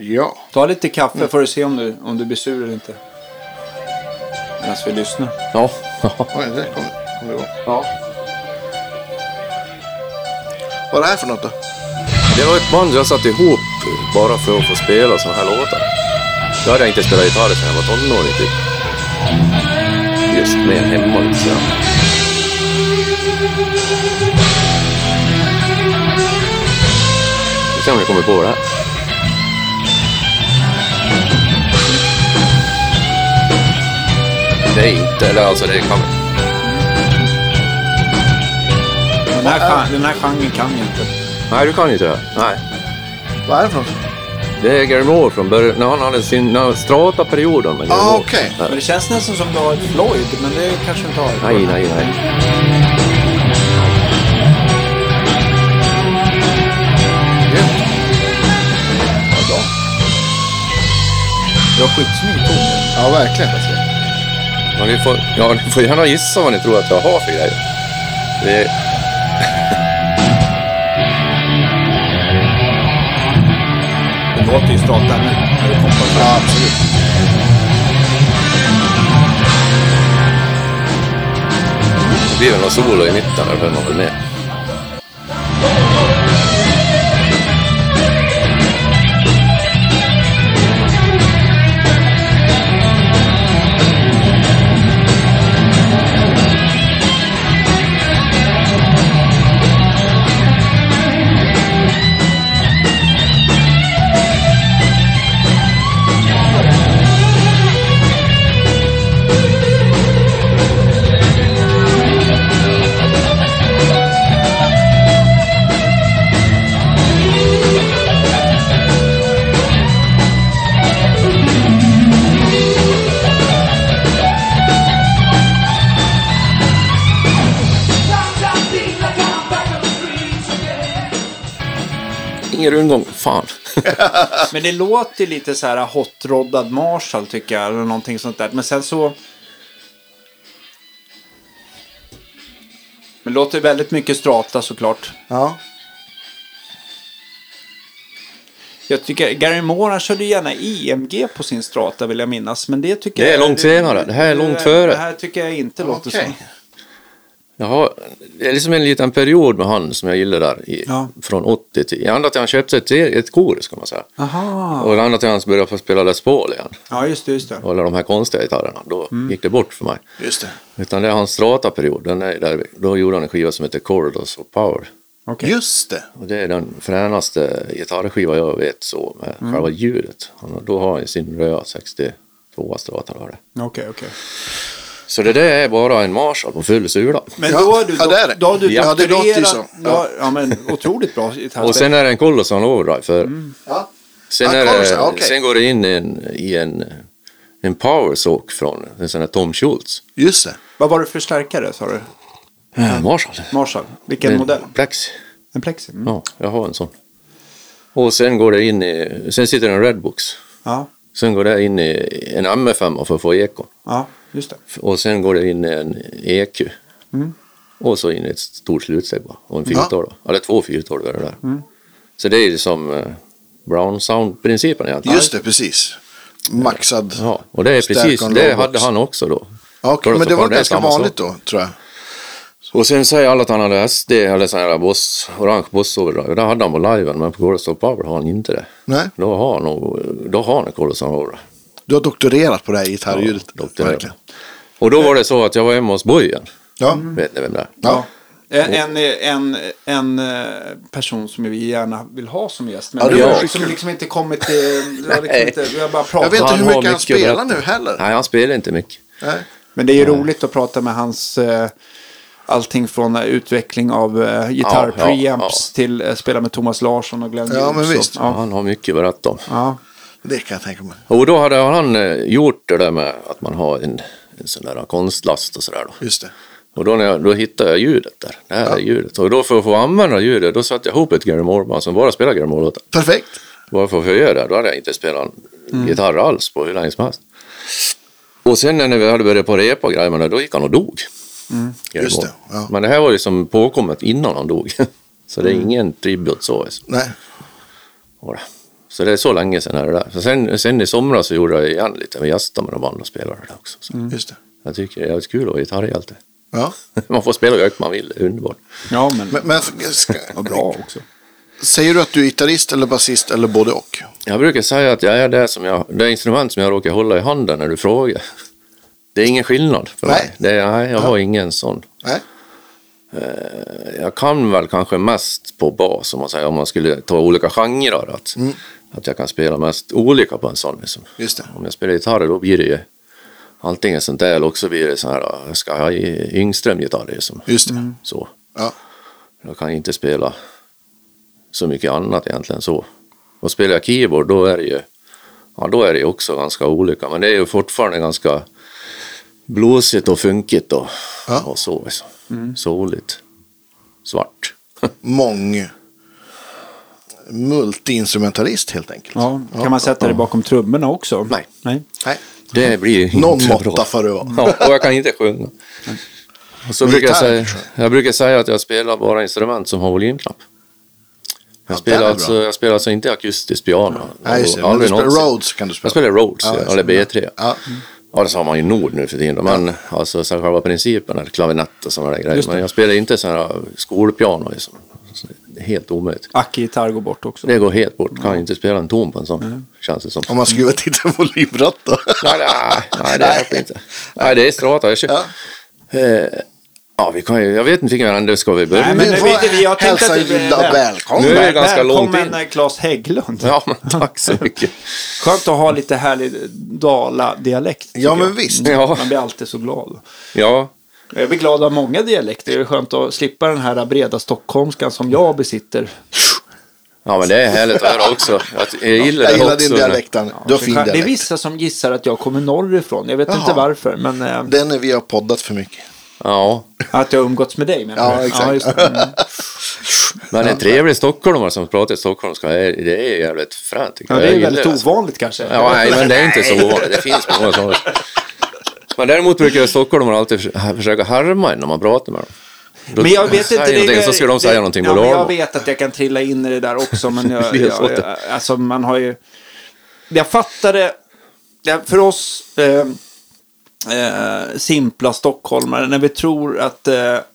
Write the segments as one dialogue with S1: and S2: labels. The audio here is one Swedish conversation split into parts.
S1: Ja.
S2: Ta lite kaffe får du se om du, om du blir sur eller inte. Medan vi lyssnar.
S3: Ja.
S1: Oj, det kom, kom igång.
S2: Ja.
S1: Vad är det här för något då?
S3: Det var ett band jag satte ihop bara för att få spela såna här låtar. Då hade jag inte spelat gitarr sedan jag var tonåring typ. Just med hemma lite sådär. Vi får se om ni kommer på det här. Det är inte, eller alltså det kan...
S2: Den här, gen- den här genren kan jag inte.
S3: Nej, du kan inte det. Nej.
S1: Vad är det för något?
S3: Det är Gary Moore från början, när han hade sin när strata-perioden med Gary
S1: Ah,
S3: Moore.
S1: okej.
S3: Nej.
S2: Men det känns nästan som du har ett Floyd, men det kanske du inte har.
S3: Nej, nej, nej.
S2: Du har skitsnygg ton.
S1: Ja, verkligen.
S3: Ja, ni, får, ja, ni får gärna gissa vad ni tror att jag har för grejer. Det är...
S2: Det låter ju nu. när det kommer.
S1: Ja, absolut.
S3: Det blir väl någon solo i mitten, där behöver man väl med. Fan.
S2: Men det låter lite så här hot-roddad Marshall tycker jag. Eller någonting sånt där. Men sen så... Men det låter väldigt mycket strata såklart.
S1: Ja.
S2: Jag tycker Gary Moore han körde gärna EMG på sin strata vill jag minnas. Men det tycker
S3: Det är
S2: jag...
S3: långt senare. Det här är långt före.
S2: Det här tycker jag inte låter
S1: Okej.
S2: så.
S3: Jag har, det är liksom en liten period med han som jag gillar där. I,
S2: Ja.
S3: Från 80 till... Ända till han köpte ett, ett korus kan man säga.
S2: Aha.
S3: Och ända till han började få spela Les Paul igen.
S2: Ja, just det. Just det.
S3: Och alla de här konstiga gitarrerna. Då gick det bort för mig.
S1: Just det.
S3: Utan det är hans strata-period. Den är där, då gjorde han en skiva som heter Corridors of Power.
S2: Okej.
S1: Just det.
S3: Och det är den fränaste gitarrskiva jag vet så med själva ljudet. Han, då har han sin röda 62 strata. Det.
S2: Okej, okej.
S3: Så det där är bara en Marshall på full sula.
S2: Men
S1: Ja,
S2: då har du,
S1: ja, det är det.
S2: då har du
S1: Ja, det låter ju så.
S2: har- Ja, men otroligt bra.
S3: Och sen är det en Colossal Overdrive. För
S1: Ja.
S3: sen,
S1: Ja,
S3: är det,
S1: okej.
S3: sen går det in en, i en, en power soak från en sån här Tom Schultz.
S1: Just det.
S2: Vad var det för stärkare sa du?
S3: Äh, Marshall.
S2: Marshall. Vilken
S3: En
S2: modell?
S3: Plexi.
S2: En Plexi? Mm.
S3: Ja, jag har en sån. Och sen går det in i, sen sitter det en Redbox.
S2: Ja.
S3: Sen går det in i en M5 för att få eko.
S2: ja, just det.
S3: Och sen går det in en EQ.
S2: Mm.
S3: Och så in ett stort slutsteg bara. Och en 412. Ja. Eller två 412 är det där.
S2: Mm.
S3: Så det är ju som eh, Brown Sound-principen egentligen.
S1: Just det, precis. Maxad.
S3: Ja, och det är precis, det hade han också då.
S1: Ja,
S3: Colossal
S1: men det var
S3: Power,
S1: ganska vanligt då, tror jag.
S3: Och sen säger alla att han hade SD, eller sån här boss, orange boss overdrive. Det hade han på liven, men på Colossal Power har han inte det.
S1: Nej,
S3: Då har han, då har han en Colossal Overdrive.
S1: Du har doktorerat på det här gitarrljudet.
S3: Ja, doktorerat. Och då var det så att jag var hemma hos Bojen.
S1: Ja.
S3: Vet ni vem det är?
S1: Ja.
S2: En, en, en, en eh, person som vi gärna vill ha som gäst. Men
S1: Ja, det
S2: har liksom, liksom inte kommit till... Liksom inte, vi har bara
S1: Jag vet inte
S3: Han
S1: hur mycket han
S3: mycket
S1: spelar nu heller.
S3: Nej, han spelar inte mycket.
S1: Nej.
S2: Men det är ju roligt att prata med hans... Eh, allting från eh, utveckling av eh, gitarr,
S3: Ja, ja,
S2: preamps till eh, spela med Thomas Larsson och Glenn
S1: Ja, men
S2: och-
S1: visst.
S2: Ja,
S3: Han har mycket att berätta om.
S2: Ja.
S1: Det kan jag tänka mig.
S3: Och då hade han eh, gjort det där med att man har en, en sån där konstlast och sådär då.
S1: Just det.
S3: Och då, när jag, då hittade jag ljudet där. Det här är ljudet. Och då för att få använda ljudet, då satte jag ihop ett Gary Moore-band som bara spelar Gary Moore-låtar.
S1: Perfekt.
S3: Bara för att få göra det. Då hade jag inte spelat gitarr alls på hur länge som helst. Och sen när vi hade börjat på repa och grejer med det, då gick han och dog. Gary
S1: Just det, ja.
S3: Men det här var ju som påkommet innan han dog. Så det är ingen tribut så.
S1: Nej.
S3: Var det. Så det är så länge sedan är det där. Så sen, sen i somras så gjorde jag igen lite med gäster med de andra spelarna där också. Så
S1: Just det.
S3: Jag tycker det är jävligt kul att vara gitarrhjälte.
S1: Ja.
S3: Man får spela hur högt man vill, det är underbart.
S2: Ja, men,
S1: Men, men ska,
S2: vad bra också.
S1: säger du att du är gitarrist eller basist eller både och?
S3: Jag brukar säga att jag är det, som jag, det instrument som jag råkar hålla i handen när du frågar. Det är ingen skillnad för
S1: Nej.
S3: mig. Det är, nej, jag har ingen sån.
S1: Nej.
S3: Jag kan väl kanske mest på bas om man säger, om man skulle ta olika genrer. Att,
S1: Mm.
S3: Att jag kan spela mest olika på en sån. Liksom.
S1: Just det.
S3: Om jag spelar gitarr då blir det ju antingen sånt där eller också blir det så här, jag ska ha i Yngström-gitarr. Liksom.
S1: Just det.
S3: Så.
S1: Ja.
S3: Jag kan inte spela så mycket annat egentligen så. Och spelar jag keyboard då är det ju, ja då är det också ganska olika. Men det är ju fortfarande ganska blåsigt och funkigt och,
S1: Ja.
S3: och så. Liksom. Soligt. Svart.
S1: Mång multiinstrumentalist helt enkelt.
S2: Ja, kan man sätta det bakom trummorna också?
S3: Nej.
S2: Nej.
S1: Nej.
S3: Det blir inte
S1: Någon
S3: bra.
S1: måtta får det vara.
S3: Ja, och jag kan inte sjunga. Och så brukar jag, säga, jag brukar säga att jag spelar bara instrument som har volymknapp. Jag,
S1: Ja,
S3: spelar alltså, jag spelar alltså inte akustiskt piano.
S1: Nej, just det. Men du
S3: Aldrig
S1: spelar. Rhodes kan du spela.
S3: Jag spelar Rhodes,
S1: Ja,
S3: ja, eller
S1: det.
S3: B3.
S1: Ja.
S3: Ja, det sa man ju Nord nu för tiden. Men alltså så själva principen, eller klavinett och sådana där grejer. Men jag spelar inte sådana här skolpiano. Liksom. Helt omöjligt.
S2: Acke-gitarr går bort också.
S3: Det går helt bort. Kan inte spela en ton på en sån. Känns det som.
S1: Om man skruvar till en volymratt då.
S3: Nej, nej, nej, det hjälper inte. Nej, det är strata. Jag kör.
S1: Ja.
S3: Eh, ja, vi kan ju, jag vet inte vilken ände ska vi börja
S2: Nej,
S3: med.
S2: men
S1: Vi
S2: vi, vi, jag
S1: hälsa
S2: att det
S1: Gilla välkommen.
S3: Nu är det ganska långt
S2: Välkommen
S3: in.
S2: eh, Claes Hägglund.
S3: Ja, men tack så mycket.
S2: Skönt att ha lite härlig Dala-dialekt.
S1: Ja, men
S2: jag.
S1: visst.
S3: Ja,
S2: Man blir alltid så glad.
S3: ja.
S2: Jag blir glad av många dialekter. Det är skönt att slippa den här breda stockholmskan som jag besitter.
S3: ja, men det är härligt att höra också. Jag gillar
S1: Jag
S3: det
S1: gillar
S3: också.
S1: din dialekt. Danne. Du har fin
S2: det är
S1: dialekt.
S2: vissa som gissar att jag kommer norrifrån. Jag vet
S1: Jaha.
S2: inte varför. Men eh,
S1: Den är vi har poddat för mycket.
S3: Ja,
S2: att jag har umgåtts med dig menar
S1: Ja, exakt.
S2: just det. Mm.
S3: men en trevlig stockholmare som pratar stockholmska, det är jävligt fränt.
S2: Ja, det är väldigt ovanligt kanske.
S3: Ja, nej, men det är inte så ovanligt. Det finns många sådana. Men däremot brukar stockholmare alltid för- försöka härma en när man pratar med dem. Då
S2: Men jag vet inte. det,
S3: så ska de säga
S2: det,
S3: någonting
S2: ja, men Jag vet att jag kan trilla in i det där också. Men jag, jag, jag, alltså man har ju... Jag fattade... För oss eh, eh, simpla stockholmare, när vi tror att, eh, att,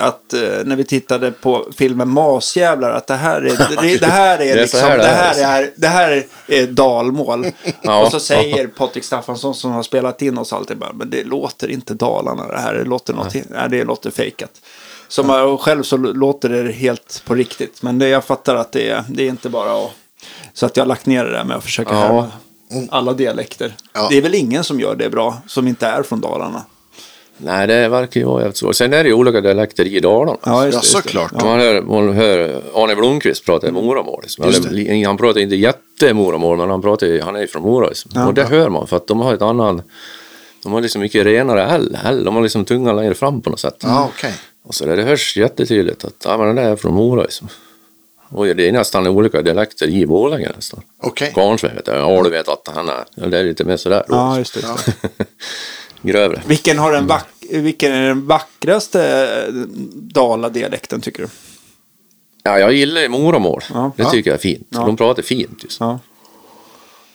S2: att eh, när vi tittade på filmen Masjävlar att det här är, det, det här är,
S3: Det är så
S2: liksom,
S3: här
S2: det
S3: det
S2: här
S3: är.
S2: är, det här är dalmål.
S3: Ja.
S2: Och så säger Patrik Staffansson som har spelat in oss alltid bara, men det låter inte Dalarna det här, det låter något, nej, det låter fejkat. Som och själv så låter det helt på riktigt, men det, jag fattar att det är, det är inte bara att, så att jag har lagt ner det där med att försöka
S3: Ja.
S2: härma alla dialekter.
S1: Ja.
S2: Det är väl ingen som gör det bra, som inte är från Dalarna.
S3: Nej, det verkar ju vara jävligt svårt. Sen är det ju olika dialekter i Dalarna.
S1: Ja,
S2: just det.
S1: såklart.
S3: Man, hör, man hör Arne Blomqvist prata Moramål. Liksom. Han pratar inte jättemoramål, men han, pratar, han är ju från Mora. Liksom. och det hör man, för att de har ett annat... De har liksom mycket renare L. L. De har liksom tungan längre fram på något sätt.
S1: Ja, okej.
S3: Och så där, det hörs jättetydligt att ja, men den där är från Mora. Liksom. Och det är nästan olika dialekter i Borlänge nästan.
S1: Okej.
S3: Kvarnsved vet jag. Ja, du vet att han är... ja, Det är lite mer sådär. då.
S2: Ja, just det.
S3: Grövre.
S2: Vilken, har den vack, vilken är den vackraste eh, Dala-dialekten tycker du?
S3: Ja, jag gillar Moramål.
S2: Ja.
S3: Det
S1: Ja.
S3: tycker jag är fint.
S2: Ja.
S3: De pratar fint. Just.
S2: Ja.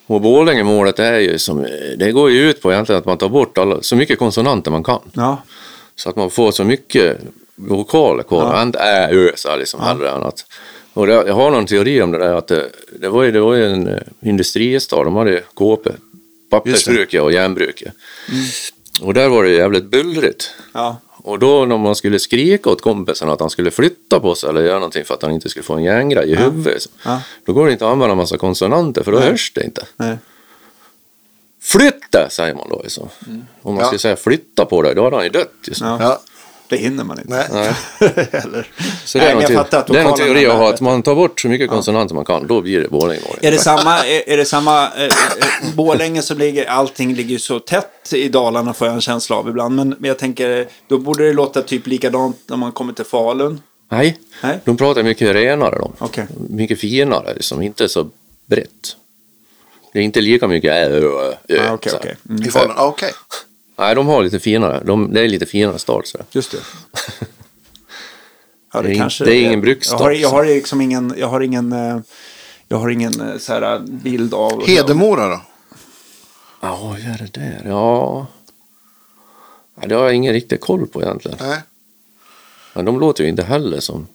S3: Och Borlängemålet är ju som, det går ju ut på egentligen att man tar bort alla, så mycket konsonanter man kan.
S2: Ja.
S3: Så att man får så mycket vokaler kvar.
S2: Ja.
S3: Inte ä, ö, så här liksom hellre än att. Och jag har någon teori om det där att det, det var ju, det var ju en eh, industristad, de hade KP, pappersbruket och järnbruket. Och där var det jävligt bullrigt.
S2: Ja.
S3: Och då när man skulle skrika åt kompisen att han skulle flytta på sig eller göra någonting för att han inte skulle få en järngrej i huvudet. så-
S2: Ja.
S3: Då går det inte att använda en massa konsonanter för då hörs det inte.
S2: Nej.
S3: Flytta säger man då. Liksom. Om man
S1: Ja.
S3: skulle säga flytta på dig, då hade han ju dött. Just.
S2: Ja. Det hinner man inte.
S1: Nej.
S3: Nej.
S2: Eller.
S3: Så det
S2: Nej,
S3: är,
S2: men
S3: någon
S2: jag
S3: te-
S2: fattar att
S3: det är någon teori att ha
S2: är-
S3: att man tar bort så mycket konsonanter man kan, då blir det Borlängemål.
S2: Är det samma, är, är det samma eh, eh, Borlänge så ligger, allting ligger så tätt i Dalarna får jag en känsla av ibland. Men, men jag tänker, då borde det låta typ likadant när man kommer till Falun.
S3: Nej,
S2: Nej.
S3: de pratar mycket renare de.
S2: Okej.
S3: Mycket finare, liksom. inte så brett. Det är inte lika mycket ä, ö, ö,
S2: Ah, okej,
S3: så här.
S2: okej. Mm.
S1: I Falun? Ja, Okej.
S3: Nej, de har lite finare. De, det är lite finare stad. Så.
S2: Just det. Ja,
S3: Det är in- det är ingen bruksstad,
S2: Jag har, jag
S3: så.
S2: har liksom ingen, jag har ingen, eh, Jag har ingen eh, så här, bild av...
S1: Hedemora då?
S3: Ja, vad är det där? Ja... ja det har jag ingen riktig koll på egentligen.
S1: Nej.
S3: Men de låter ju inte heller som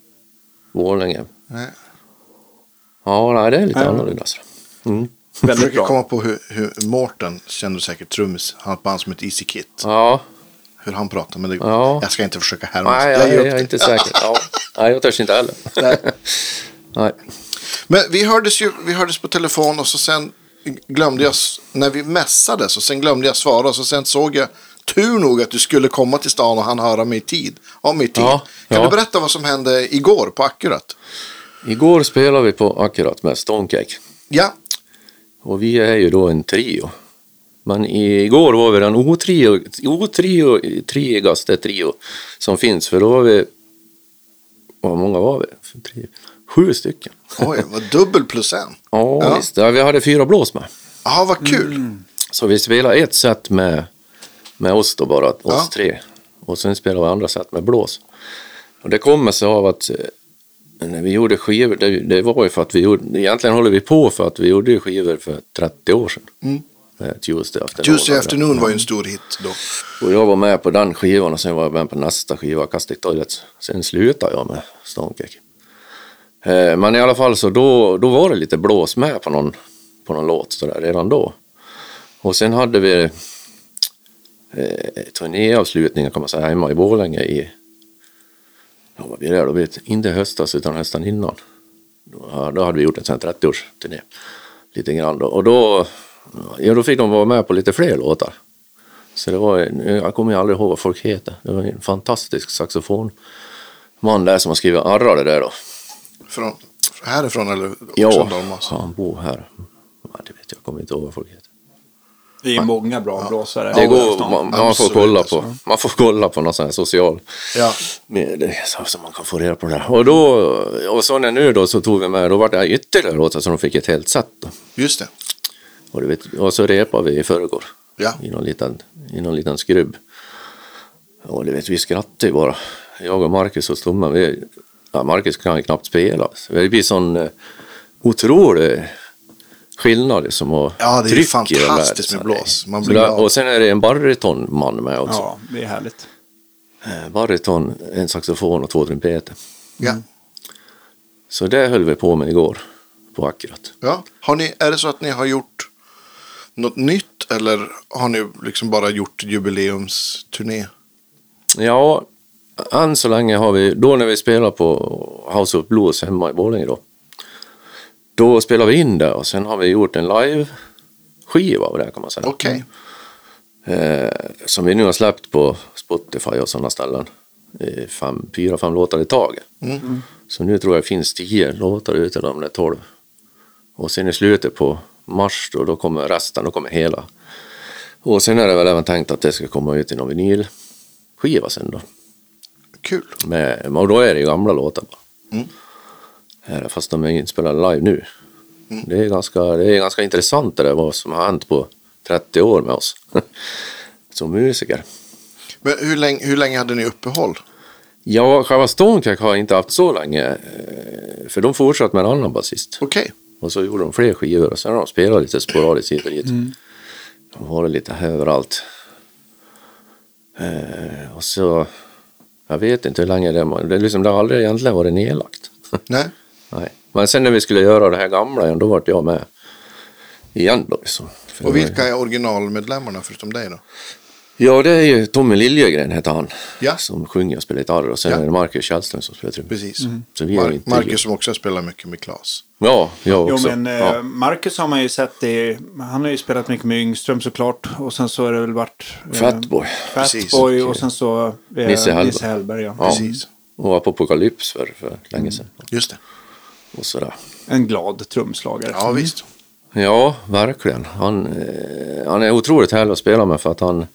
S3: Borlänge.
S1: Nej.
S3: Ja, nej, det är lite
S2: Nej.
S3: annorlunda. så. Mm.
S1: Jag
S2: Väldigt
S1: försöker
S2: bra.
S1: komma på hur, hur Mårten, känner du säkert trummis, han har ett band som heter Easy Kit.
S3: Ja,
S1: Hur han pratar, men det,
S3: Ja.
S1: jag ska inte försöka härma.
S3: nej,
S1: Jag
S3: jag, jag,
S1: upp
S3: är inte säker. Ja. Nej, jag törs inte heller.
S1: Nej.
S3: Nej.
S1: Men vi hördes ju vi hördes på telefon och så sen glömde jag, när vi mässades och sen glömde jag svara och så sen såg jag tur nog att du skulle komma till stan och han höra mig i tid. Om i tid.
S3: Ja,
S1: kan
S3: ja.
S1: du berätta vad som hände igår på Akkurat?
S3: Igår spelade vi på Akkurat med Stonecake.
S1: Ja,
S3: Och vi är ju då en trio. Men igår var vi den otrio, otrio, triogaste trio som finns. För då var vi, vad många var vi? Sju stycken.
S1: oj, vad dubbel plus en.
S3: Ja,
S1: Ja.
S3: visst. Ja, vi hade fyra blås med.
S1: Jaha, vad kul.
S3: Mm. Så vi spelade ett set med, med oss då bara, oss
S1: Ja.
S3: tre. Och sen spelade vi andra set med blås. Och det kommer sig av att eh, när vi gjorde skivor, det, det var ju för att vi gjorde, egentligen håller vi på för att vi gjorde skivor för 30 år sedan.
S1: Mm.
S3: Tuesday Afternoon.
S1: Tuesday Afternoon var ju en stor hit då.
S3: Och jag var med på den skivan och sen var jag med på nästa skiva, Castic Toilets. Sen slutade jag med Stonecake. Eh, Men i alla fall så då, då var det lite blås med på någon, på någon låt så där, redan då. Och sen hade vi eh, turnéavslutningen kan man säga hemma i Borlänge i, ja vad blir det då? Vet, inte höstas utan hösten innan. Då, då hade vi gjort en sån här 30-årsturné. Lite grann då. Och då, ja, då fick de vara med på lite fler låtar. Så det var, jag kommer aldrig ihåg vad folk heter. Det var en fantastisk saxofonman där som har skrivit Arra det där då.
S1: Från, härifrån eller
S3: Ja,
S1: Dalmas?
S3: han bor här. Ja, det vet jag, jag kommer inte ihåg vad folk heter.
S2: Det är många bra blåsare.
S3: Det går, man, man, får kolla på, man får kolla på någon sån här social
S1: Ja,
S3: med, så, så man kan få reda på det där. Och då, och så när nu då så tog vi med, då var det ytterligare låtar så de fick ett helt set då.
S1: just det.
S3: Och, vet, och så repade vi i förrgår.
S1: Ja.
S3: I någon liten, i någon liten skrubb. Och du vet, vi skrattade ju bara. Jag och Marcus och Stummen, vi, ja, Marcus kan knappt spela. Det blir sån eh, otrolig skillnad liksom. Och
S1: Ja, det är fantastiskt med blås. Man blir
S3: där, och sen är det en baritonman med också.
S2: Ja, det är härligt.
S3: Eh, Bariton, en saxofon och två trumpeter.
S1: Ja.
S3: Så det höll vi på med igår på Akkurat.
S1: Ja. Har ni, är det så att ni har gjort något nytt eller har ni liksom bara gjort jubileumsturné?
S3: Ja, än så länge har vi, då när vi spelar på House of Blues hemma i Borlänge då. Då spelar vi in det och sen har vi gjort en live-skiva av det kan man säga.
S1: Okej.
S3: Eh, som vi nu har släppt på Spotify och sådana ställen. Fem, fyra, fem låtar i taget.
S1: Mm.
S3: Så nu tror jag det finns tio låtar ute, eller om det är tolv. Och sen i slutet på mars då, då kommer resten, då kommer hela. Och sen är det väl även tänkt att det ska komma ut i någon vinylskiva sen då.
S1: Kul.
S3: Med, och då är det ju gamla låtar bara.
S1: Mm.
S3: Det, Fast de är inspelade live nu. Det, är ganska, det är ganska intressant det där vad som har hänt på 30 år med oss. Som musiker.
S1: Men hur länge, hur länge hade ni uppehåll?
S3: Ja, själva Stonecrack har jag inte haft så länge. eh, För de fortsatte med en annan basist.
S1: Okej.
S3: Och så gjorde de fler skivor och sen har de spelat lite sporadiskt hit och dit. De har varit lite överallt. Eh, och så, jag vet inte hur länge det är. Det, är liksom, det har aldrig egentligen varit nedlagt.
S1: Nej.
S3: Nej. Men sen när vi skulle göra det här gamla igen, då vart jag med igen då. Liksom. För
S1: Och vilka är originalmedlemmarna förutom dig då?
S3: Ja, det är ju Tommy Liljegren heter han.
S1: Ja.
S3: Som sjunger och spelar gitarr och sen
S1: Ja.
S3: är det Marcus Källström som spelar trummor.
S1: Precis.
S3: Så vi
S1: Mar-
S3: inte...
S1: Marcus som också spelar mycket med Klas.
S3: Ja, jag
S2: Jo,
S3: också.
S2: men eh,
S3: ja.
S2: Marcus har man ju sett det. Han har ju spelat mycket med Yngström såklart. Och sen så har det väl varit... eh,
S3: Fatboy.
S2: Fatboy och sen så... Eh,
S3: Nisse Hellberg.
S2: Nisse Hellberg ja.
S3: Ja.
S1: Precis.
S3: Och Apokalyps för, för länge sedan.
S1: Just det.
S3: Och sådär.
S2: En glad trumslagare.
S1: Ja, visst.
S3: Ja, verkligen. Han, eh, han är otroligt härlig att spela med för att han,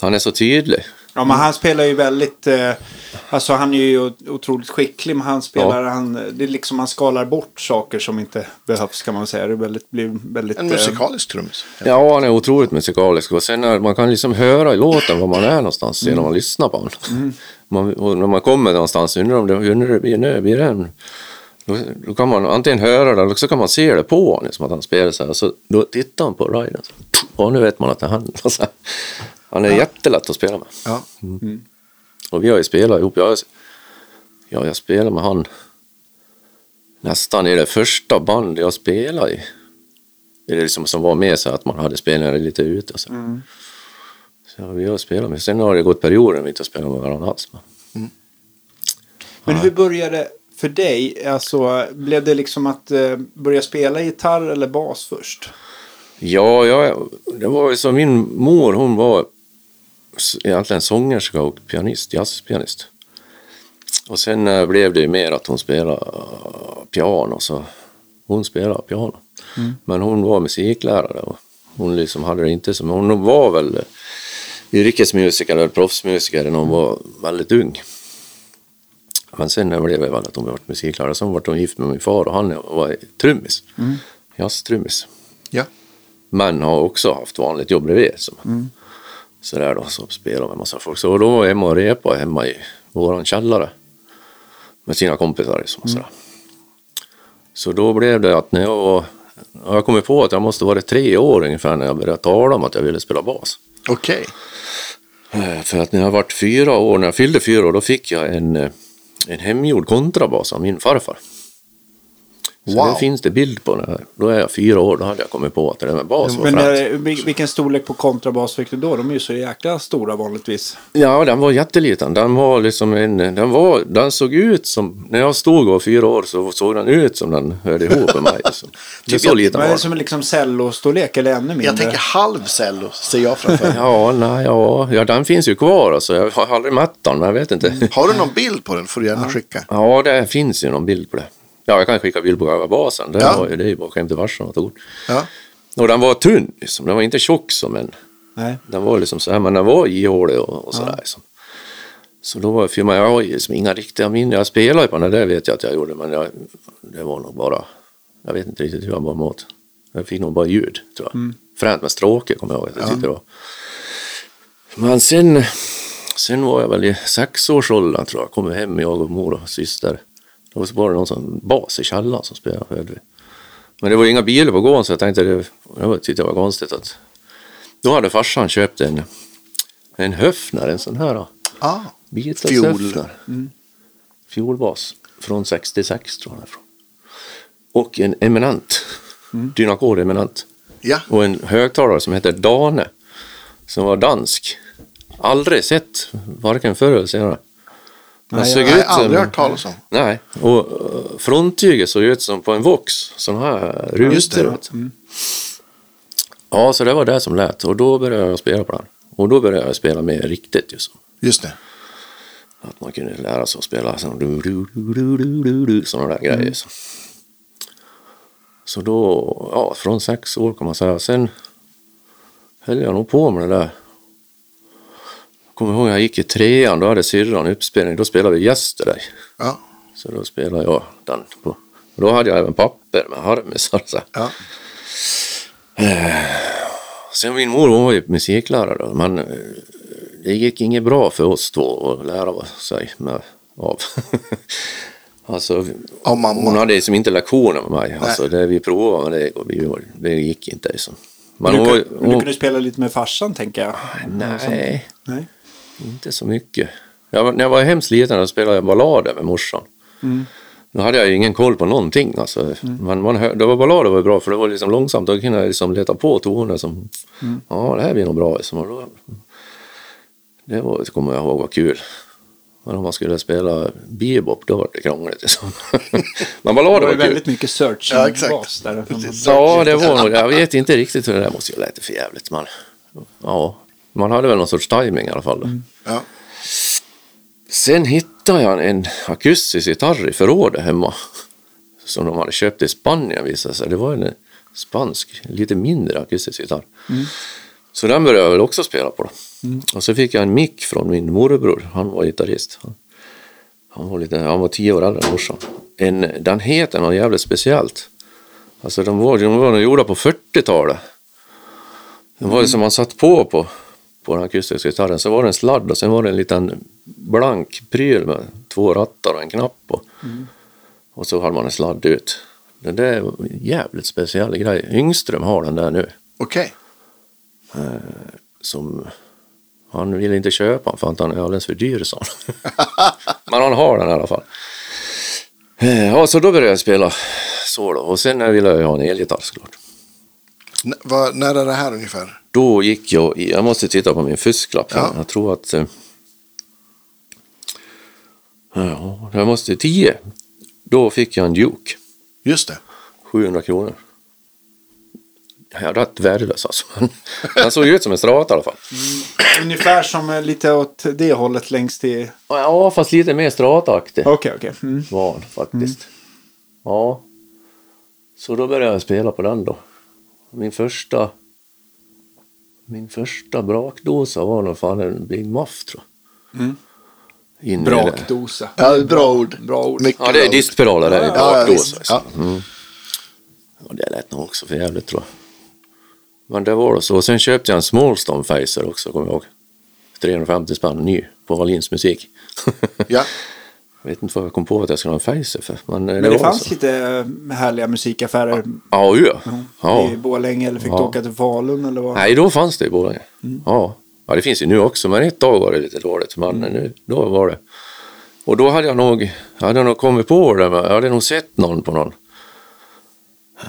S3: han är så tydlig.
S2: Ja, men han spelar ju väldigt... Eh, alltså han är ju otroligt skicklig, men han spelar... Han, det är liksom han skalar bort saker som inte behövs kan man säga. Det är väldigt, blir väldigt...
S1: En
S2: eh,
S1: musikalisk trummis.
S3: Ja, han är otroligt musikalisk och sen är, man kan liksom höra i låten var man är någonstans genom att lyssna på honom. Man, och när man kommer någonstans undrar om det, undrar, blir, det, blir det en Då, då kan man antingen höra det eller så kan man se det på honom, liksom att han spelar så här. Så då tittar han på riden. Så, och nu vet man att det är han. Så här. Han är jättelätt att spela med.
S1: Ja.
S3: Och vi har ju spelat ihop. Jag, ja, jag spelade med han nästan i det första bandet jag spelade i. Det är liksom som var med så att man hade spelningar lite ute och så. Så vi har spelat med. Sen har det gått perioder när vi inte har spelat med varandra alls. Men
S2: Men hur började för dig? Alltså, blev det liksom att eh, börja spela gitarr eller bas först?
S3: Ja, jag, det var ju så min mor hon var egentligen sångerska och pianist, jazzpianist. Och sen eh, blev det ju mer att hon spelade eh, piano, så hon spelade piano. Men hon var musiklärare och hon liksom hade det inte som, hon var väl yrkesmusiker eller proffsmusiker när hon var väldigt ung. Men sen blev det väl att hon blev musiklärare, sen var hon gift med min far och han var trummis, jazztrummis.
S1: Ja.
S3: Men har också haft vanligt jobb bredvid. Som, Sådär då, så spelar med massa folk. Så då var jag hemma och repade hemma i våran källare. Med sina kompisar. Liksom, sådär. Så då blev det att när jag var... ja, Jag kom på att jag måste vara tre år ungefär när jag började tala om att jag ville spela bas.
S1: Okej.
S3: Eh, För att när jag varit fyra år, när jag fyllde fyra år, då fick jag en, eh, en hemgjord kontrabas av min farfar. Så
S1: Wow.
S3: det finns det bild på. När, då är jag fyra år, då hade jag kommit på att det där med bas var
S2: Men vil- vilken storlek på kontrabas fick du då? De är ju så jäkla stora vanligtvis.
S3: Ja, den var jätteliten. Den var liksom en, den var, den såg ut som, när jag stod och var fyra år så såg den ut som den hörde ihop med mig. Liksom. Typ så liten
S2: Men
S3: var
S2: är det
S3: den.
S2: som liksom cellostorlek eller ännu mindre?
S1: Jag tänker halv cello, ser jag framför mig.
S3: Ja, nej, ja, ja, den finns ju kvar alltså. Jag har aldrig mätt den, men jag vet inte.
S1: Har du någon bild på den får du gärna skicka.
S3: Ja, det finns ju någon bild på det. Ja, jag kan skicka bild på själva basen. Det,
S1: Ja.
S3: var ju, det är ju bara skämt till farsan att.
S1: Ja.
S3: Och den var tunn, liksom. den var inte tjock som en.
S2: Nej.
S3: Den var liksom så här, men den var ihålig och, och sådär. Liksom. Så då var jag jag har liksom inga riktiga minnen. Jag spelade ju på den, det vet jag att jag gjorde, men jag, det var nog bara, jag vet inte riktigt hur jag var åt. Jag fick nog bara ljud, tror jag. Fränt med stråke kommer jag ihåg att jag tyckte det var. Men sen, sen var jag väl i sexårsåldern tror jag, kom hem jag och mor och syster. Då var det någon som bas i källaren som spelade hörde vi. Men det var inga bilar på gården så jag tänkte det, jag tyckte det var konstigt att då hade farsan köpt en, en Höfner, en sån här då.
S1: Ah.
S3: Beatles
S1: Fiol.
S3: Höfner. Fiolbas från 66 tror jag från. Och en eminent, Dynacor eminent.
S1: Ja.
S3: Och en högtalare som heter Dane, som var dansk. Aldrig sett, varken förr eller senare. Den
S2: Nej,
S3: såg
S1: Jag har
S3: ut som-
S1: aldrig hört talas om.
S3: Nej, och uh, fronttyget såg ut som på en Vox, sån här rutor. du. Ja, så det var det som lät och då började jag spela på den. Och då började jag spela mer riktigt just.
S1: Just det.
S3: Att man kunde lära sig att spela sån, du, du, du, du, du, du, såna där grejer. Så. så då, ja, från sex år kan man säga. Sen höll jag nog på med det där. Kommer ihåg jag gick i trean, då hade syrran uppspelning. Då spelade vi Yesterday.
S1: Ja.
S3: Så då spelade jag den på. Då hade jag även papper med harmisar. Så.
S1: Ja.
S3: Sen min mor hon var ju musiklärare då, men eh, det gick inget bra för oss två att lära sig med, av. alltså,
S1: mamma.
S3: hon hade liksom inte lektioner med mig. Alltså, det vi provade med det, och vi, det gick inte. Liksom. Men
S2: Men
S3: hon
S2: du,
S3: var,
S2: kun- du
S3: hon,
S2: kunde spela lite med farsan tänker jag.
S3: nej,
S2: Nej.
S3: Inte så mycket. Jag, när jag var hemskt liten spelade jag ballader med morsan. Då hade jag ju ingen koll på någonting. Alltså. Men man hör, det var ballader var bra för det var liksom långsamt. Då kunde jag liksom leta på toner som, ja det här blir nog bra. Liksom. Det var, det kommer jag ihåg var kul. Men om man skulle spela bebop då var det krångligt. Liksom. Men
S2: Det
S3: ballader
S2: var
S3: var
S2: ju
S3: kul.
S2: väldigt mycket search
S1: Ja, exakt.
S2: bas där.
S3: Ja, det var nog, jag vet inte riktigt hur det där måste ju låta för jävligt. Men, ja, man hade väl någon sorts timing i alla fall. Då.
S1: Ja.
S3: Sen hittade jag en akustisk gitarr i förrådet hemma. Som de hade köpt i Spanien visade sig. Det var en spansk, lite mindre akustisk gitarr. Så den började jag väl också spela på. Då. Och så fick jag en mick från min morbror. Han var gitarrist. Han, han, var, lite, han var tio år äldre än morsan. En, den heter något jävligt speciellt. Alltså de var, de var gjorda på 40-talet. Det var ju som man satt på på på den akustiska gitarren. Så var det en sladd och sen var det en liten blank pryl med två rattar och en knapp. Och, Och så har man en sladd ut. Det där är en jävligt speciell grej. Yngström har den där nu.
S1: Okej.
S3: Som, han vill inte köpa den för att han är alldeles för dyr sa han. Men han har den i alla fall. Eh, Ja, så då började jag spela så då. Och sen ville jag ha en elgitarr såklart.
S1: N- vad- när är det här ungefär?
S3: Då gick jag jag måste titta på min fusklapp här.
S1: Ja.
S3: Jag tror att, eh, ja, jag måste, 10. Då fick jag en Duke,
S1: Just det.
S3: 700 kronor. Jag är rätt värdelös alltså. Han såg ut som en strata i alla fall.
S2: Ungefär som eh, lite åt det hållet längst till...
S3: Ja, fast lite mer strataaktig
S2: Okej, okej. Mm.
S3: var han faktiskt. Ja. Så då började jag spela på den då. Min första min första brakdosa var nog fan en Big Muff tror jag.
S2: Mm.
S3: In.
S2: Brakdosa.
S1: Ja, bra ord.
S2: Bra ord.
S1: Mycket
S3: Ja, det är
S1: ord.
S3: diskpedaler där i
S1: Ja, visst. Ja.
S3: Ja, det lät nog också för jävligt tror jag. Men det var det så. Sen köpte jag en Smallstone Facer också, kommer jag ihåg. 350 spänn ny på Wallins musik.
S1: Ja.
S3: jag vet inte vad jag kom på att jag skulle ha en Facer för. Men, eh,
S2: Men det,
S3: var
S2: fanns
S3: så.
S2: lite eh, härliga musikaffärer
S3: Ja, ja. ja.
S2: i Borlänge eller fick du
S3: Ja.
S2: åka till Falun eller vad?
S3: Nej, då fanns det i Borlänge. Ja. ja, det finns ju nu också, men ett tag var det lite dåligt. Men nu, då var det. Och då hade jag nog, jag hade nog kommit på det, men jag hade nog sett någon på någon. Eh,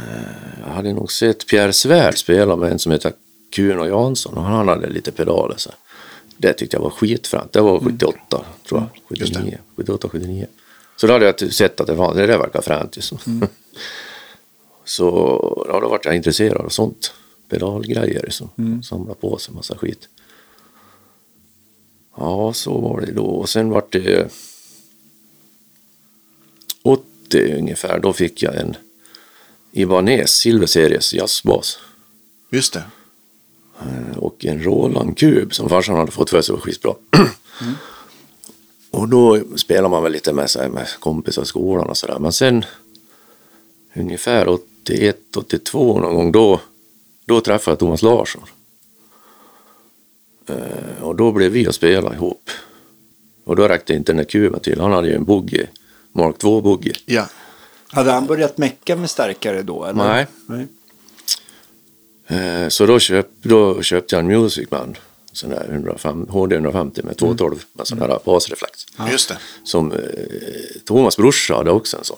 S3: Jag hade nog sett Pierre Svärd spela med en som heter Kuno Jansson och han hade lite pedaler. Så. Det tyckte jag var skitfränt. Det var 78, tror jag.
S1: Just det.
S3: 79, 78, 79. Så då hade jag sett att det fanns, det där verkar fränt. Liksom. Så ja, då vart jag intresserad av sånt. Pedalgrejer liksom. Samla på sig massa skit. Ja, så var det då. Och sen vart det 80 ungefär. Då fick jag en Ibanez Silver Series jazzbas.
S1: Just det.
S3: Eh, och en Roland Cube som farsan hade fått för sig var skitbra. Och då spelar man väl lite med, sig, med kompisar i skolan och sådär. Men sen ungefär 81, 82 någon gång då, då träffade jag Thomas Larsson. Eh, och då blev vi att spela ihop. Och då räckte inte den där kuben till. Han hade ju en boogie, Mark 2-boogie.
S1: Ja.
S2: Hade han börjat mecka med starkare då? Eller?
S3: Nej.
S2: Nej.
S3: Eh, Så då, köp, då köpte jag en Music Man, sån där 105, HD 150 med 212 med sån här basreflex.
S1: Just det.
S3: Som eh, Thomas brorsa hade också en sån.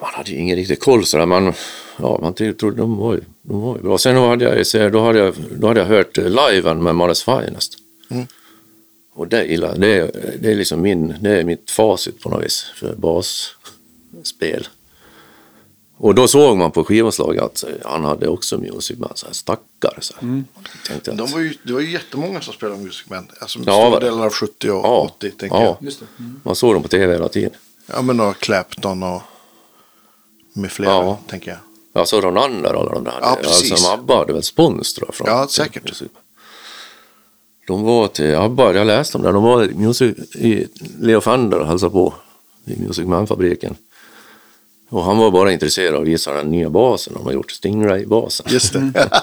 S3: Man hade ju ingen riktig koll sådär, men ja, man trodde de var ju, de var ju bra. Sen hade jag, då hade jag, då hade jag hört eh, liven med Mares Finest.
S1: Mm.
S3: Och det, gillar, det, är- det är liksom min, det är mitt facit på något vis för basspel. Och då såg man på skivomslaget att eh, han hade också Music Man, så här stackare. Så här. Tänkte att,
S1: De var ju, det var ju jättemånga som spelade Music Man. Alltså
S3: Ja,
S1: stora delar av 70 och
S3: Ja,
S1: 80 tänker
S3: ja.
S1: jag.
S2: Just det. Mm.
S3: Man såg dem på tv hela tiden.
S1: Ja men och Clapton och med flera
S3: Ja.
S1: tänker jag.
S3: Ja, så Ronander och alla de där.
S1: Ja, precis.
S3: Alltså Abba hade väl spons tror jag. Från,
S1: Ja, säkert.
S3: De var till Abba, jag läste om det, de var i, music, i Leo Fender och hälsade på i Music Man-fabriken. Och han var bara intresserad av att visa den nya basen de har gjort, Stingray-basen.
S1: Just det.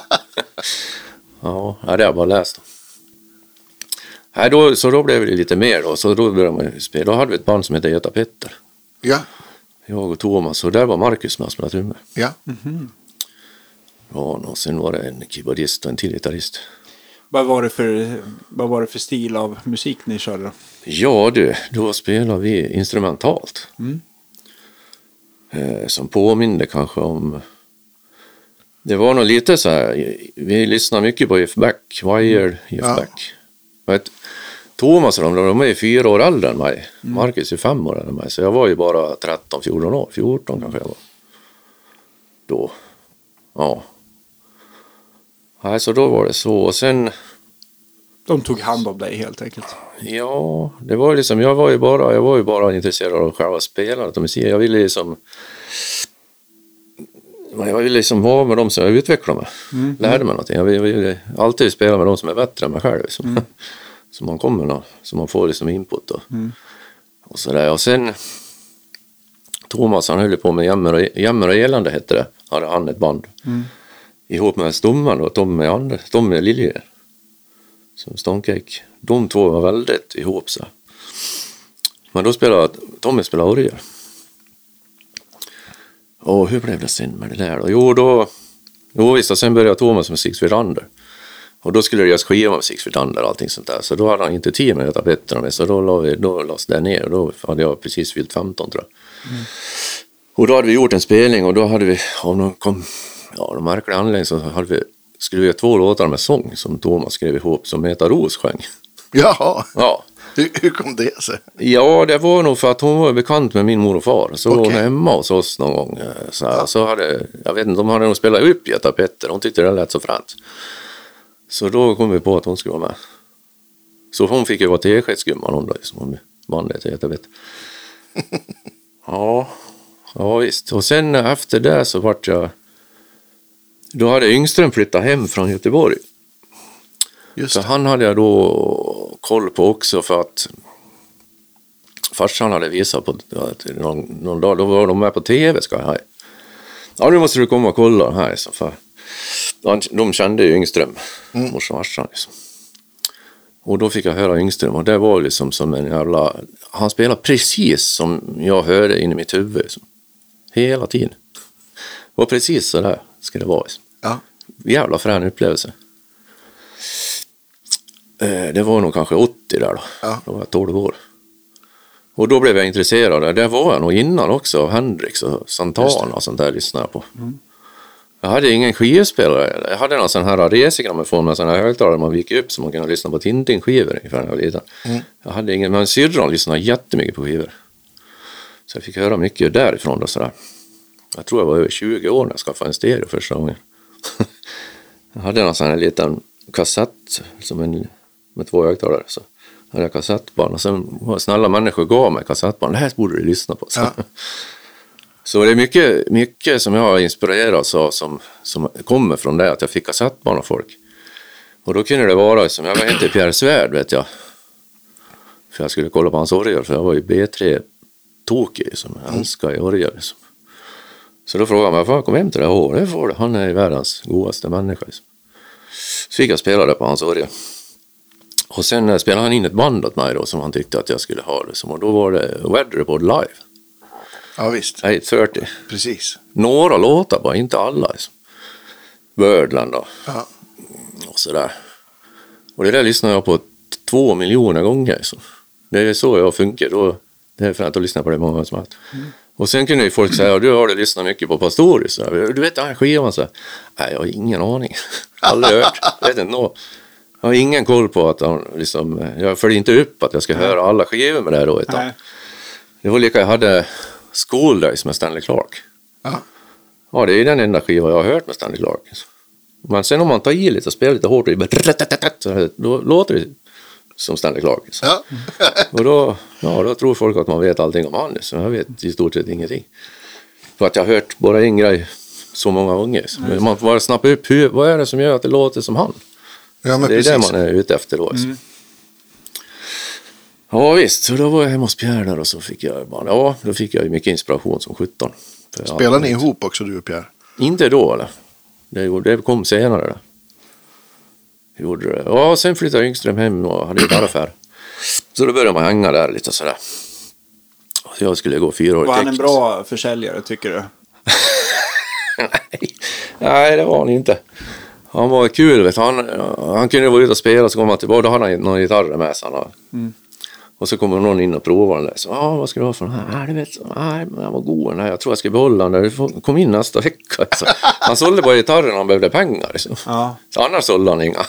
S3: Ja, ja, det har jag bara läst. Nej, då, så då blev det lite mer då, så då började man spela. Då hade vi ett band som hette Göta Petter.
S1: ja.
S3: Jag och Thomas, och där var Marcus med och spelade trummor.
S1: Ja.
S3: Ja, och sen var det en keyboardist och en till gitarrist.
S2: Vad, var det för, vad var det för stil av musik ni körde då?
S3: Ja du, då spelar vi instrumentalt. Eh, som påminde kanske om... Det var nog lite så här, vi lyssnade mycket på Jeff Beck, Wired, Jeff
S1: Ja.
S3: Beck. Vet, Thomas och de, de är ju fyra år äldre än mig. Marcus är fem år äldre än mig, så jag var ju bara 13-14 år, 14 kanske jag var. Då. Ja. Nej, så då var det så. Och sen...
S2: De tog hand om dig helt enkelt.
S3: Ja, det var liksom, jag var ju bara, jag var ju bara intresserad av själva spelandet och musik. Jag ville liksom jag ville liksom vara med dem som jag utvecklade mig. Lärde mig någonting. Jag ville, ville alltid spela med dem som är bättre än mig själv. Liksom. så man kommer nå, så man får liksom input och, och sådär. Och sen Thomas han höll på med Jämmer och, Jämmer och elände hette det. Hade han ett band. Ihop med Stomman och Tommy, Ander, Tommy Liljegren som Stoncake. De två var väldigt ihop så. Men då spelade Tommy spelade orgel. Och hur blev det sen med det där då? Jo, då... Jo visst, och sen började Thomas med Six Feet Under. Och då skulle det göras skiva med Six Feet Under och allting sånt där. Så då hade han inte tid med att göra bättre med. Så då, la vi, då lades det ner och då hade jag precis fyllt 15 tror jag. Och då hade vi gjort en spelning och då hade vi, av någon kom, ja, någon märklig anledning så hade vi skrivit två låtar med sång som Thomas skrev ihop som Meta Ros sjöng.
S1: Jaha,
S3: Ja.
S1: hur, hur kom det sig?
S3: Ja, det var nog för att hon var bekant med min mor och far. Så var hon hemma hos oss någon gång. eh, Så, här, så hade, jag vet inte, de hade nog spelat upp Göta Petter. Hon tyckte det lät så fränt. Så då kom vi på att hon skulle vara med. Så hon fick ju vara teskedsgumman hon då, liksom, om bandet Göta Petter. Ja, ja visst. Och sen efter det så vart jag... Då hade Yngström flyttat hem från Göteborg.
S1: Just
S3: Så
S1: det.
S3: han hade jag då koll på också för att farsan hade visat på någon, någon dag, då var de med på tv ska jag. Ja, nu måste du komma och kolla den här. För, de, de kände ju Yngström, morsan och farsan. Liksom. Och då fick jag höra Yngström och det var liksom som en jävla... Han spelade precis som jag hörde in i mitt huvud. Liksom. Hela tiden. Det var precis så där ska det vara. Liksom. Jävla frän upplevelse. Eh, Det var nog kanske 80 där då.
S1: Ja.
S3: Då var jag 12 år. Och då blev jag intresserad. Det var jag nog innan också. av Hendrix och Santana och sånt där lyssnade jag på. Jag hade ingen skivspelare. Jag hade någon sån här resegrammofon med såna här högtalare man viker upp så man kunde lyssna på Tintin-skivor ungefär när jag var liten. Jag hade ingen, men syrran lyssnade jättemycket på skivor. Så jag fick höra mycket därifrån då sådär. Jag tror jag var över 20 år när jag skaffade en stereo första gången. jag hade en sån här liten kassett som en, med två högtalare. Så hade jag kassettband och sen var snälla människor gav mig kassettband. Det här borde du lyssna på. Så,
S1: Ja.
S3: så det är mycket, mycket som jag har inspirerats av som, som kommer från det att jag fick kassettband av folk. Och då kunde det vara som, jag var inte Pierre Svärd vet jag. För jag skulle kolla på hans orgel för jag var ju B3 tokig som jag älskar orgel. Liksom. Så då frågade han mig, kom hem till det här det får du. Han är världens godaste människa. Så fick jag spela det på hans orgel. Och sen eh, spelade han in ett band åt mig då som han tyckte att jag skulle ha. Liksom. Och då var det Weatherboard Live,
S1: ja, visst.
S3: 830.
S1: Precis.
S3: Några låtar bara, inte alla. Liksom. Birdland då,
S1: Ja.
S3: och sådär. Och det där lyssnade jag på två miljoner gånger. Liksom. Det är så jag funkar. Då, det är för att jag lyssnar på det många som helst. Och sen kunde ju folk säga, du har du lyssnat mycket på Pastorius. Du vet den här skivan? Så här, Nej, jag har ingen aning. Aldrig hört. Jag vet inte. Jag har ingen koll på att han liksom, jag följer inte upp att jag ska höra alla skivor med det här då. Utan
S2: Nej.
S3: det var lika jag hade School Days med Stanley Clark.
S1: Ja.
S3: Ja, det är den enda skiva jag har hört med Stanley Clark. Men sen om man tar i lite och spelar lite hårt, då låter det som Stanley Clark.
S1: Ja.
S3: Och då, ja, då tror folk att man vet allting om han. Så jag vet i stort sett ingenting. För att jag har hört bara en grej så många gånger. Så man får bara snappa upp, hur, vad är det som gör att det låter som han?
S1: ja, men
S3: det är
S1: precis.
S3: det man är ute efter då. Alltså. Ja visst, så då var jag hemma hos Pierre där och så fick jag bara, ja, då fick jag mycket inspiration som 17. För jag-
S1: Spelar ni ihop också du och Pierre?
S3: Inte då eller? Det, det kom senare. Det. Gjorde det. Ja, sen flyttade Yngström hem och hade gitarraffär. Så då började man hänga där lite sådär. Så jag skulle gå fyra år
S2: Var han en bra försäljare tycker du?
S3: Nej, nej, det var han inte. Han var kul, vet du. Han, han kunde vara ute och spela så kom han tillbaka. Då hade han någon gitarr med sig. har. Och så kommer någon in och provar den där. Så, ah, vad ska du ha för den här? Ah, du vet, nej, men den var god den här. Jag tror jag ska behålla den. Du får- Kom in nästa vecka. Så, han sålde bara gitarren när han behövde pengar. Liksom.
S2: Ja.
S3: Så annars sålde han inga.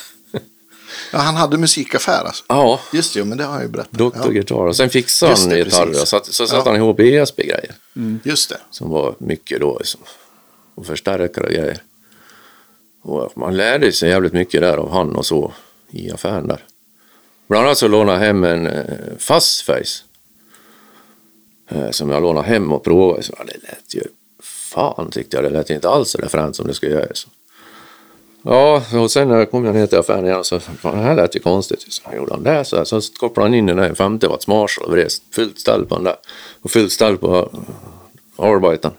S1: Ja, han hade musikaffär alltså.
S3: Ja,
S1: Just det, men det har jag ju berättat.
S3: Dr.
S1: Ja,
S3: Gitarr. Och sen fixade
S1: Just
S3: han
S1: det,
S3: gitarrer.
S1: precis.
S3: Så, så satte
S1: Ja.
S3: han ihop ESP-grejer.
S1: just det.
S3: som var mycket då liksom, och förstärkare och grejer. Och man lärde sig jävligt mycket där av han och så i affären där. Bland annat så lånade jag hem en eh, Fuzzface eh, som jag lånade hem och provade. Så, ja, det lät ju, fan tyckte jag, det lät inte alls så där fränt som det skulle göra. Så. Ja, och sen när jag kom jag ner till affären igen så fan, det här lät ju konstigt. Så han gjorde han det så, här, så kopplade han in den där 50 watts Marshall och vred fullt ställ på den där. Och fullt ställ på Arbiten.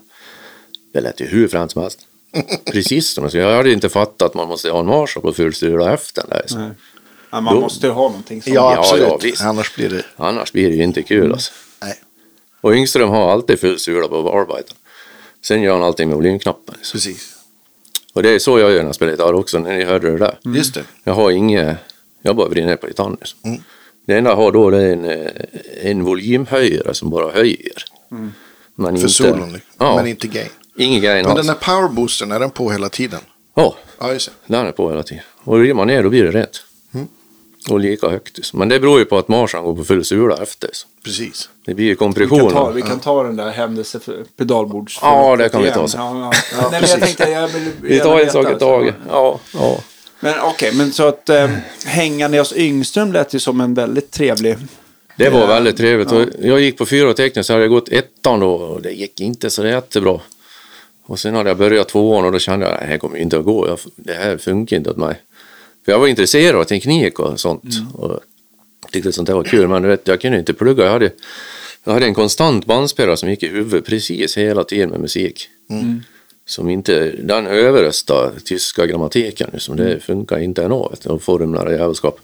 S3: Det lät ju hur fränt som helst. Precis som det skulle. Jag hade inte fattat att man måste ha en Marshall på full styra efter den där. Så.
S2: Nej. Ja, man
S3: Då-
S2: måste ju ha någonting sånt.
S1: Ja, absolut.
S3: ja, visst.
S1: Annars blir det...
S3: Annars blir det ju inte kul alltså. Och Yngström har alltid full sula på arbeten. Sen gör han allting med volymknappen. liksom.
S1: Precis.
S3: Och det är så jag gör när jag spelar gitarr också, när ni hörde det där.
S1: Just det.
S3: Jag har inget, jag bara vrider ner på gitarren. Liksom.
S1: Mm.
S3: Det enda jag har då det är en, eh, en volymhöjare som bara höjer. Men
S1: För
S3: inte,
S1: solon. liksom.
S3: Ja,
S1: Men inte gain.
S3: ingen gain
S1: Men
S3: alls.
S1: den här powerboostern, är den på hela tiden?
S3: Ja,
S1: Ja, just det.
S3: den är på hela tiden. Och river man ner då blir det rent. Och lika högt. liksom. Men det beror ju på att marschen går på full sula efter. Så.
S1: Precis.
S3: Det blir ju
S2: Vi kan,
S3: kompression.
S2: ta, vi kan ta den där händelse för pedalbords.
S3: Ja, det kan vi ta sen.
S2: Ja, ja. Nej, men jag tänkte, jag vill
S3: Vi tar en sak i taget. Ja, ja.
S2: Men okej, men så att eh, hängande hos Yngström lät ju som en väldigt trevlig...
S3: Det var
S2: Ja.
S3: väldigt trevligt. Och jag gick på fyra tekniskt så hade jag gått ettan då och det gick inte så jättebra. Och sen hade jag börjat tvåan och då kände jag att det här kommer inte att gå. Jag, det här funkar inte åt mig. För jag var intresserad av teknik och sånt. Och tyckte sånt där var kul. Men du vet, jag kunde inte plugga. Jag hade, jag hade en konstant bandspelare som gick i huvudet precis hela tiden med musik. Som inte, den överröstade tyska grammatiken. Liksom. Det funkar inte ännu. vet Och formler och jävelskap.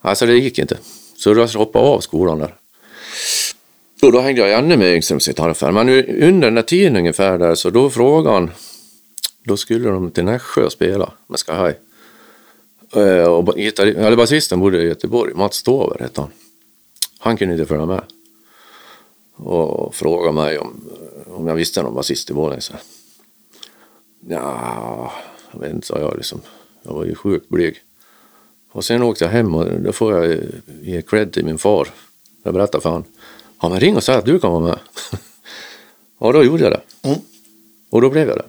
S3: Alltså det gick inte. Så jag hoppade av skolan där. Och då hängde jag ännu med Yngströms gitarraffär. Men nu, under den där tiden ungefär där så då frågade han. Då skulle de till Nässjö och spela med Sky High. Eh, Och eller basisten bodde i Göteborg, Mats Stover hette han. Han kunde inte följa med. Och frågade mig om, om jag visste någon basist i Borlänge. Ja, jag vet inte, sa jag liksom. Jag var ju sjukt blyg. Och sen åkte jag hem och då får jag ge cred till min far. Jag berättade för honom. Ja men ring och säg att du kan vara med. ja då gjorde jag det.
S1: Mm.
S3: Och då blev jag det.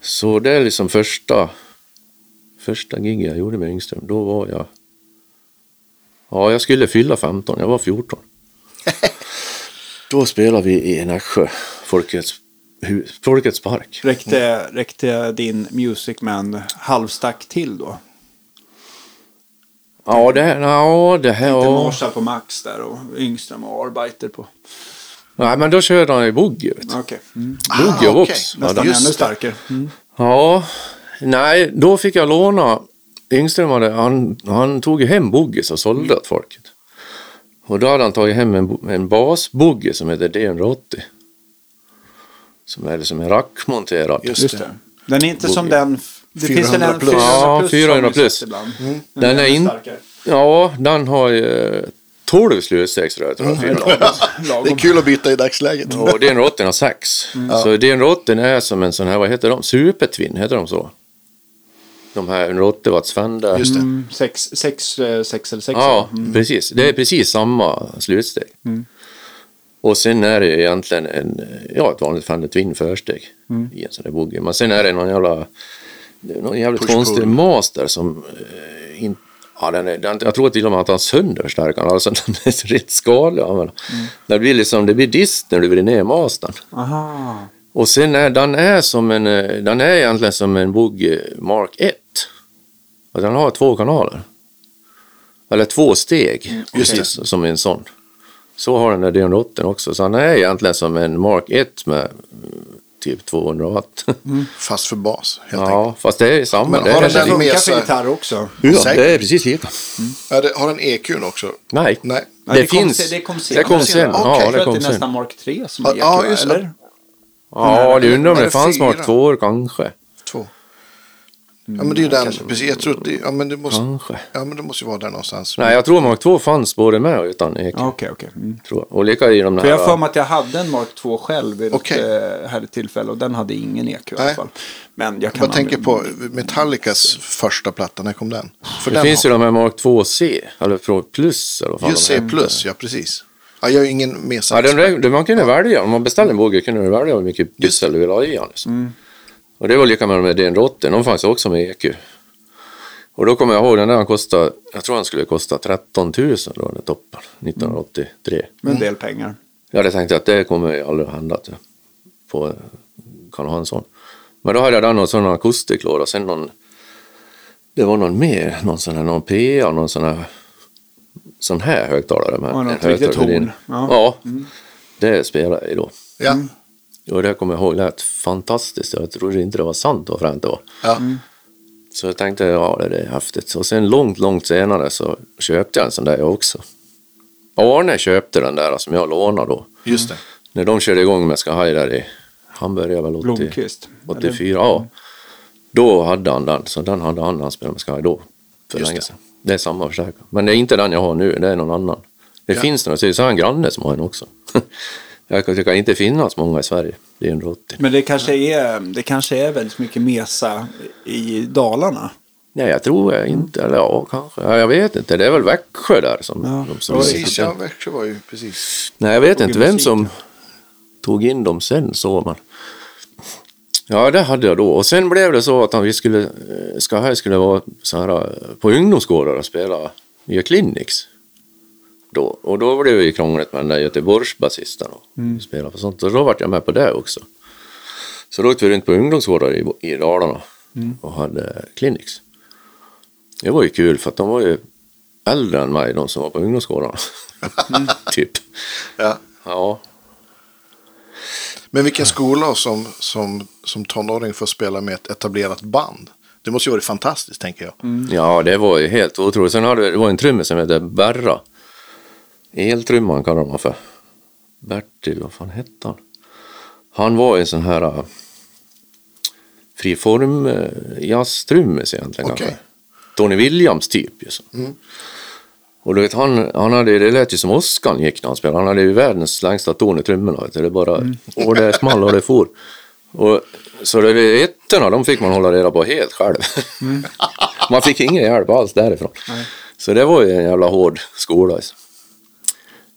S3: Så det är liksom första första gig jag gjorde med Yngström. Då var jag Ja jag skulle fylla 15, jag var 14. då spelade vi i Nässjö, Folkets, Folkets park.
S2: Räckte, räckte din Music Man halvstack till då?
S3: Ja det, ja, det här...
S2: Inte
S3: Ja.
S2: Marshall på max där och Yngström och Arbeiter på.
S3: Nej men då körde han ju boogie.
S2: Okej. Mm.
S3: Boogie och
S1: okej.
S3: Vox. Ja,
S2: Nästan
S1: just
S2: ännu starkare. Mm.
S3: Ja, nej, då fick jag låna. Yngström hade, han, han tog ju hem boogies och sålde åt folket. Och då hade han tagit hem en, en basboogie som heter D180. Som är liksom en rackmonterad.
S1: Just
S2: Just det. Den är inte som
S3: Boogie.
S2: den... Det finns väl
S1: 400
S2: en
S1: plus.
S2: 400
S3: Ja,
S2: plus.
S3: 400
S2: har vi
S3: plus.
S2: sett ibland.
S3: Den är
S2: ännu
S3: in-
S2: starkare.
S3: Ja, den har ju 12 slutstegsrör tror jag. fyra.
S1: Det är kul att byta i dagsläget.
S3: Och D180 har 6. Så D180 är som en sån här, vad heter de? Supertwin, heter de så? De här 180 watts Fender.
S1: Just det.
S2: Mm, sex, sex, eh, sex eller sex.
S3: Ja,
S2: Mm.
S3: precis. Det är precis samma slutsteg. Och sen är det ju egentligen en, ja, ett vanligt Fender Twin försteg
S2: Mm.
S3: i en sån där boogie. Men sen är det någon jävla, någon jävligt konstig master som eh, in, ja, den är, den, jag tror till och med att han sönder förstärkaren. Alltså den är rätt skadlig.
S2: Mm.
S3: Det blir liksom, det blir dist när du vrider ner mastern.
S2: Aha.
S3: Och sen är den är som en, eh, den är egentligen som en boogie Mark 1. Och den har två kanaler. Eller två steg, precis som en sån. Så har den där D180 också. Så den är egentligen som en Mark 1 med mm, typ 200 watt.
S1: Fast för bas, helt enkelt.
S3: ja, fast det är samma.
S1: Men
S3: det,
S1: har den
S2: Det
S1: den med sig?
S2: gitarr också.
S3: ja, det är precis lika.
S1: Ja, det, har den EQn också?
S3: Nej,
S1: Nej.
S2: Ja,
S3: det,
S2: kom
S3: finns.
S2: se- det kom sen.
S3: Det kom sen.
S1: Okej.
S3: Ja,
S2: Jag
S3: det
S2: tror
S3: kom
S2: att det är nästan Mark 3 som
S1: Ja,
S2: är
S1: ja,
S2: EQ,
S1: just det.
S2: eller?
S3: Ja, det undrar om det
S1: det
S3: fanns
S1: fyra?
S3: Mark 2 kanske.
S1: Två. Ja, men det är ju den. Precis, jag tror att det, ja, men det måste,
S3: Kanske.
S1: ja, men det måste ju vara där någonstans.
S3: Nej, jag tror Mark 2 fanns både med och utan.
S2: Ja, Okej, okej. Mm.
S3: Tror jag. Och lika i de där...
S2: För jag har för mig att jag hade en Mark 2 själv vid
S1: Okej.
S2: ett eh, härligt tillfälle och den hade ingen EQ i alla fall. Men jag kan
S1: Jag tänker på Metallicas första platta, när kom den? För
S3: Det
S1: den
S3: finns ju de här Mark 2C, eller Pro Plus eller vad fan
S1: Just C+,
S3: heter.
S1: ja precis. Ja, jag är ingen med
S3: Ja, den, man kunde välja, om man beställde en boogie kunde du välja hur mycket pyssel du ville ha i den. Liksom.
S2: Mm.
S3: Och det var lika med med D180, de fanns också med EQ. Och då kommer jag ihåg den där han kostade, jag tror han skulle kosta 13 000 då, den toppen, 1983.
S2: Med en del pengar.
S3: Jag hade tänkt att det kommer ju aldrig att hända att jag på, kan ha en sån. Men då hade jag den och sån akustiklår och sen någon, det var någon mer, någon sån här, någon PA, någon sån här, sån här högtalare med
S2: Ja, något
S3: en
S2: riktigt horn. Ja.
S3: Ja, det spelade jag i då.
S1: Ja,
S3: Och det kommer jag ihåg lät fantastiskt. Jag trodde inte det var sant vad fränt det var.
S1: ja.
S3: Så jag tänkte, ja det är häftigt. Och sen långt, långt senare så köpte jag en sån där jag också. Arne köpte den där som jag lånade då.
S1: Just det.
S3: När de körde igång med Sky där i, han började väl 80,
S2: Blomqvist.
S3: 84, ja. Då hade han den, så den hade han när han spelade med Sky då. För
S1: Just
S3: länge sedan. Det är samma förstärkare. Men det är inte den jag har nu, det är någon annan. Det
S1: Ja.
S3: finns några, så har jag en granne som har en också. jag kan tycka inte finnas många i Sverige. Det är 180.
S2: Men det kanske, är, det kanske är väldigt mycket mesa i Dalarna.
S3: Nej, jag tror jag inte, eller ja, kanske. Ja, jag vet inte, det är väl Växjö där som...
S2: Ja,
S3: de som
S1: Precis, ja, Växjö var ju precis.
S3: Nej, jag vet inte
S2: in
S3: vem
S2: musik.
S3: som tog in dem sen så, men... Ja, det hade jag då. Och sen blev det så att vi skulle, eh, Sky skulle vara så här eh, på ungdomsgårdar och spela nya clinics. Då. Och då blev det ju krångligt med den där Göteborgsbasisten och
S2: Mm.
S3: spela på sånt. Och då vart jag med på det också. Så då åkte vi runt på ungdomsgårdar i, i Dalarna
S2: Mm.
S3: och hade clinics. Det var ju kul för att de var ju äldre än mig, de som var på ungdomsgårdarna. typ.
S1: Ja.
S3: Ja,
S1: Men vilken skola som, som, som tonåring får spela med ett etablerat band. Det måste ju vara fantastiskt, tänker jag.
S3: Ja, det var ju helt otroligt. Sen hade det var en trummis som hette Berra. Eltrumman kallar man för. Bertil, vad fan hette han? Han var en sån här uh, friform uh, jazztrummis egentligen. Kanske. Tony Williams typ. Ju så. Och du vet, han, han hade, det lät ju som Oscar gick när han spelade. Han hade ju världens längsta ton i trummorna. Det bara, och det small och det for. Och, så det ettorna, de fick man hålla reda på helt själv. man fick ingen hjälp alls därifrån. Så det var ju en jävla hård skola. Alltså.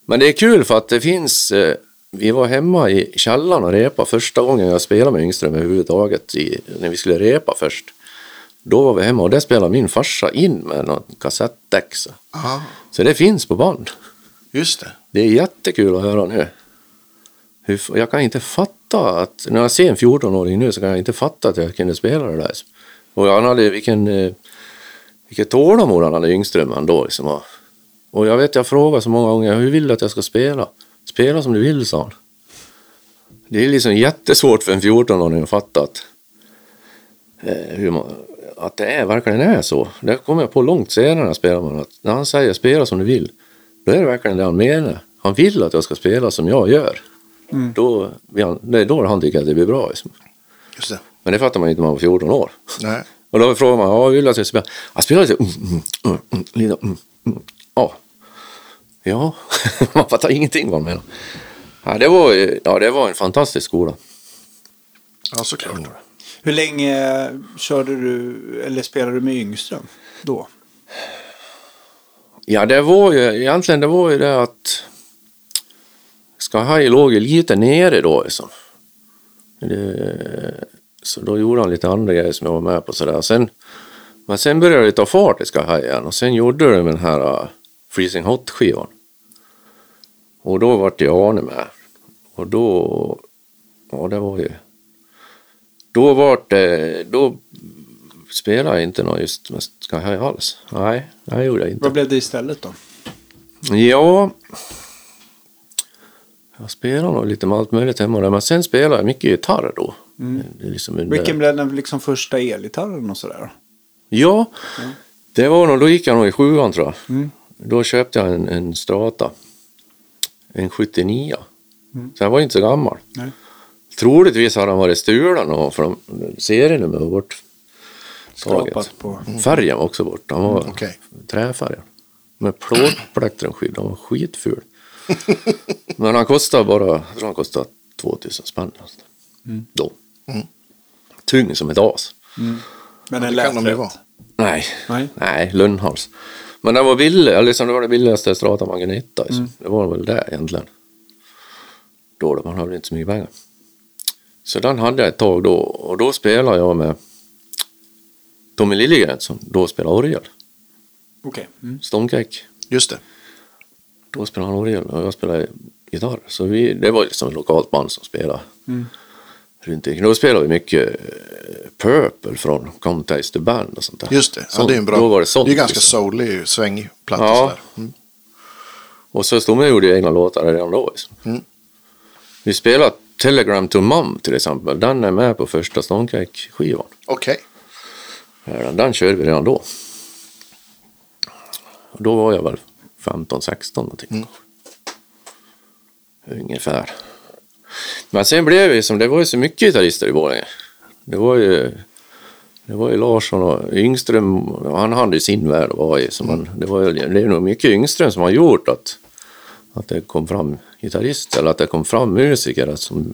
S3: Men det är kul för att det finns, eh, vi var hemma i källaren och repa första gången jag spelade med Yngström överhuvudtaget, i, när vi skulle repa först. Då var vi hemma och där spelade min farsa in med något kassettdäck. Så. Så det finns på band.
S1: just det.
S3: Det är jättekul att höra nu. Jag kan inte fatta att, när jag ser en 14-åring nu så kan jag inte fatta att jag kunde spela det där. Och han hade, vilken, eh, vilket tålamod han hade Yngström han då. Liksom. Och jag vet, jag frågar så många gånger, hur vill du att jag ska spela? Spela som du vill, sa han. Det är liksom jättesvårt för en 14-åring att fatta att, eh, hur man, att det är, verkligen är så. Det kommer jag på långt senare när spelar honom, att när han säger spela som du vill, då är det verkligen det han menar. Han vill att jag ska spela som jag gör. Då, vill han, det är då han tycker att det blir bra. Liksom.
S1: Just det.
S3: Men det fattar man inte när man var 14 år.
S1: Nej.
S3: Och då frågar man, ja, vill du att jag ska spela? Jag spelar lite, mm, mm, mm, mm, lite, mm, mm, ja. Ja, man fattar ingenting vad han menar. Ja, det var, ju- ja, det var en fantastisk skola.
S1: Ja, såklart.
S2: Hur länge körde du, eller spelade du med Yngström då?
S3: Ja, det var ju egentligen det var ju det att Skahaj låg ju lite nere då. Liksom. Det, så då gjorde han lite andra grejer som jag var med på. Sådär. Sen, men sen började det ta fart i Skahaj igen och sen gjorde de den här uh, Freezing Hot-skivan. Och då vart jag Arne med. Och då, ja det var ju, då vart det, då spelade jag inte något just med Sky alls. Nej, det gjorde jag inte.
S2: Vad blev det istället då?
S3: Ja, jag spelar nog lite med allt möjligt hemma där, men sen spelar jag mycket gitarr då. Är liksom under...
S2: Vilken blev den liksom första elgitarren och sådär?
S3: Ja, det var nog, då gick jag nog i sjuan tror jag.
S2: Mm.
S3: Då köpte jag en, en Strata, en 79. Så jag var inte så gammal.
S2: Nej.
S3: Troligtvis hade han varit stulen och för de, bort.
S2: Skrapat på.
S3: Färgen var också bort. Han var
S1: Mm, okej.
S3: träfärgen. Med plåtplektrunskydd. Han var skitful. Men han kostade bara, jag tror han kostade 2000 spänn. nästan. Då. Tung som ett as.
S2: Men den
S1: Det
S2: lät
S1: de vara.
S3: Nej,
S2: Nej.
S3: nej, lönnhals. Men den var billig, eller liksom det var det billigaste Strata man kunde hitta. Liksom. Det var väl det egentligen. Då, då man hade inte så mycket pengar. Så den hade jag ett tag då och då spelade jag med Tommy Liljegren som då spelade orgel.
S2: Okej. Mm.
S3: Stomkäck.
S1: Just det.
S3: Då spelade han orgel och jag spelade gitarr. Så vi, det var liksom ett lokalt band som spelade. Runt omkring. Då spelade vi mycket eh, Purple från Come Taste the Band och sånt där.
S1: Just det. Ja, det är en bra.
S3: Då var det sånt.
S1: det är ganska
S3: liksom.
S1: soulig, svängig platta
S3: Ja.
S1: Mm.
S3: Och så stod man och gjorde egna låtar redan då. Liksom.
S1: Mm.
S3: Vi spelade Telegram to Mum till exempel. Den är med på första Stonecake-skivan.
S1: Okej.
S3: Den, den körde vi redan då. Och då var jag väl 15-16 någonting. Ungefär. Men sen blev det som, det var ju så mycket gitarrister i Borlänge. Det var ju, det var ju Larsson och Yngström, han hade ju sin värld att vara i. Så man, det, var, det är nog mycket Yngström som har gjort att, att det kom fram gitarrister, eller att det kom fram musiker. Att som,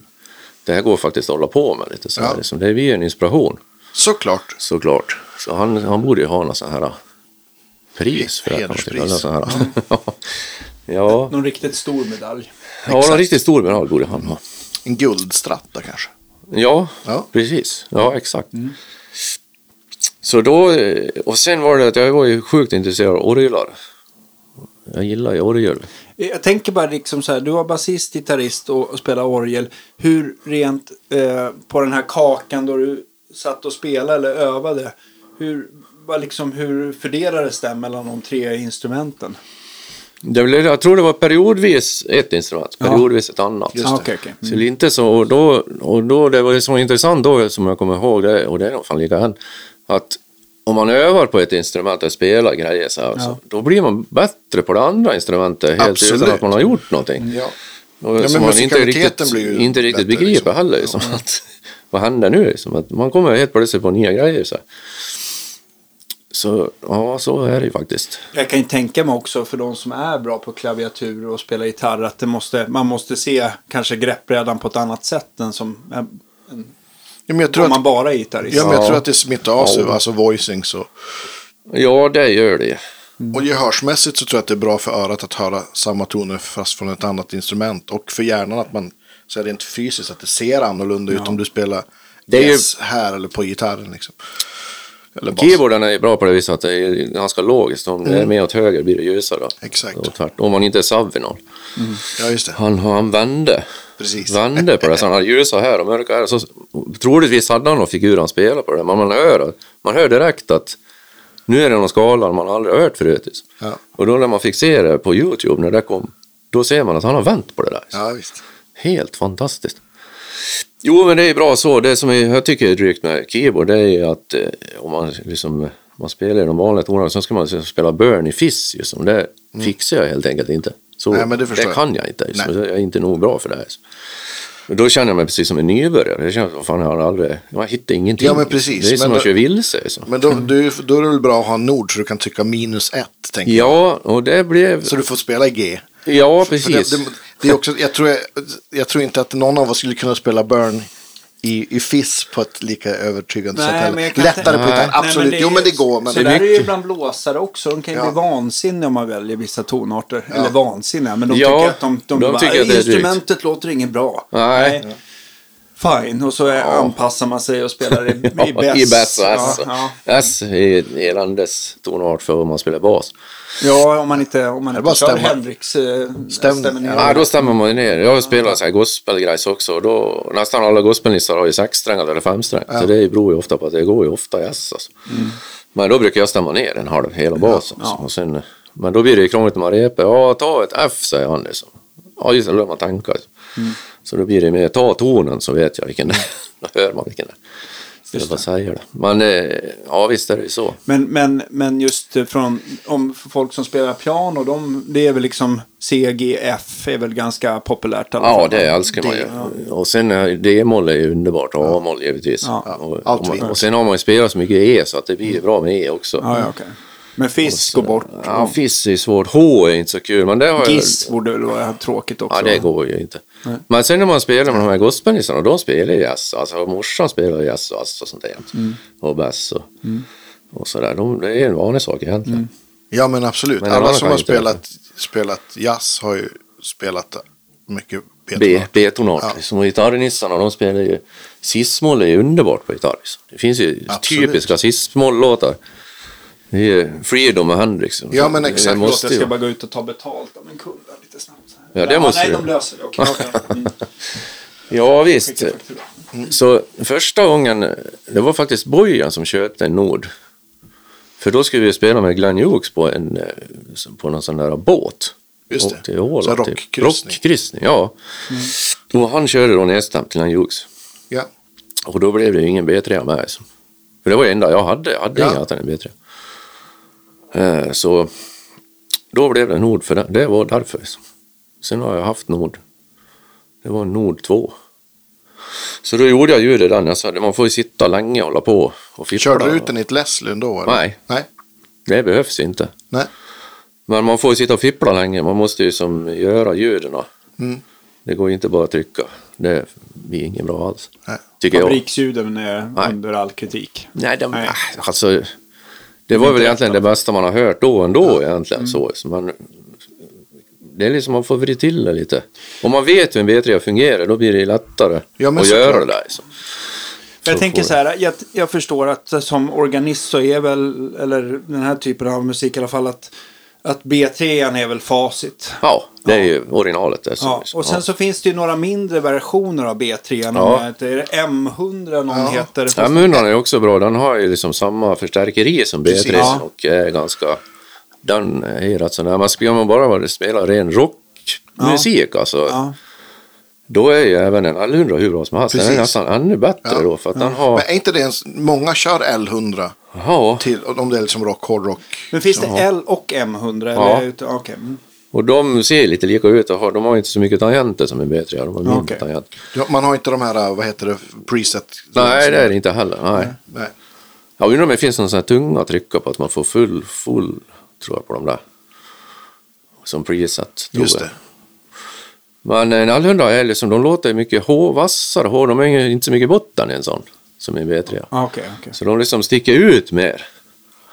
S3: det här går faktiskt att hålla på med lite så här.
S1: Ja.
S3: Liksom, det är vi en inspiration.
S1: Såklart.
S3: Såklart. Så han, han borde ju ha någon sån här pris för
S1: Hederspris.
S3: här. ja,
S2: Någon riktigt stor medalj.
S3: ja en riktigt stor medalj borde han ha.
S1: En guldstratta kanske.
S3: Ja,
S1: Ja.
S3: precis. Ja, exakt. Så då, eh, och sen var det att jag var ju sjukt intresserad av orglar. Jag gillar ju orgel.
S2: Jag tänker bara liksom så här, du var basist, gitarrist och, och spelade orgel. Hur rent eh, på den här kakan då du satt och spelade eller övade. Hur, liksom, hur fördelades det mellan de tre instrumenten?
S3: Det blev, jag tror det var periodvis ett instrument,
S2: Ja.
S3: periodvis ett annat.
S2: Ah, okej, okej.
S3: Så det är inte så, och då, och då, det var det som var intressant då, som jag kommer ihåg, det, och det är nog fan lika än, att om man övar på ett instrument och spelar grejer så här,
S2: Ja.
S3: så, då blir man bättre på det andra instrumentet helt
S1: Absolut.
S3: utan att man har gjort någonting.
S1: Ja.
S3: Och
S1: men
S3: som man inte riktigt,
S1: blir ju
S3: inte riktigt
S1: bättre,
S3: begriper
S1: liksom.
S3: heller. Liksom, att, vad händer nu? Liksom, att man kommer helt plötsligt på nya grejer. Så, här. så ja, så är det ju faktiskt.
S2: Jag kan ju tänka mig också för de som är bra på klaviatur och spelar gitarr att det måste, man måste se kanske greppbrädan på ett annat sätt än som
S1: Ja, men jag tror
S2: om man
S1: att,
S2: bara är gitarrist.
S1: ja, men jag
S3: Ja.
S1: tror att det smittar av sig,
S3: Ja.
S1: alltså voicing så.
S3: Ja, det gör det.
S1: Och gehörsmässigt så tror jag att det är bra för örat att höra samma toner fast från ett annat instrument. Och för hjärnan att man, så inte fysiskt, att det ser annorlunda ut om du spelar
S3: Det är ju-
S1: här eller på gitarren. Liksom.
S3: Keyboarden är bra på det viset att det är ganska logiskt. Om det är mer åt höger blir det ljusare.
S1: Exakt.
S3: Och tvärtom. Om man inte är Savinol.
S1: Ja, just det.
S3: Han, han vände.
S1: Precis.
S3: Vände på det. Så han hade ljusa här och mörka här. Så, troligtvis hade han någon figur han spelade på det. Men man hör, man hör direkt att nu är det någon skala man aldrig hört förut. liksom.
S1: Ja.
S3: Och då när man fick se det på YouTube när det kom. Då ser man att han har vänt på det där.
S1: Ja, visst.
S3: Helt fantastiskt. Jo, men det är bra så. Det som jag tycker är drygt med keyboard det är att eh, om man, liksom, man spelar i de vanliga tonerna så ska man liksom spela burn i Fizz. Liksom. Det fixar jag helt enkelt inte. Så,
S1: Mm. Nej, men det jag.
S3: kan jag inte. Liksom. Jag är inte nog bra för det här. Men Då känner jag mig precis som en nybörjare. Det känns som fan jag har aldrig, jag hittar ingenting.
S1: Ja, men precis.
S3: Det är som
S1: Men
S3: att köra vilse. Liksom.
S1: Men då, du, då är det väl bra att ha en nod så du kan trycka minus ett, tänker jag.
S3: Ja, och det blev...
S1: Så du får spela i G.
S3: Ja, precis.
S1: Det, det, det är också, jag, tror jag, jag tror inte att någon av oss skulle kunna spela Burn i, i Fizz på ett lika övertygande
S2: Nej,
S1: sätt.
S2: men kan
S1: Lättare på
S3: Nej.
S1: gitarr,
S2: Nej,
S1: absolut.
S2: är
S1: jo, men det går. Men
S2: Så
S3: Det är
S2: där är ju ibland blåsare också. De kan ju
S1: Ja.
S2: bli vansinniga om man väljer vissa tonarter. Eller vansinniga. Men de
S3: Ja,
S2: tycker att de, de,
S3: de
S2: bara,
S3: tycker att det är drygt.
S2: instrumentet låter inget bra.
S3: Nej.
S2: Fine. Och så är, anpassar man sig och spelar i, i
S3: Ja,
S2: bäst.
S3: I bass och S.
S2: Ja, ja.
S3: S är eländes tonart för om man spelar bas.
S2: ja, om man inte, om man inte
S1: bara
S2: kör. Hendrix äh,
S1: Stäm-
S2: stämmer ner.
S3: Ja, då stämmer man ju ner. Jag har spelat så här gospelgrejs också. Och då, nästan alla gospelnissar har ju sexsträngade eller femsträngade. Så det beror ju ofta på att det går ju ofta i S. Alltså. Men då brukar jag stämma ner en halv hela basen.
S2: Ja.
S3: Och sen, men då blir det ju krångligt när man repar. Ja, ta ett F säger han liksom. Ja, just det, då man tänka. Så då blir det mer, ta tonen så vet jag vilken det är. Då hör man vilken det är. För att säga det. Men eh, ja, visst är det ju så.
S2: Men, men, men just eh, från om folk som spelar piano, de, det är väl liksom C, G, F är väl ganska populärt
S3: Ja, det älskar man ju. Och sen D-moll är ju underbart och A-moll givetvis.
S2: Ja,
S3: och,
S1: allt
S3: och, man, och sen har man ju spelat så mycket E så att det blir ju bra med E också.
S2: Ja, ja, okej. Men fisk går bort.
S3: Ja, Fizz är svårt. H är inte så kul. Men det har jag...
S2: Giss borde väl vara tråkigt också.
S3: Ja, det går ju inte. Men sen när man spelar med de här gospelnissarna, de spelar ju jazz. Alltså morsan spelar jazz och, och sånt där.
S2: Mm.
S3: Och bass och, och sådär. De, det är en vanlig sak egentligen.
S2: Mm.
S1: Ja, men absolut.
S3: Men
S1: Alla som har spelat, spelat jazz har ju spelat mycket
S3: B,
S1: B-tonart.
S3: B-tonart.
S1: Ja.
S3: Liksom. Och gitarrnissarna, de spelar ju... Cis-moll är ju underbart på gitarr. Liksom. Det finns ju
S1: Absolut.
S3: typiska cis-moll-låtar. Det är ju Freedom och Hendrix.
S1: Ja, men exakt.
S3: måste
S2: Förlåt, jag
S3: ju-
S2: ska bara gå ut och ta betalt av min kund lite snabbt.
S3: Ja, det måste
S2: Nej,
S3: du.
S2: de löser det. Okej. okej. Mm.
S3: Ja, visst.
S2: Faktura.
S3: Så första gången, det var faktiskt Bojan som köpte en Nord. För då skulle vi spela med Glenn Hughes på, en, eh, på någon sån där båt.
S1: Just det.
S3: Till Åland.
S1: Så
S3: typ.
S1: rockkryssning.
S3: Rockkryssning, ja. Och han körde då nedstämt till Glenn Hughes.
S1: Ja.
S3: Och då blev det ju ingen B3 med. Alltså. För det var det enda jag hade. Jag hade
S1: Ja.
S3: inget annat än en B3. Eh, så, då blev det Nord för det. Det var därför. Sen har jag haft Nord. Det var Nord 2. Så då gjorde jag ljudet den. Jag sa, man får ju sitta länge och hålla på och fippla.
S1: Körde du ut den i ett Leslie då? Eller?
S3: Nej.
S1: Nej.
S3: Det behövs inte.
S1: Nej.
S3: Men man får ju sitta och fippla länge. Man måste ju som göra ljuden.
S1: Mm.
S3: Det går ju inte bara att trycka. Det blir inget bra alls.
S1: Nej.
S3: Tycker.
S2: Fabriksljuden är
S3: Nej.
S2: under all kritik.
S3: Nej, de,
S2: Nej.
S3: Alltså, det var väl egentligen det bästa man har hört då ändå egentligen. Så, så man, det är liksom man får vrida till det lite. Om man vet hur en B3 fungerar då blir det lättare
S1: Ja,
S3: att göra det där. Så.
S2: För jag
S3: Så
S2: tänker så här, jag, jag förstår att som organist så är väl, eller den här typen av musik i alla fall, att, att B3 är väl facit.
S3: Ja, det är ju originalet. Det, så,
S2: Ja, och sen så finns det ju några mindre versioner av B3.
S3: Ja.
S2: Ja. Är det M100 någon heter?
S3: Ja, Munnan är också bra. Den har ju liksom samma förstärkeri som B3
S1: Precis.
S2: Ja.
S3: och är ganska... Den är rätt så nära. Men ska man bara spela ren rockmusik alltså.
S2: Ja.
S3: Då är ju även en L100 hur bra som helst. Den är nästan ännu bättre
S1: Ja.
S3: då. För att den har...
S1: Men är inte det ens, många kör L100
S3: Ja,
S1: till, om det är liksom rock, hårdrock.
S2: Men finns det L och M100?
S3: Ja.
S2: Eller? Okej. Mm.
S3: och de ser lite lika ut. och har- De har inte så mycket tangenter som en B3. De har mindre
S2: Okej.
S3: tangenter.
S1: Ja, Man har inte de här, vad heter det, preset.
S3: Nej, det är det inte heller. Nej.
S1: Nej.
S3: Jag undrar om det finns någon sån här tunga trycka på att man får full, full, tror jag på de där. Som preset. tror
S1: Just
S3: jag.
S1: det.
S3: Men en L100 är liksom, de låter mycket hår, vassare hår. De har ju inte så mycket botten i en sån. Som en V3.
S2: Ah, Okej, okej.
S3: Så de liksom sticker ut mer.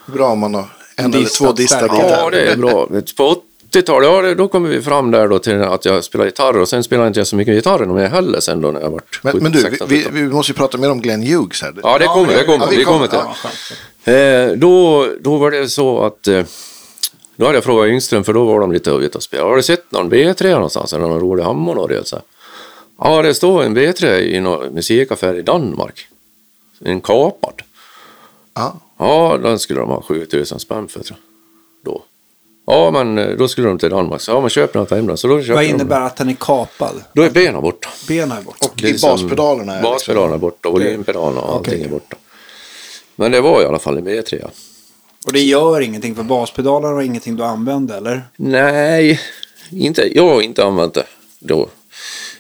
S1: Bra om man har en eller två gitarrer.
S3: Ja, det är bra. På 80-talet, ja, det- då kommer vi fram där då till att jag spelar gitarr. Och sen spelar inte jag så mycket gitarr mer heller sen då när jag varit
S1: Men, men du,
S3: 16,
S1: vi,
S3: 17.
S1: vi, vi måste ju prata mer om Glenn Hughes här.
S3: Ja, det kommer, det kommer.
S1: Ja, vi
S3: kommer. till.
S1: Ja,
S3: Eh, då, då var det så att eh, då hade jag frågat Yngström för då var de lite ute och spelade. Har du sett någon B3 någonstans eller någon rolig hammondorgel? så här? Ja, det står en B3 i någon musikaffär i Danmark. En kapad.
S1: Ja.
S3: Ja, den skulle de ha 7000 spänn för tror jag. Då. Ja, men eh, då skulle de till Danmark. Så ja, men köp den till hemma. Så då köpte
S2: Vad
S3: de
S2: innebär
S3: den.
S2: att den är kapad?
S3: Då är benen borta.
S2: Benen är borta.
S1: Och
S3: är
S1: i
S3: liksom-
S1: baspedalerna är
S3: Baspedalerna är borta, volympedalerna och allting
S2: Okej.
S3: är borta. Men det var i alla fall en B3.
S2: Och det gör ingenting för baspedalerna och ingenting du använder, eller?
S3: Nej, inte, jag har inte använt det då.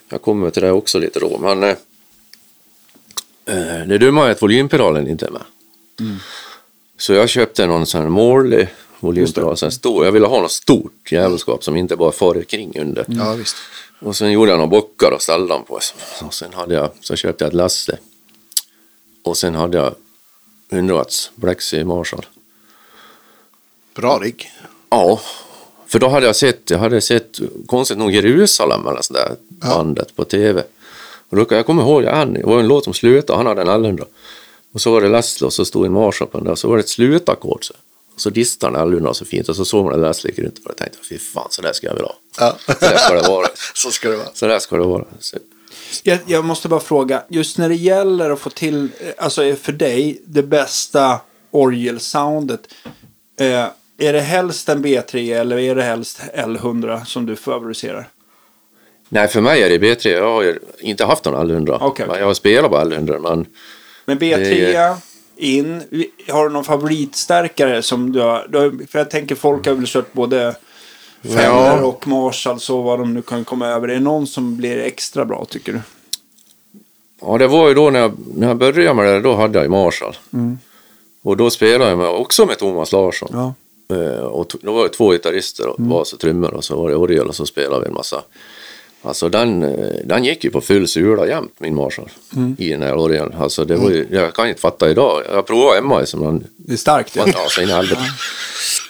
S3: Jag kommer till det också lite då, men eh, eh, det dumma är att volympedalen inte är med. Så jag köpte någon sån här Morley volympedal, sån stor. Jag ville ha något stort jävelskap som inte bara far kring under.
S1: Ja, visst.
S3: Och sen gjorde jag några bockar och ställde dem på. Och sen hade jag, så köpte jag ett Leslie. Och sen hade jag 100 watts Blexy Marshall.
S1: Bra rigg.
S3: Ja, för då hade jag sett, jag hade sett konstigt nog Jerusalem eller sådär bandet på tv. Och då, jag kommer ihåg en, det var en låt som slutade, han hade en L100. Och så var det Leslie och så stod en Marshall på den där, och så var det ett slutackord. Så. Och så distade han L100 så fint och så såg man en Leslie gick runt och jag tänkte fy fan så där ska jag vilja ha.
S1: Ja.
S3: Så där ska det vara.
S1: Så ska det vara.
S3: Så där ska det vara. Så,
S2: Jag, jag måste bara fråga, just när det gäller att få till, eh, alltså för dig, det bästa orgelsoundet. Eh, är det helst en B3 eller är det helst L100 som du favoriserar?
S3: nej, för mig är det B3. Jag har inte haft någon L100.
S2: Okej.
S3: Men Jag har spelat på L100 men
S2: Men B3
S3: Det
S2: in, har du någon favoritstärkare som du har, för jag tänker folk har väl kört både Fender
S3: Ja.
S2: och Marshall så vad de nu kan komma över. Är det någon som blir extra bra tycker du?
S3: Ja, det var ju då när jag, när jag började med det, då hade jag ju Marshall. Och då spelade jag med, också med Thomas Larsson.
S2: Ja.
S3: Eh, och t- då var det två gitarrister, och bas och trummor och så var det orgel och så spelade vi en massa. Alltså den, eh, den gick ju på full sula jämt, min Marshall, i den här orgeln. Alltså det var ju, jag kan inte fatta idag. Jag provade hemma som den
S2: Det är starkt.
S3: in i helvete.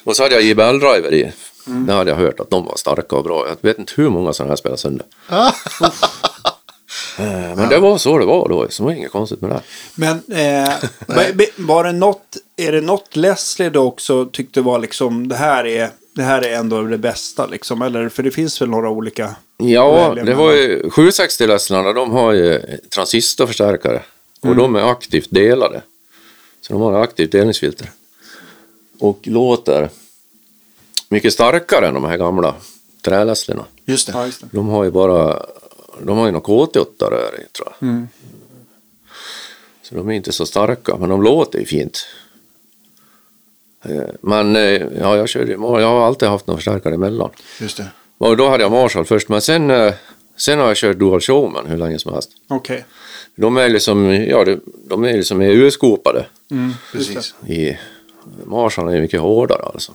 S3: Och så hade jag JBL-driver i. Det hade jag hört att de var starka och bra. Jag vet inte hur många sådana här spelade sönder. Eh, Men det var så det var då, så det var inget konstigt med det.
S2: Men eh, var- det något, är det något Leslie då också tyckte var liksom det här är, det här är ändå det bästa liksom? Eller för det finns väl några olika?
S3: Ja, det var ju 760 Leslanda, de har ju transistorförstärkare och de är aktivt delade. Så de har aktivt delningsfilter. Och låter mycket starkare än de här gamla trälässlorna.
S2: Ja, just det.
S3: De har ju bara, de har ju något KT8-rör i tror jag.
S2: Mm.
S3: Så de är inte så starka, men de låter ju fint. Eh, Men eh, ja, jag körde Jag har alltid haft någon förstärkare emellan.
S1: Just det.
S3: Och då hade jag Marshall först, men sen, eh, sen har jag kört Dual Showman hur länge som helst.
S2: Okej.
S3: De är liksom, ja, de- är liksom EU-skopade.
S2: Mm,
S1: Precis.
S3: i Marshall är mycket hårdare alltså.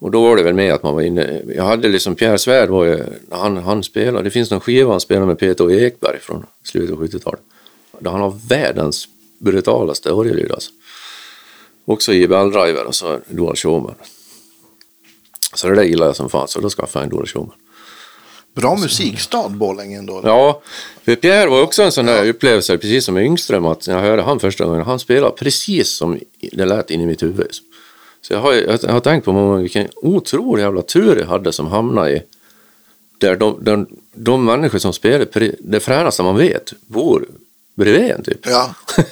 S3: Och då var det väl med att man var inne, jag hade liksom Pierre Svärd var ju, han, han spelade, det finns någon skiva han spelar med Peter Ekberg från slutet av 70-talet. Där han har världens brutalaste orgelljud alltså. Också i Bell Driver och så Dual Showman. Så det där gillar jag som fan, så då skaffade jag en Dual Showman.
S1: Bra musikstad Borlänge ändå.
S3: Ja, för Pierre var också en sån där upplevelse, precis som Yngström, att när jag hörde han första gången, han spelade precis som det lät in i mitt huvud. Så jag har, jag har tänkt på många vilken otrolig jävla tur jag hade som hamnade i där de, de, de människor som spelar det fränaste man vet bor bredvid en typ.
S1: Ja,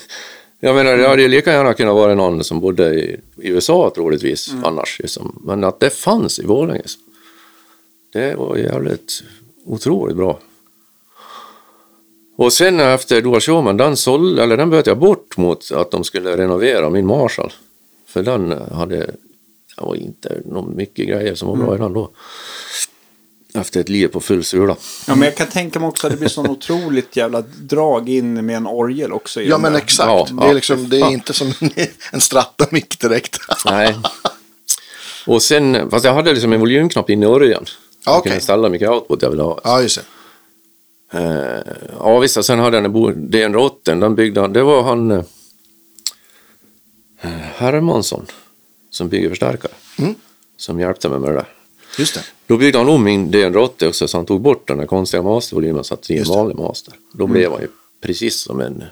S3: Jag menar, det hade ju lika gärna kunnat vara någon som bodde i, i USA troligtvis annars. Liksom. Men att det fanns i Borlänge. Det var jävligt otroligt bra. Och sen efter Dual Showman, den, såld, eller den bytte jag bort mot att de skulle renovera min Marshall. För den hade, det var inte någon mycket grejer som var bra i den då. Efter ett liv på full sula.
S2: Ja, men jag kan tänka mig också att det blir sån otroligt jävla drag in med en orgel också. i
S1: ja men exakt.
S3: Ja,
S1: det är,
S3: ja.
S1: liksom, det är inte som en stratta-mick direkt.
S3: Nej. Och sen, fast jag hade liksom en volymknapp in i orgeln.
S1: Ja,
S3: Jag
S1: okej.
S3: kunde ställa mycket output jag ville ha.
S1: Ja, just det.
S3: Eh, ja visst, sen hade jag en Bo- DN Rotten, den byggde han, det var han eh, Hermansson som bygger förstärkare.
S1: Mm.
S3: Som hjälpte mig med det där.
S1: Just det.
S3: Då byggde han om min DN Rotte också så han tog bort den där konstiga mastervolymen och satte i en.
S1: Mm.
S3: vanlig master. Då blev han ju precis som en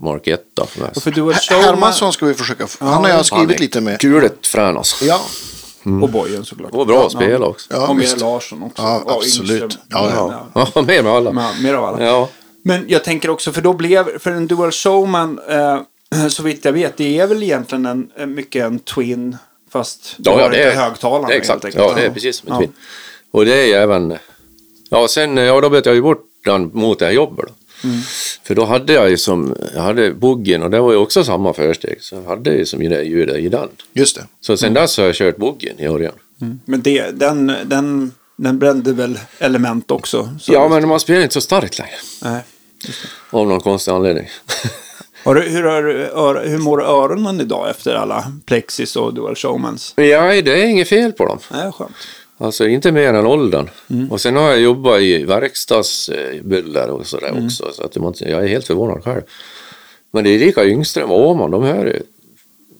S3: Mark 1 för
S2: Showman
S1: Hermansson ska vi försöka få. Han har jag skrivit
S3: är
S1: lite med.
S3: Kuligt frän alltså.
S1: Ja,
S2: och Bojen såklart.
S3: Och bra att spela också.
S1: ja
S2: och med Larsson också.
S1: Ja, absolut. Ja,
S3: Ja, ja med med alla.
S2: Ja, mer av alla.
S3: Ja.
S2: Men jag tänker också, för då blev, för en Dual Showman, eh, så vitt jag vet, det är väl egentligen en, mycket en Twin, fast du
S3: Ja,
S2: har
S3: det
S2: inte
S3: är,
S2: högtalarna
S3: det exakt. Ja, det är precis som en
S2: Ja.
S3: twin. Och det är även... Ja, sen, ja, då bytte jag ju bort den mot det här jobbet då.
S2: Mm.
S3: För då hade jag ju som, jag hade boogen och det var ju också samma försteg. Så jag hade ju som det ljudet i den.
S1: Just det.
S3: Så sen dess har jag kört boogen i orgeln.
S2: Men det, den, den, den brände väl element också? Så
S3: Ja, men man spelar inte så starkt längre.
S2: Nej.
S3: Av någon konstig anledning.
S2: Du, hur, har, hur mår öronen idag efter alla Plexis och Dual Showmans?
S3: ja, det är inget fel på dem.
S2: Nej, skönt.
S3: Alltså inte mer än åldern.
S2: Mm.
S3: Och sen har jag jobbat i verkstadsbuller och sådär
S2: Mm.
S3: också. Så att man, jag är helt förvånad själv. Men det är lika Yngström och Åhman, de här är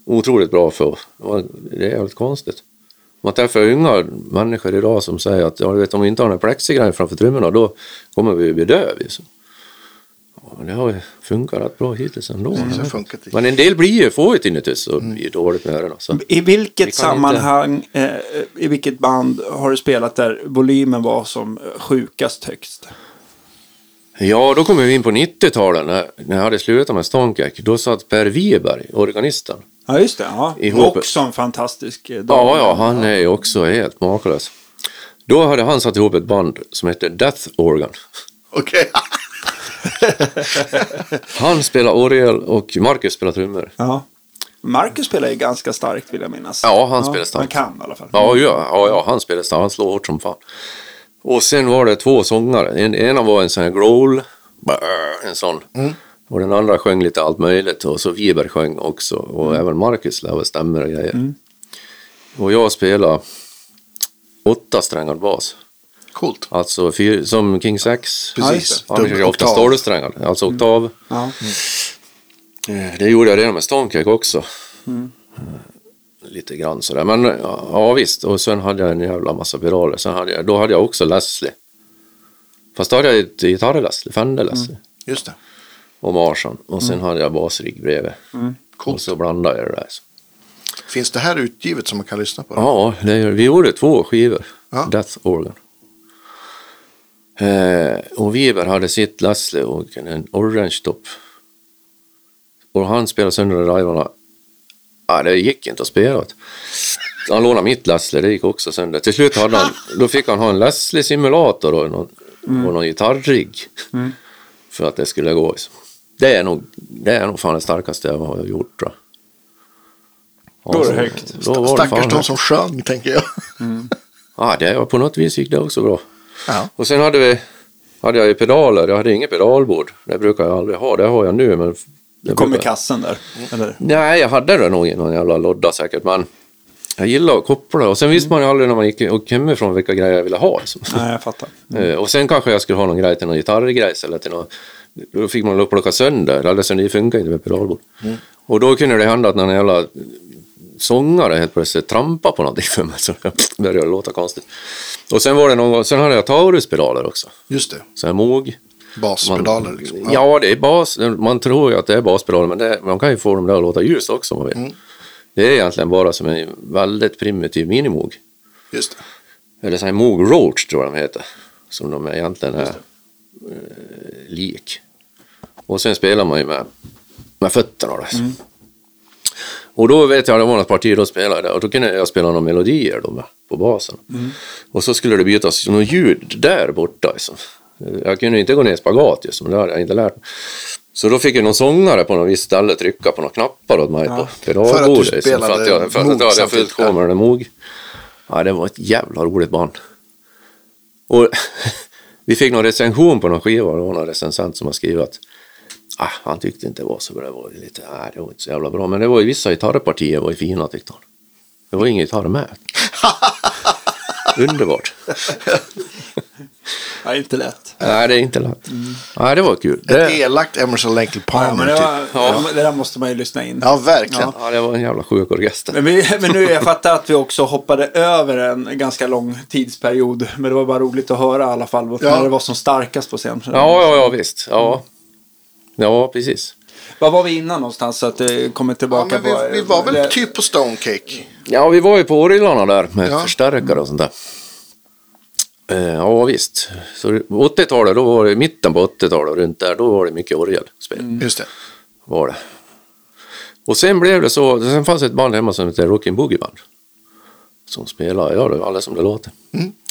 S3: otroligt bra för. Det är jävligt konstigt. Man träffar unga människor idag som säger att ja, vet, om vi inte har en plexigrej framför trummorna då kommer vi bli döva. Liksom. Ja, men det har ju funkat rätt bra hittills ändå.
S1: Det har funkat.
S3: Men en del blir ju, får ju tinnitus och
S1: Mm.
S3: blir dåligt med öronen. Så.
S2: I vilket
S3: Vi
S2: sammanhang, eh, i vilket band har du spelat där volymen var som sjukast högst?
S3: Ja, då kommer vi in på 90-talet när, när jag hade slutat med Stonkek. Då satt Per Wiberg, organisten.
S2: Ja, just det. Ja.
S3: Ihop.
S2: Också en fantastisk eh,
S3: Ja,
S2: dam.
S3: ja, han är ju också helt makalös. Då hade han satt ihop ett band som hette Death Organ.
S1: Okej.
S3: Han spelar orgel och Marcus spelar trummor.
S2: Ja. Marcus spelar ju ganska starkt vill jag minnas.
S3: Ja, han spelar starkt.
S2: Han kan i alla fall.
S3: Ja, ja, ja, ja han spelar starkt. Han slår hårt som fan. Och sen var det två sångare. En, ena var en sån här growl, en sån. Och den andra sjöng lite allt möjligt. Och så Wiberg sjöng också. Och även Marcus lärde stämmer och grejer. Och jag spelade åtta strängad bas.
S1: Coolt.
S3: Alltså fyr, som King Sax.
S1: Precis.
S3: Kör ju ofta
S1: Oktav.
S3: stålsträngad, alltså oktav.
S2: Ja.
S3: Eh, Det gjorde jag redan med Stonekick också. Eh, Lite grann sådär. Men ja, ja visst, och sen hade jag en jävla massa piraler. Sen hade jag, då hade jag också Leslie. Fast då hade jag ett gitarr-Leslie, Fender-Leslie.
S1: Just det.
S3: Och Marsan. Och sen hade jag basrigg bredvid. Och
S1: Coolt.
S3: så blandade jag det där.
S1: Finns det här utgivet som man kan lyssna på?
S3: Ja, det, gör- vi gjorde två skivor.
S1: Ja.
S3: Death Organ. Eh, och Wiber hade sitt Leslie och en orange top. Och han spelade sönder drivarna. Ah, det gick inte att spela. Han lånade mitt Leslie, det gick också sönder. Till slut hade han, då fick han ha en Leslie-simulator och någon, och någon gitarrigg. För att det skulle gå. liksom. Det är nog, det är nog fan det starkaste jag har gjort. Tror jag.
S2: Då är det
S3: så-
S2: högt.
S3: Då var det
S1: Stackars de som sjöng, tänker jag.
S3: Ja, det, på något vis gick det också bra.
S1: Ja.
S3: Och sen hade vi hade jag ju pedaler. Jag hade inget pedalbord. Det brukar jag aldrig ha. Det har jag nu. Men det
S2: Kom i
S3: brukar-
S2: kassen där. Eller?
S3: Nej, jag hade det nog i någon jävla lodda säkert. Men jag gillar att koppla. Och sen visste man ju aldrig när man gick och hemifrån vilka grejer jag ville ha. Liksom.
S2: Nej, jag fattar.
S3: Eh, Och sen kanske jag skulle ha någon grej till någon gitarrgrejs eller till någon... Då fick man plocka sönder, eller så det funkar inte med pedalbord. Och då kunde det hända att någon jävla sångare helt plötsligt trampade på någonting för mig så det började låta konstigt. Och sen var det någon gång, sen hade jag Taurus-pedaler också.
S1: Just det.
S3: Så här Moog.
S1: Baspedaler liksom.
S3: Ja. det är bas. Man tror ju att det är baspedaler men det, man kan ju få dem där att låta ljust också om man vill. Det är egentligen bara som en väldigt primitiv minimoog.
S1: Just det.
S3: Eller så här Moog Roach tror jag de heter. Som de egentligen är eh, lik. Och sen spelar man ju med, med fötterna. Då. Och då vet jag, det var något parti då spelade och då kunde jag spela några melodier då på basen. Och så skulle det bytas något ljud där borta. Liksom. Jag kunde inte gå ner i spagat just, men det hade jag inte lärt mig. Så då fick jag någon sångare på något visst ställe trycka på några knappar åt mig på pedalbordet. liksom,
S1: spelade
S3: för att jag, för att
S1: Moog
S3: jag hade
S1: samtidigt,
S3: fullt sjå med den Moog. Ja, det var ett jävla roligt band. Och vi fick någon recension på någon skiva, det var någon recensent som har skrivit att ah, han tyckte inte det var så bra, det var lite, nej, det var inte så jävla bra. Men det var ju vissa gitarrpartier var ju fina tyckte han. Det var ingen gitarr med. Underbart.
S2: Ja, inte lätt.
S3: Nej, det är inte lätt. Nej, det var kul.
S1: Ett
S3: Det,
S1: elakt Emerson Lake
S2: Ja, men
S1: Palmer
S2: det,
S1: typ.
S2: var,
S3: Ja.
S2: det där måste man ju lyssna in.
S1: Ja, verkligen.
S3: ja, det var en jävla sjuk orkester.
S2: Men, vi, men nu, jag fattar att vi också hoppade över en ganska lång tidsperiod. Men det var bara roligt att höra i alla fall.
S1: Ja.
S2: När det var som starkast på scen.
S3: Ja, ja, ja, visst. Ja, ja precis.
S2: Var var vi innan någonstans? Så att det kommer
S1: Ja,
S2: tillbaka
S1: men vi, vi var väl
S2: det-
S1: typ på Stonecake.
S3: Ja, vi var ju på orglarna där med
S1: Ja.
S3: förstärkare och sånt där. Eh, ja, visst. Så 80-talet, då var det mitten på 80-talet och runt där, då var det mycket orgelspel.
S1: Just det.
S3: Var det. Och sen blev det så, sen fanns ett band hemma som hette Rockin' Boogie Band. Som spelade, ja det var alla som det låter.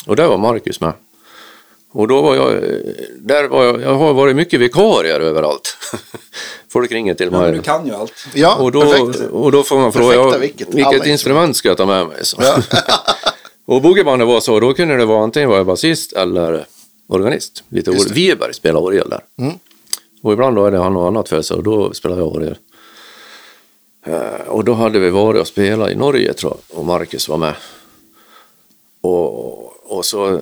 S3: Och där var Marcus med. Och då var jag, där var jag, jag har varit mycket vikarier överallt. Folk ringer till
S2: Ja,
S3: mig.
S2: men du kan ju allt.
S1: Ja,
S3: Och då,
S1: perfekt.
S3: och då får man fråga,
S1: Perfekta
S3: ja,
S1: vilket?
S3: vilket, instrument ska jag ta med mig? Så. och boogiebandet var så, då kunde det vara antingen vara basist eller organist. Lite or- Wiberg spelar orgel där.
S1: Mm.
S3: Och ibland då är det han något annat för sig och då spelar jag orgel. Eh, och då hade vi varit och spelat i Norge tror jag och Marcus var med. Och, och så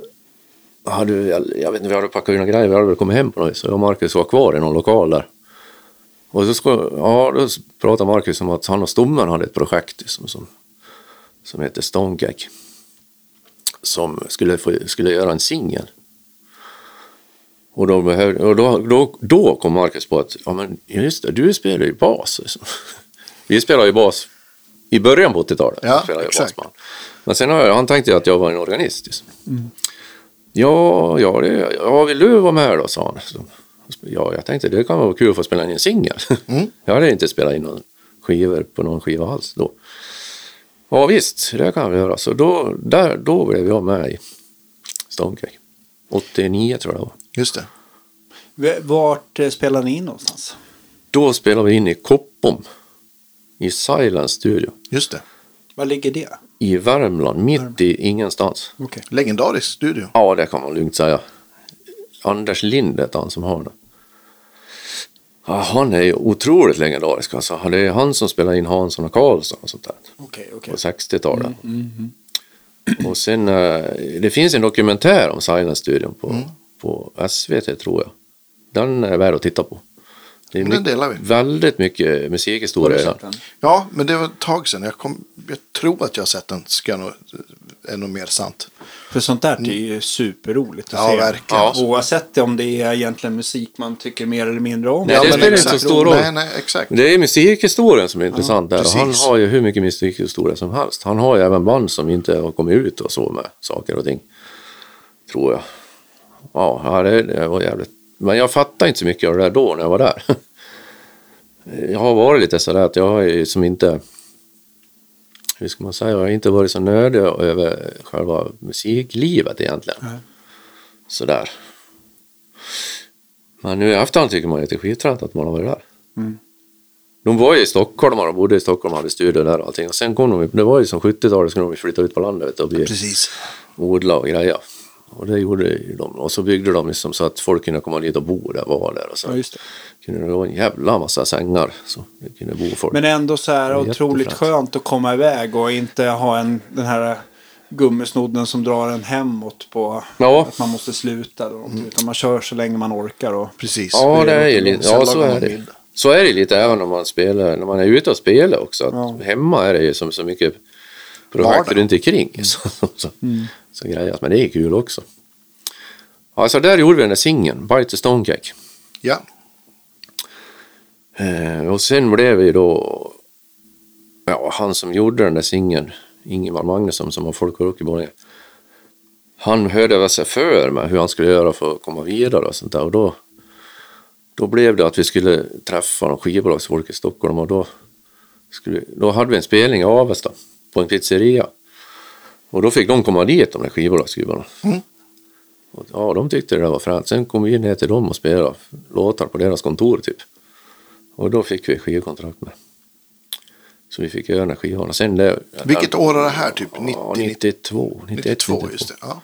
S3: hade vi, jag vet inte, vi hade packat in några grejer, vi hade väl kommit hem på något. Så jag och Marcus var kvar i någon lokal där. Och så ska, ja, då pratade Marcus om att han och Stommen hade ett projekt liksom, som, som heter Stonecake. Som skulle, få, skulle göra en singel. Och, då, behövde, och då, då, då kom Marcus på att, ja men just det, du spelar ju bas. Liksom. Vi spelade ju bas i början på 80-talet.
S1: Ja,
S3: spelade jag basband. Men sen har jag, han tänkte att jag var en organist. Liksom. Ja, ja, det, ja, vill du vara med då, sa han. Så, ja, jag tänkte det kan vara kul att få spela in en singel. Jag hade inte spelat in någon skivor på någon skiva alls då. Ja visst, det kan vi göra. Så då, där, då blev jag med i Stonecake. 89 tror jag det var.
S1: Just det.
S2: Vart eh, spelar ni in någonstans?
S3: Då spelade vi in i Koppom. I Silence Studio.
S1: Just det.
S2: Var ligger det?
S3: I Värmland, mitt i ingenstans.
S2: Okej.
S1: Legendarisk studio.
S3: Ja, det kan man lugnt säga. Anders Lind heter han som har den. Ja, han är ju otroligt legendarisk. Alltså. Det är han som spelar in Hansson och Karlsson och sånt där.
S2: Okej, okej.
S3: På 60-talet. Och sen, eh, det finns en dokumentär om Silence-studion på, på SVT tror jag. Den är värd att titta på. Det är
S1: den delar vi.
S3: väldigt mycket
S2: Har du
S3: musikhistoria?
S1: Ja, men det var ett tag sedan. Jag, kom, jag tror att jag har sett den. Ska jag nog, är nog mer sant.
S2: För sånt där det är ju superroligt att
S1: Ja,
S2: se.
S1: verkligen.
S3: Ja.
S2: Oavsett om det är egentligen musik man tycker mer eller mindre om.
S3: Nej,
S1: Ja,
S3: det spelar inte så stor roll.
S1: Nej, nej, exakt.
S3: Det är musikhistorien som är intressant där. Och Han har ju hur mycket musikhistoria som helst. Han har ju även band som inte har kommit ut och så med saker och ting. Tror jag. Ja, ja, det, det var jävligt. Men jag fattade inte så mycket av det där då när jag var där. Jag har varit lite sådär att jag har ju som inte hur ska man säga, jag har inte varit så nödig över själva musiklivet egentligen.
S2: Nej.
S3: Sådär. Men nu i efterhand tycker man ju att det är skittränt att man har varit där. de var ju i Stockholm och bodde i Stockholm och hade studio där och allting. Och sen kom de, det var ju som 70-talet skulle de flytta ut på landet och bli,
S1: Precis.
S3: odla och greja. Och det gjorde ju de. Och så byggde de liksom så att folk kunde komma dit och bo där, vara där. Och så
S2: Ja, just det.
S3: kunde det vara en jävla massa sängar. Så det kunde bo folk.
S2: Men ändå så här otroligt skönt att komma iväg och inte ha en, den här gummisnodden som drar en hemåt på
S3: Ja.
S2: att man måste sluta. Eller någonting, Utan man kör så länge man orkar. Och,
S1: Precis.
S3: Ja, det är ju lite, ja så är det. Så är det lite även när man spelar, när man är ute och spelar också.
S2: Ja.
S3: Hemma är det ju som så mycket projekt runt omkring. Så, så, så grejas. Men det är kul också. Alltså där gjorde vi den där singeln, Bite the Stone Cake.
S1: Ja.
S3: Eh, och sen blev vi då, ja han som gjorde den där singeln, Ingemar Magnusson som har folkrock i Borlänge. Han hörde väl sig för med hur han skulle göra för att komma vidare och sånt där. Och då, då blev det att vi skulle träffa någon skivbolagsfolk i Stockholm och då, skulle, då hade vi en spelning i Avesta på en pizzeria. Och då fick de komma dit, de där skivbolagsgubbarna. Och, ja, de tyckte det där var fränt. Sen kom vi ner till dem och spelade låtar på deras kontor typ. Och då fick vi skivkontrakt med. Så vi fick göra den här skivan. Sen det,
S1: Vilket år är det här? Typ 90,
S3: Ja, 92. 91,
S1: 92, just det. Ja.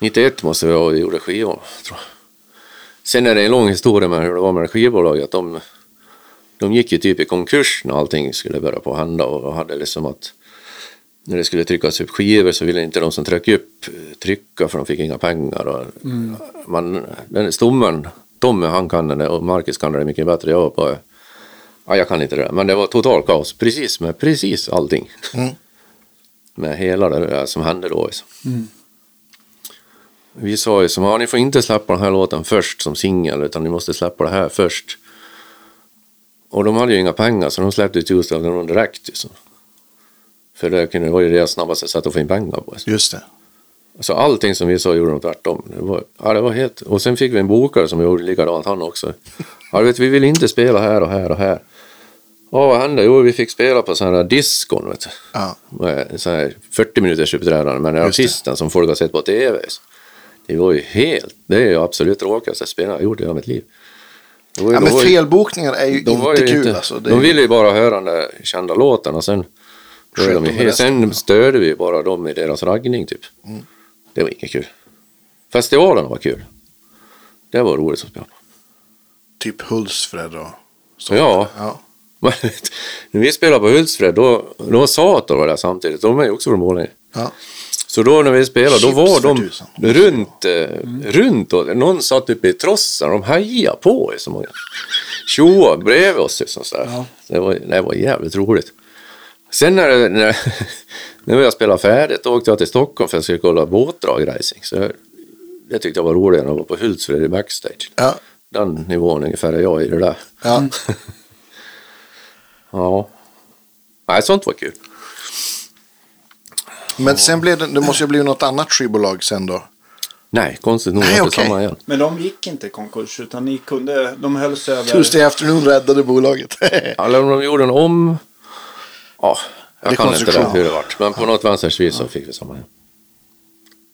S3: 91 måste vi ha vi gjorde skivan. Tror jag. Sen är det en lång historia med hur det var med skivbolaget. De, de gick ju typ i konkurs när allting skulle börja på att hända och hade liksom att när det skulle tryckas upp skivor så ville inte de som tryckte upp eh, trycka för de fick inga pengar. Och man, den stommen, Tommy han kan det och Marcus kan det mycket bättre. Jag, bara, ja, jag kan inte det där. Men det var total kaos precis med precis allting. med hela det där som hände då. Liksom. Vi sa ju som, ja, ni får inte släppa den här låten först som singel utan ni måste släppa det här först. Och de hade ju inga pengar så de släppte the Moon direkt. Liksom. För det kunde vara ju deras snabbaste sätt att få in pengar på.
S1: Just det.
S3: Så allting som vi sa gjorde de tvärtom. Det var, ja, det var helt... Och sen fick vi en bokare som gjorde likadant han också. Ja, vet, vi vill inte spela här och här och här. Ja, vad hände? Jo, vi fick spela på sådana här diskon, vet du.
S1: Ja.
S3: Med så här 40 minuters uppträdande med den artisten som folk har sett på tv. Det var ju helt... Det är ju absolut tråkigaste spelet jag gjort i hela mitt liv. Var ju-
S1: ja, men
S3: var
S1: felbokningar är ju
S3: var
S1: inte
S3: ju
S1: kul
S3: inte,
S1: alltså. Det
S3: De
S1: ju-
S3: ville ju bara höra den där kända låten och sen, då är
S1: Sköt
S3: de ju sen
S1: ja.
S3: störde vi bara dem i deras raggning typ.
S1: Mm.
S3: Det var inget kul. Festivalen var kul. Det var roligt att spela på.
S1: Typ Hultsfred och så.
S3: Ja.
S1: ja.
S3: Men när vi spelade på Hultsfred, då, då var Sator var där samtidigt. De är ju också från Borlänge.
S1: Ja.
S3: Så då när vi spelade, då
S1: Chips
S3: var
S1: för
S3: de runt, eh, runt och någon satt uppe i trossen och de hejade på i så många. Tjoa bredvid oss liksom så där. Det, var, det var jävligt roligt. Sen när, när, när vi spelade färdigt, åkte jag till Stockholm för att jag skulle kolla båtdrag racing. Så jag, det tyckte jag var roligare än att vara på Hultsfred i backstage.
S1: Ja.
S3: Den nivån ungefär är jag i det där.
S1: Ja.
S3: Ja. Nej, sånt var kul.
S1: Men sen blev det, det måste ju bli något annat skivbolag sen då.
S3: Nej, konstigt nog
S1: Nej,
S3: var det
S1: okej.
S3: samma igen.
S2: Men de gick inte i konkurs utan ni kunde, de höll sig över.
S1: Tuesday Afternoon räddade bolaget.
S3: Om de gjorde en om... Ja, jag kan inte det hur det vart. Men på något vänsters vis så fick vi samma igen.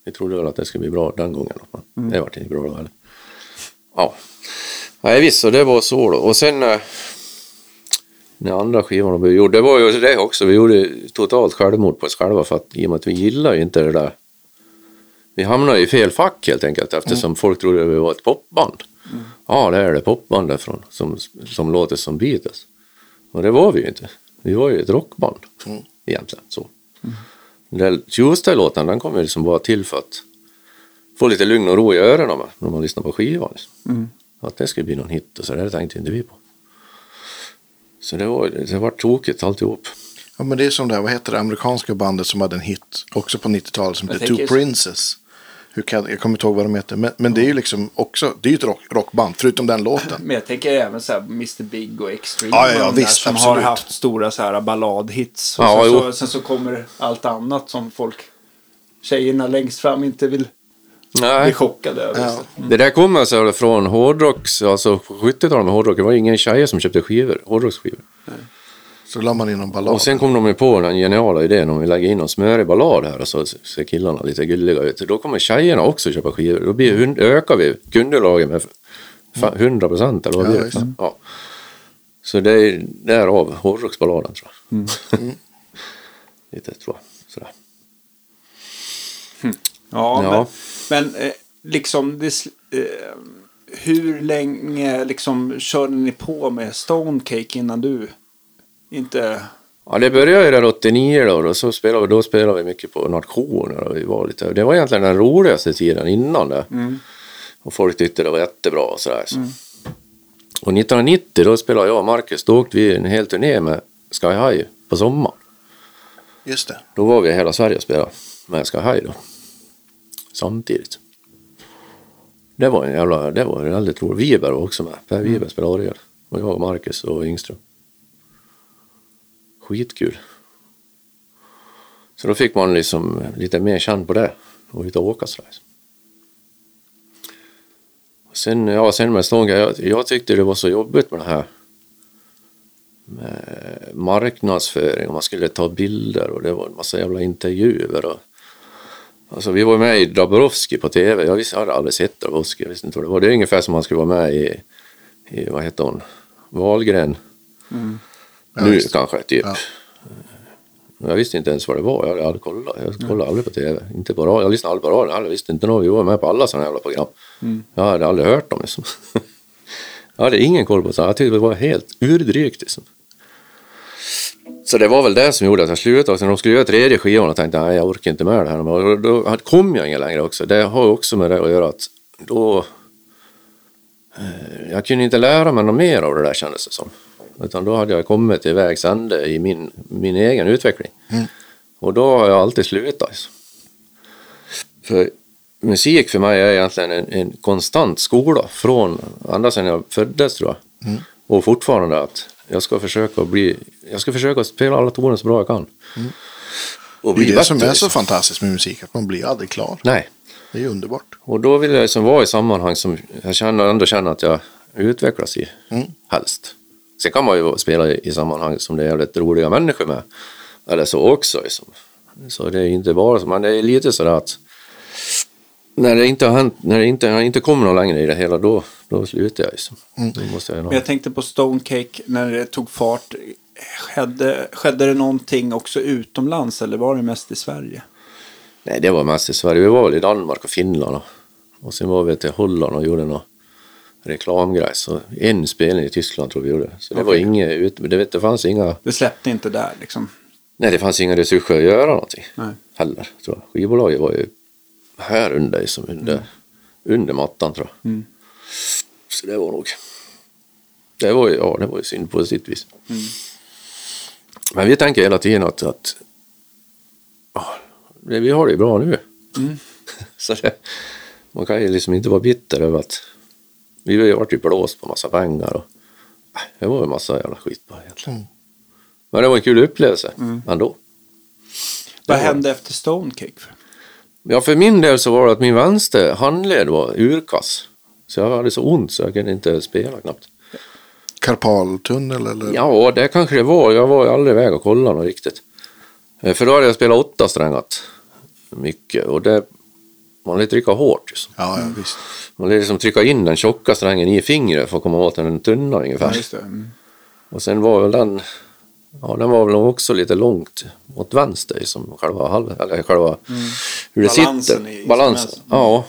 S3: Vi trodde väl att det skulle bli bra den gången. Men
S1: Mm.
S3: det vart inte bra då heller. Ja. Nej visst, så det var så då. Och sen... eh, När andra skivan vi gjorde, det var ju det också. Vi gjorde totalt självmord på oss själva för att i och med att vi gillar ju inte det där. Vi hamnade i fel fack helt enkelt eftersom
S1: Mm.
S3: folk trodde vi var ett popband. Ja, det är det popbandet från, som, som låter som Beatles. Och det var vi ju inte. Vi var ju ett rockband
S1: Mm.
S3: egentligen. Så. Där Tuesday-låten den kom ju liksom bara till för att få lite lugn och ro i öronen med, när man lyssnar på skivan. Liksom. Att det skulle bli någon hit och så där tänkte inte vi på. Så det var, det var tråkigt alltihop.
S1: Ja, men det är som det här, vad heter det amerikanska bandet som hade en hit också på 90-talet som heter Two
S2: tänker-
S1: Princes. Hur kan, jag kommer inte ihåg vad de heter, men, men det är ju liksom också, det är ju ett rock, rockband, förutom den låten.
S2: Men jag tänker även så här Mr Big och Extreme.
S1: Ja, ja, ja, visst,
S2: som
S1: absolut.
S2: har haft stora så här balladhits. Och
S3: Ja,
S2: sen, så, sen så kommer allt annat som folk, tjejerna längst fram inte vill bli
S3: Nej,
S2: chockade över.
S1: Ja.
S2: Så.
S3: det där kommer alltså från hårdrocks, alltså på 70-talet med hårdrock, det var ingen tjejer som köpte skivor, hårdrocksskivor.
S1: Så la man in någon ballad.
S3: Och sen kom de ju på den geniala idén om vi lägger in någon smörig ballad här och så ser killarna lite gulliga ut. Då kommer tjejerna också köpa skivor. Då blir,
S1: Mm.
S3: hund- ökar vi kundunderlaget med fa- 100 procent eller vad
S1: Ja,
S3: blir det? Ja. Så det är därav hårdrocksballaden tror jag. Lite tror jag. Sådär.
S2: Ja,
S3: Ja.
S2: men, men eh, liksom det, eh, hur länge liksom körde ni på med Stonecake innan du inte...
S3: Ja, det började ju där 89 då, och så spelade vi, då spelade vi mycket på nationer. Och vi var lite, det var egentligen den roligaste tiden innan det. Och folk tyckte det var jättebra och sådär. Så. Och 1990 då spelade jag och Marcus, då åkte vi en hel turné med Sky High på sommaren.
S1: Just det.
S3: Då var vi i hela Sverige och spelade med Sky High då. Samtidigt. Det var en jävla, det var väldigt roligt. Wiberg var också med. Per Wiberg spelade orgel. Och jag och Marcus och Yngström. Skitkul. Så då fick man liksom lite mer känn på det. Och ut och åka sådär. Sen, ja, sen med Stånga, jag, jag tyckte det var så jobbigt med det här med marknadsföring och man skulle ta bilder och det var en massa jävla intervjuer. Och, alltså vi var med i Dabrowski på tv. Jag, visste, jag hade aldrig sett Dabrowski. Jag visste inte vad det var. Det är ungefär som man skulle vara med i, i vad heter hon, Wahlgren. Mm.
S1: Ja,
S3: nu
S1: visst.
S3: kanske, typ.
S1: Ja.
S3: Jag visste inte ens vad det var. Jag hade kollat. Jag kollade aldrig på tv. Inte på radio. Jag lyssnade aldrig på radio. Jag visste inte något. Vi var med på alla sådana jävla program. Jag hade aldrig hört dem. Liksom. jag hade ingen koll på det. Jag tyckte det var helt urdrygt. Liksom. Så det var väl det som gjorde att jag slutade. Och sen de skulle göra tredje skivan och tänkte nej, jag orkar inte med det här. Och då kom jag inget längre också. Det har också med det att göra att då... eh, Jag kunde inte lära mig något mer av det där kändes det som. Utan då hade jag kommit till vägs ände i min, min egen utveckling. Och då har jag alltid slutat. För musik för mig är egentligen en, en konstant skola från ända sedan jag föddes tror jag. Och fortfarande att jag ska försöka bli, jag ska försöka spela alla toner så bra jag kan. Och
S1: Det är
S3: bli
S1: det som är så
S3: liksom.
S1: fantastiskt med musik, att man blir aldrig klar.
S3: Nej,
S1: Det är ju underbart.
S3: och då vill jag liksom vara i sammanhang som jag känner, ändå känner att jag utvecklas i, helst. Sen kan man ju spela i, sammanhang som det är jävligt roliga människor med, eller så också. Liksom. Så det är inte bara så, men det är lite sådär att när det inte har hänt, när det inte, när det inte kommer någon längre i det hela, då, då slutar jag. Liksom. Då måste jag
S2: Men jag tänkte på Stonecake när det tog fart. Skedde, skedde det någonting också utomlands eller var det mest i Sverige?
S3: Nej, det var mest i Sverige. Vi var väl i Danmark och Finland och, och sen var vi till Holland och gjorde någon reklamgrej. Så en spelning i Tyskland tror vi gjorde. Så det var
S2: Okej.
S3: inget, ut- det, vet, det fanns inga,
S2: Det släppte inte där liksom.
S3: nej det fanns inga resurser att göra någonting
S2: Nej.
S3: heller tror jag. Skivbolaget var ju här under, som under, under mattan tror jag.
S2: Mm.
S3: Så det var nog, det var ju, ja det var ju synd på sitt vis. Men vi tänker hela tiden att, att det- vi har det ju bra nu. Så det, man kan ju liksom inte vara bitter över att vi ju varit ju blåst på massa pengar och äh, det var ju massa jävla skit på egentligen.
S1: Mm.
S3: Men det var en kul upplevelse ändå.
S2: Vad
S3: var-
S2: hände efter Stonecake?
S3: Ja, för min del så var det att min vänster handled var urkass. Så jag hade så ont så jag kunde inte spela knappt.
S1: Karpaltunnel eller?
S3: Ja, det kanske det var. Jag var ju aldrig iväg och kollade något riktigt. Eh, För då hade jag spelat åtta strängat mycket och det man vill trycka hårt. Liksom.
S1: Ja, ja visst.
S3: Man vill liksom trycka in den tjocka strängen i fingret för att komma åt den tunna ungefär.
S2: Ja. Mm.
S3: Och sen var väl den, ja den var väl också lite långt åt vänster som själva halv, eller själva hur det
S2: Mm. Balansen
S3: sitter.
S2: i
S3: Balansen.
S2: instrumentet.
S3: Ja,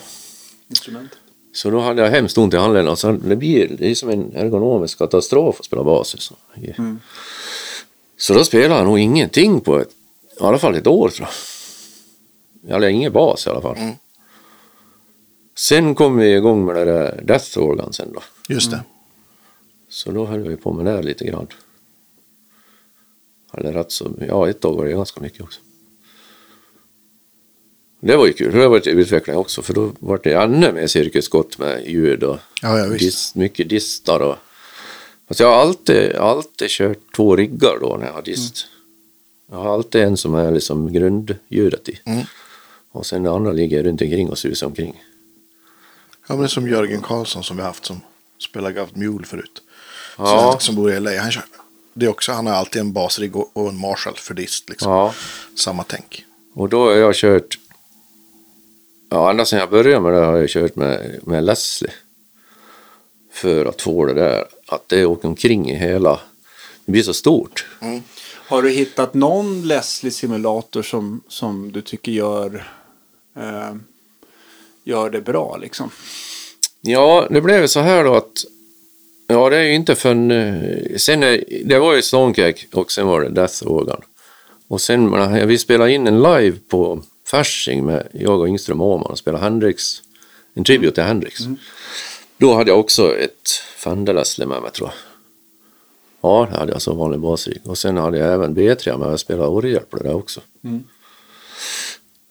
S2: Instrument.
S3: så då hade jag hemskt ont i handleden och sen det blir det är som en ergonomisk katastrof att spela bas. Så, så då spelade jag nog ingenting på ett, i alla fall ett år tror jag. Jag hade ingen bas i alla fall. Sen kom vi igång med det där Death Organ sen då.
S1: Just det.
S3: Så då höll vi på med det lite grann. Eller rätt så, ja ett år var det ganska mycket också. Det var ju kul, det var ett utveckling också för då var det ännu mer cirkusskott med ljud och
S1: Ja, ja,
S3: dis, mycket distar och Fast jag har alltid, alltid kört två riggar då när jag har dist. Jag har alltid en som är liksom grundljudet i.
S1: Mm.
S3: Och sen det andra ligger runt omkring och susar omkring.
S1: Ja, men det är som Jörgen Karlsson som vi haft som spelar Gaft Mule förut.
S3: Ja.
S1: Som, som bor i LA. Han, kör, det är också, han har alltid en basrigg och, och en Marshall för dist. Liksom.
S3: Ja.
S1: Samma tänk.
S3: Och då har jag kört, ja ända sedan jag började med det har jag kört med, med Leslie. För att få det där att det åker omkring i hela... Det blir så stort.
S2: Har du hittat någon Leslie-simulator som, som du tycker gör, eh, gör det bra liksom?
S3: Ja, det blev så här då att... Ja, det är ju inte förrän... eh, Sen är, det var ju Stonecake och sen var det Death Organ. Och sen, men, vi spelade in en live på Fasching med jag och Yngström Åhman och spelade Hendrix, en tribute till Hendrix. Då hade jag också ett Fender Leslie med mig tror jag. Ja, det hade jag som vanlig basrig. Och sen hade jag även B3 med, jag spelade orgel på det där också.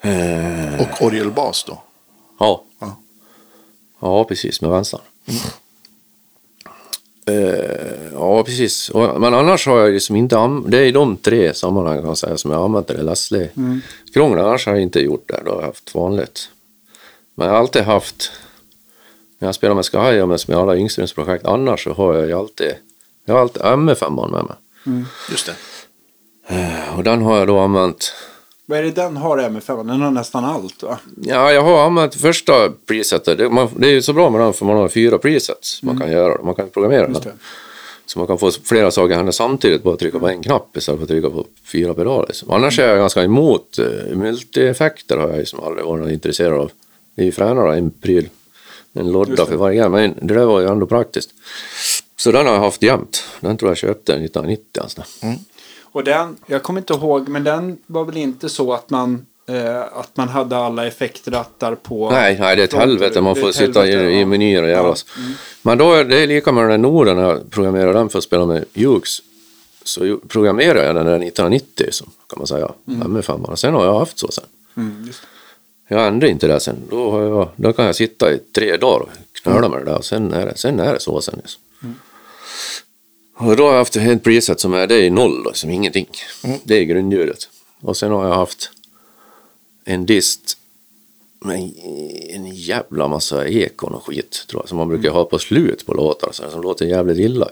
S3: Eh,
S1: Och orgelbas då.
S3: Ja.
S1: Ja.
S3: Ja, precis, med vänstern. Eh, ja, precis. Och, men annars har jag liksom inte anv- Det är de tre sammanhangen kan jag säga som jag har använt det Leslie. Mm. Krångel, annars har jag inte gjort det. Då har jag haft vanligt. Men jag har alltid haft... När jag spelar med Sky och med alla yngströmsprojekt annars så har jag ju alltid... Jag har alltid MF5 med mig.
S1: Just det.
S3: Eh, Och den har jag då använt...
S2: Vad är det den har MF5? Den har nästan allt va?
S3: Ja, jag har använt första presetet. Det, man, det är ju så bra med den för man har fyra presets man kan göra. Man kan programmera
S2: Just
S3: den.
S2: det.
S3: Så man kan få flera saker hända samtidigt, bara trycka på en knapp istället för att trycka på fyra pedaler. Liksom. Annars är jag ganska emot uh, multi-effekter har jag liksom aldrig varit intresserad av. Det är ju fränare, en pryl, en lodda för varje grej, men det där var ju ändå praktiskt. Så den har jag haft jämt. Den tror jag köpte 1990 alltså.
S2: Och den, jag kommer inte ihåg, men den var väl inte så att man, eh, att man hade alla effektrattar på...
S3: Nej, nej, det är ett helvete. Man får sitta
S2: helvete,
S3: i, i menyer och jävlas.
S2: Ja, mm.
S3: Men då är det lika med den där Norden när jag programmerade den för att spela med Hughes. Så programmerade jag den där 1990 som kan man säga. Mm. med femman. Sen har jag haft så sen.
S2: Mm.
S3: Jag ändrade inte det sen. Då, jag, då kan jag sitta i tre dagar och knöla med det där och sen är det, sen är det så sen. Liksom. Och då har jag haft ett preset som är, det är noll då, som ingenting. Det är grundljudet. Och sen har jag haft en dist med en jävla massa ekon och skit tror jag, som man brukar ha på slut på låtar så som låter jävligt illa.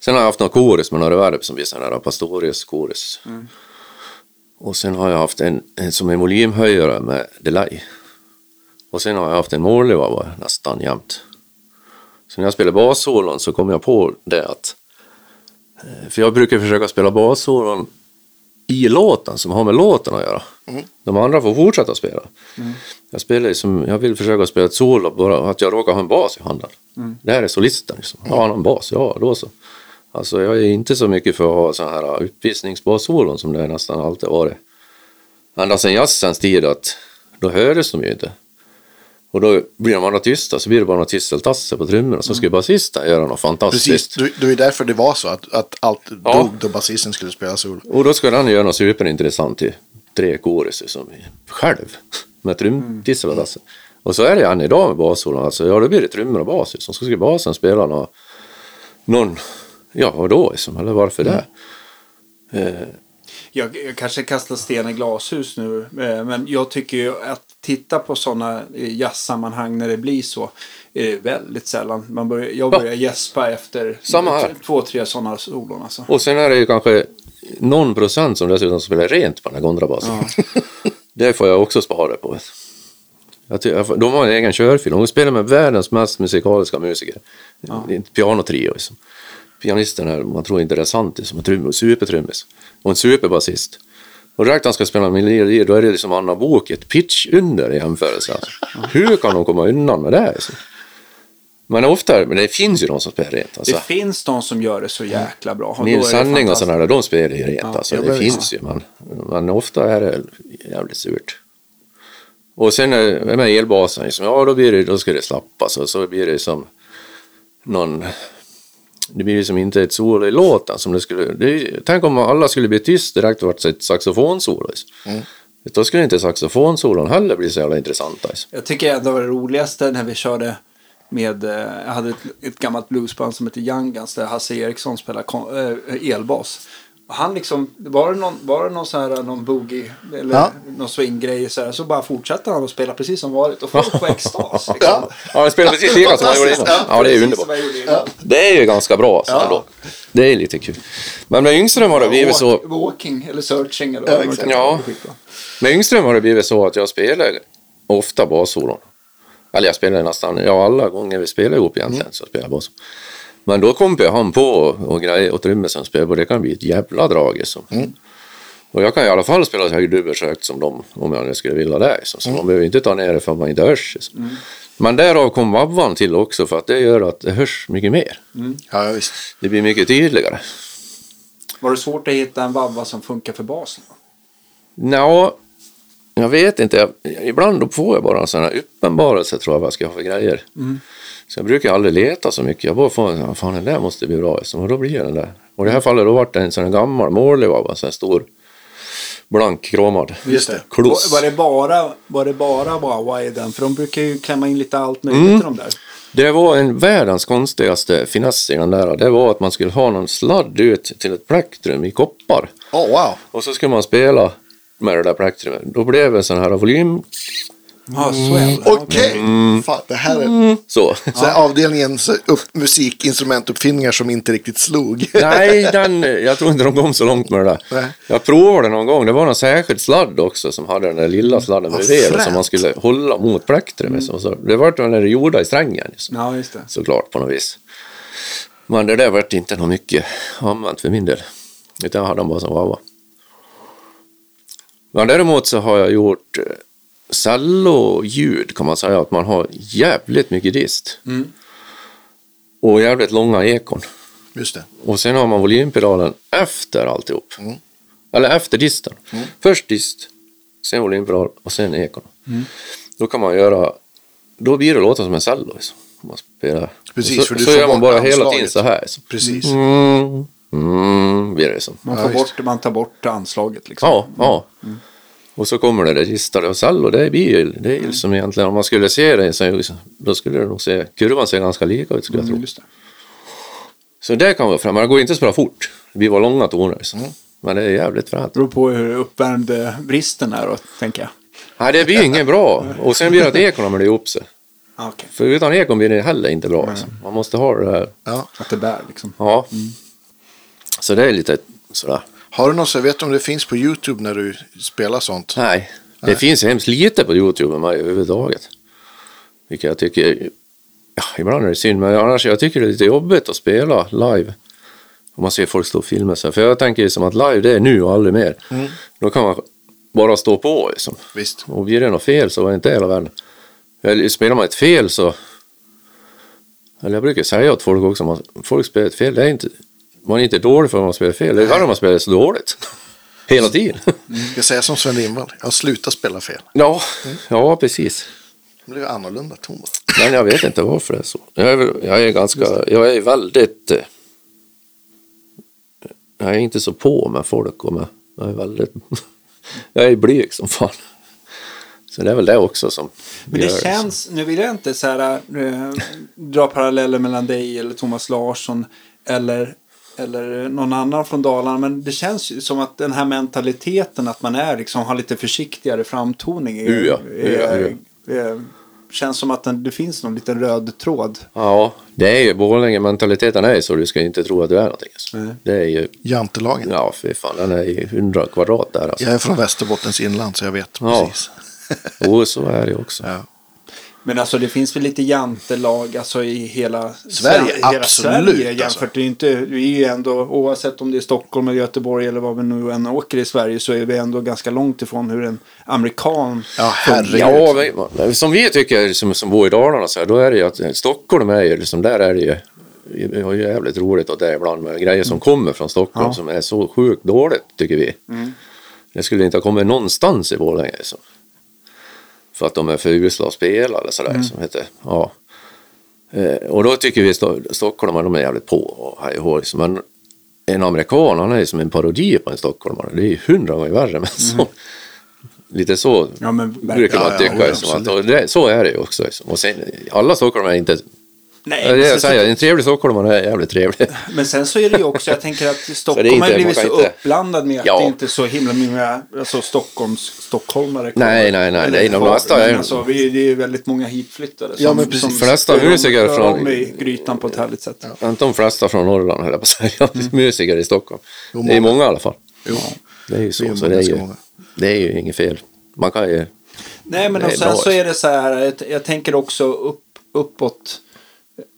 S3: Sen har jag haft någon chorus med några reverb som blir sån här Pastorius chorus. Och sen har jag haft en, en som en volymhöjare med delay. Och sen har jag haft en Morley nästan jämt. Så när jag spelar bassolon så kom jag på det att för jag brukar försöka spela bassolon i låten som har med låten att göra. De andra får fortsätta spela. Jag spelar ju som, jag vill försöka spela ett solo bara att jag råkar ha en bas i handen. Det här är solisten liksom. Ja, han har en bas, ja då så. Alltså jag är inte så mycket för att ha så här uppvisningsbassolon som det nästan alltid varit. Ända sedan jazzens tid att då hördes de ju inte. Och då blir de andra tysta så blir det bara något tisseltasse på trummorna så ska ju basisten göra något fantastiskt.
S1: Precis, det ju därför det var så att, att allt
S3: Ja.
S1: dog då basisten skulle spela solo.
S3: Och då ska den göra något superintressant i tre koruser som själv med trumtissel och tasse. Och så är det än idag med bassolon. Alltså, ja, då blir det trummor och bas. Så ska basen spela någon, någon ja, och då liksom, eller varför det? Eh,
S2: Jag, jag kanske kastar sten i glashus nu, eh, men jag tycker ju att titta på sådana jazzsammanhang när det blir så är det väldigt sällan. Man börjar, jag börjar gäspa efter två, tre sådana solon. Alltså.
S3: och sen är det ju kanske någon procent som dessutom spelar rent på den här kontrabasen. det får jag också spara på. De har en egen körfil. De spelar med världens mest musikaliska musiker. Är ett pianotrio. Liksom. Pianisten här, man tror inte det är sant, som en trum, supertrummis. Och en superbasist. Och direkt han ska spela melodi, då är det liksom Anna Bok ett pitch under i jämförelse. Alltså. Hur kan de komma undan med det? Alltså? Men ofta, men det finns ju de som spelar rent. Alltså.
S2: Det finns de som gör det så jäkla bra. Och
S3: Nils Sanning och sådana där, de spelar ju rent.
S2: Ja,
S3: alltså, det finns ju, men, men ofta är det jävligt surt. Och sen är- med elbasen, liksom, ja då, blir det, då ska det slappas och så blir det som någon... Det blir som inte ett solo i låten som det skulle... Det, tänk om alla skulle bli tyst direkt och varit ett saxofonsolo. Liksom. Då skulle inte saxofonsolon heller bli så jävla intressanta.
S2: Jag tycker ändå det roligaste när vi körde med, eh, jag hade ett, ett gammalt bluesband som heter Young Guns där Hasse Eriksson spelar kon, eh, elbas. Och han liksom, var det någon, var det någon så här, någon boogie eller
S1: Ja.
S2: någon swinggrej så, här, så bara fortsatte han att spela precis som vanligt och folk på extas. Liksom.
S1: Ja.
S3: Ja, det spelar precis lika som jag gjorde innan. Ja, det är underbart.
S2: innan.
S3: Det är ju ganska bra alltså,
S1: Ja.
S3: ändå. Det är lite kul. Men med Yngström har det blivit så...
S2: Walk, walking eller searching eller
S1: Ja,
S2: vad
S3: Ja.
S2: skitbra.
S3: Med Yngström har det blivit så att jag spelar ofta bassolon. Eller jag spelar nästan, ja alla gånger vi spelar ihop egentligen så spelar jag bas. Men då kom han på och grejer och trummisen spelade och det kan bli ett jävla drag. Liksom. Och jag kan i alla fall spela så här högt som dem om jag nu skulle vilja det. Liksom. Så man behöver inte ta ner det för man inte hörs. Liksom. Men därav kom vabban till också för att det gör att det hörs mycket mer.
S1: Ja, ja, visst.
S3: Det blir mycket tydligare.
S2: Var det svårt att hitta en vabba som funkar för basen?
S3: Nå, jag vet inte. Jag, ibland då får jag bara en sån här uppenbarelse tror jag vad jag ska ha för grejer. Så jag brukar aldrig leta så mycket. Jag bara får fan den där måste bli bra. liksom. Och då blir den där. Och i det här fallet då var det en sån här gammal vabba, en sån här stor blank kromad.
S1: Just det.
S3: Kloss.
S2: Var, det bara, var det bara Wawa i den? För de brukar ju klämma in lite allt möjligt i de där.
S3: Det var en världens konstigaste finess i den där. Det var att man skulle ha någon sladd ut till ett plektrum i koppar.
S1: Oh, wow.
S3: Och så skulle man spela med det där plektrumet. Då blev det sån här volym.
S2: Ja, swell.
S1: Okej. Fan, det här är
S3: Så.
S1: så här avdelningens upp, musikinstrumentuppfinningar som inte riktigt slog.
S3: Nej, den, jag tror inte de kom så långt med det där.
S1: Nej.
S3: Jag provade någon gång. Det var någon särskild sladd också som hade den där lilla sladden
S1: Vad
S3: bredvid
S1: fränt.
S3: som man skulle hålla mot plektrumet. Så- Så det var den där gjorda i strängen. Liksom.
S2: Ja, just det.
S3: Såklart på något vis. Men det där vart inte något mycket använt för min del. Utan jag hade den bara som vava. Men däremot så har jag gjort eh, celloljud kan man säga. Att man har jävligt mycket dist. Och jävligt långa ekon.
S1: Just det.
S3: Och sen har man volympedalen efter alltihop. Eller efter disten. Först dist, sen volympedal och sen ekon. Då kan man göra, då blir det låta som en cello. Liksom. Om Man spelar.
S1: Precis,
S3: så
S1: för du
S3: så gör man bara hela tiden så här.
S1: Precis.
S3: Mm, mm, blir det som.
S2: Man,
S1: Ja, visst.
S2: bort, man tar bort anslaget liksom.
S3: Ja, ja. Och så kommer det där distade och cello. Det blir ju, det är ju som egentligen, om man skulle se det så då skulle det nog se, kurvan ser ganska lika ut skulle jag tro.
S2: Mm, just det.
S3: Så det kan vara fram. Men det går inte att spela fort. Det blir bara långa toner. Liksom. Men det är jävligt fränt.
S2: Beror på hur uppvärmd eh, bristen är då, tänker jag.
S3: Nej, det blir inget bra. Och sen blir det att ekon hamnar ihop sig.
S2: Ah, Okej.
S3: För utan ekon blir det heller inte bra. Liksom. Man måste ha det där.
S1: Ja.
S2: Att det bär liksom.
S3: Ja. Så det är lite sådär.
S1: Har du något så vet du om det finns på YouTube när du spelar sånt?
S3: Nej, det finns hemskt lite på YouTube överhuvudtaget. Vilket jag tycker, ja, ibland är det synd, men annars jag tycker det är lite jobbigt att spela live. Om man ser folk stå och filma sig. För jag tänker ju som att live det är nu och aldrig mer. Då kan man bara stå på liksom.
S1: Visst.
S3: Och blir det något fel så är det inte hela världen. Eller spelar man ett fel så... Eller jag brukar säga åt folk också, om folk spelar ett fel, det är inte... Man är inte dålig för att man spelar fel, det är värre om man spelar så dåligt. Hela tiden.
S1: Jag ska säga som Sven Lindvall. Jag har slutat spela fel.
S3: Ja, ja precis.
S1: Det blir annorlunda bara.
S3: Men jag vet inte varför det är så. Jag är, jag är ganska, jag är väldigt... eh, Jag är inte så på med folk och med, jag är väldigt... Jag är blyg som fan. Så det är väl det också som
S2: Men det känns, nu vill jag inte så här, eh, dra paralleller mellan dig eller Thomas Larsson eller, eller någon annan från Dalarna. Men det känns ju som att den här mentaliteten att man är liksom, har lite försiktigare framtoning. Är,
S3: Ja, ja,
S2: är, är, känns som att den, det finns någon liten röd tråd.
S3: Ja, det är ju Borlänge-mentaliteten är så. Du ska inte tro att du är någonting. Alltså. Det är ju,
S1: Jantelagen.
S3: ja fy fan, den är ju 100 kvadrat där alltså.
S1: Jag är från Västerbottens inland så jag vet
S3: Ja.
S1: precis.
S3: Jo, så är det också.
S1: Ja.
S2: Men alltså det finns väl lite jantelag alltså i hela
S1: Sverige,
S2: hela
S1: absolut,
S2: Sverige
S1: alltså.
S2: jämfört. Det är inte, vi är ju ändå, oavsett om det är Stockholm eller Göteborg eller vad vi nu än åker i Sverige så är vi ändå ganska långt ifrån hur en amerikan
S1: Ja, herregud.
S3: Ja, som vi tycker som, som bor i Dalarna så här, då är det ju att Stockholm är ju liksom, där är det ju vi har ju jävligt roligt åt det ibland med grejer som kommer från Stockholm
S2: Ja.
S3: som är så sjukt dåligt tycker vi. Det skulle inte ha kommit någonstans i Borlänge. Liksom. För att de är för usla att spela eller sådär som heter. Ja. Eh, och då tycker vi Sto- stockholmare de är jävligt på och hej och liksom. Men en amerikan han är ju som en parodi på en stockholmare. Det är ju hundra gånger värre. Men så, lite så
S2: Ja, men
S3: brukar man
S1: Ja,
S3: tycka.
S1: ja,
S3: liksom, att, det, så är det ju också. Liksom. Och sen, alla stockholmare är inte...
S2: Nej,
S3: Ja, det
S2: men,
S3: jag
S2: sen,
S3: säger, en trevlig stockholmare är jävligt trevlig.
S2: men sen så är det ju också, jag tänker att Stockholm har blivit så
S3: inte-
S2: uppblandad med att
S3: Ja.
S2: det inte är så himla många alltså Stockholms stockholmare.
S3: Nej, nej, nej, nej, de flesta är-
S2: Alltså, vi, det är väldigt många hitflyttade som,
S1: Ja, men precis.
S2: som
S3: Flesta musiker från-
S2: om i grytan på ett härligt sätt.
S3: Inte de flesta från Norrland höll jag på att säga. Musiker i Stockholm.
S1: Jo,
S3: det är
S1: många.
S3: i alla fall.
S1: Jo.
S3: Det är ju
S1: Det är
S3: så. så det, är ju, det är ju inget fel. Man kan ju...
S2: Nej, men och
S3: är
S2: sen så är det så här, jag, jag tänker också upp, uppåt.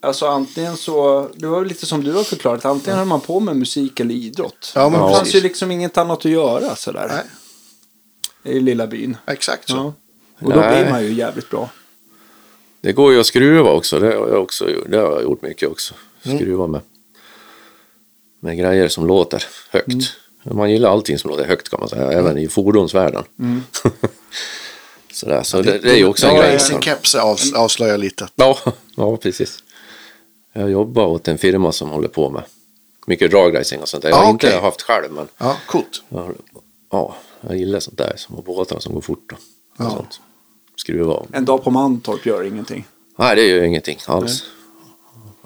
S2: Alltså antingen så, det var lite som du har förklarat, antingen höll man på med musik eller idrott.
S1: Ja, men
S2: det fanns ju liksom inget annat att göra sådär.
S1: Nej.
S2: I lilla byn.
S1: Exakt så.
S2: Ja. Och då
S3: Nej.
S2: blir man ju jävligt bra.
S3: Det går ju att skruva också. Det har jag, också, det har jag gjort mycket också. Skruva med, med grejer som låter högt. Man gillar allting som låter högt kan man säga, även i fordonsvärlden. Sådär, så det, det är ju också en
S1: Ja,
S3: grej.
S1: sin keps av, avslöjar lite.
S3: Ja, ja, precis. Jag jobbar åt en firma som håller på med mycket dragracing och sånt där. Jag har
S1: Ah,
S3: inte
S1: okej.
S3: haft själv, men
S1: Ja, coolt.
S3: jag, ja, jag gillar sånt där. Som båtar som går fort och, och
S1: Ja.
S3: sånt. Skruva av.
S2: En dag på Mantorp gör ingenting.
S3: Nej, det gör ingenting alls.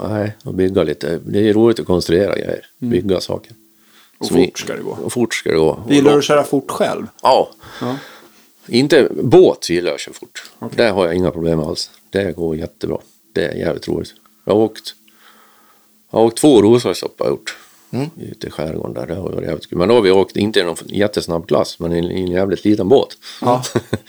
S3: Nej, och bygga lite. Det är roligt att konstruera grejer. Bygga saker.
S2: Och
S3: Som
S2: fort ska det gå.
S3: Och fort ska det gå.
S2: Gillar du att köra fort själv?
S3: Ja.
S2: Ja.
S3: Inte båt gillar jag att köra fort. Det har jag inga problem med alls. Det går jättebra. Det är jävligt roligt. Jag har åkt, jag har åkt två Roslagslopp har jag gjort.
S1: Mm.
S3: Ute i skärgården där. Det har varit jävligt kul. Men då har vi åkt, inte i någon jättesnabb klass, men i en, i en jävligt liten båt.
S2: Ja.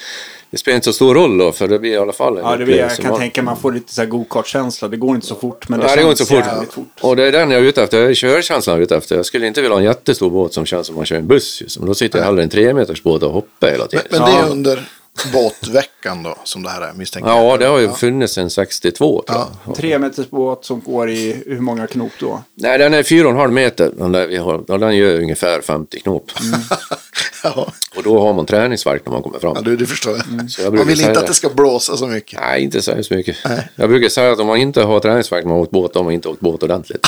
S3: det spelar inte så stor roll då, för det blir i alla fall en
S2: Ja, det vill jag kan
S3: Man-
S2: tänka man får lite så här go-kart-känsla. Det går inte så fort, men det
S3: Nej, det går inte så fort.
S2: fort.
S3: Och det är den jag är ute efter. Jag är körkänslan jag är ute efter. Jag skulle inte vilja ha en jättestor båt som känns som man kör en buss. Just. Men då sitter jag hellre i en tre meters båt och hoppar hela
S1: Men,
S3: tiden.
S1: men det är under båtveckan då, som det här är, misstänker jag.
S3: Ja, det har ju funnits sedan 62 tror jag.
S2: Tre meters båt som går i hur många knop då?
S3: Nej, den är 4,5 meter. Den, där vi har, ja, den gör ungefär 50 knop.
S1: Ja,
S3: Och då har man träningsvärk när man kommer fram.
S1: ja du, det förstår jag.
S3: Mm. Så jag
S1: Man vill inte att
S3: det.
S1: ska blåsa så mycket.
S3: Nej, inte så hemskt mycket. Jag brukar säga att om man inte har träningsvärk när man har åkt båt, då har man inte åkt båt ordentligt.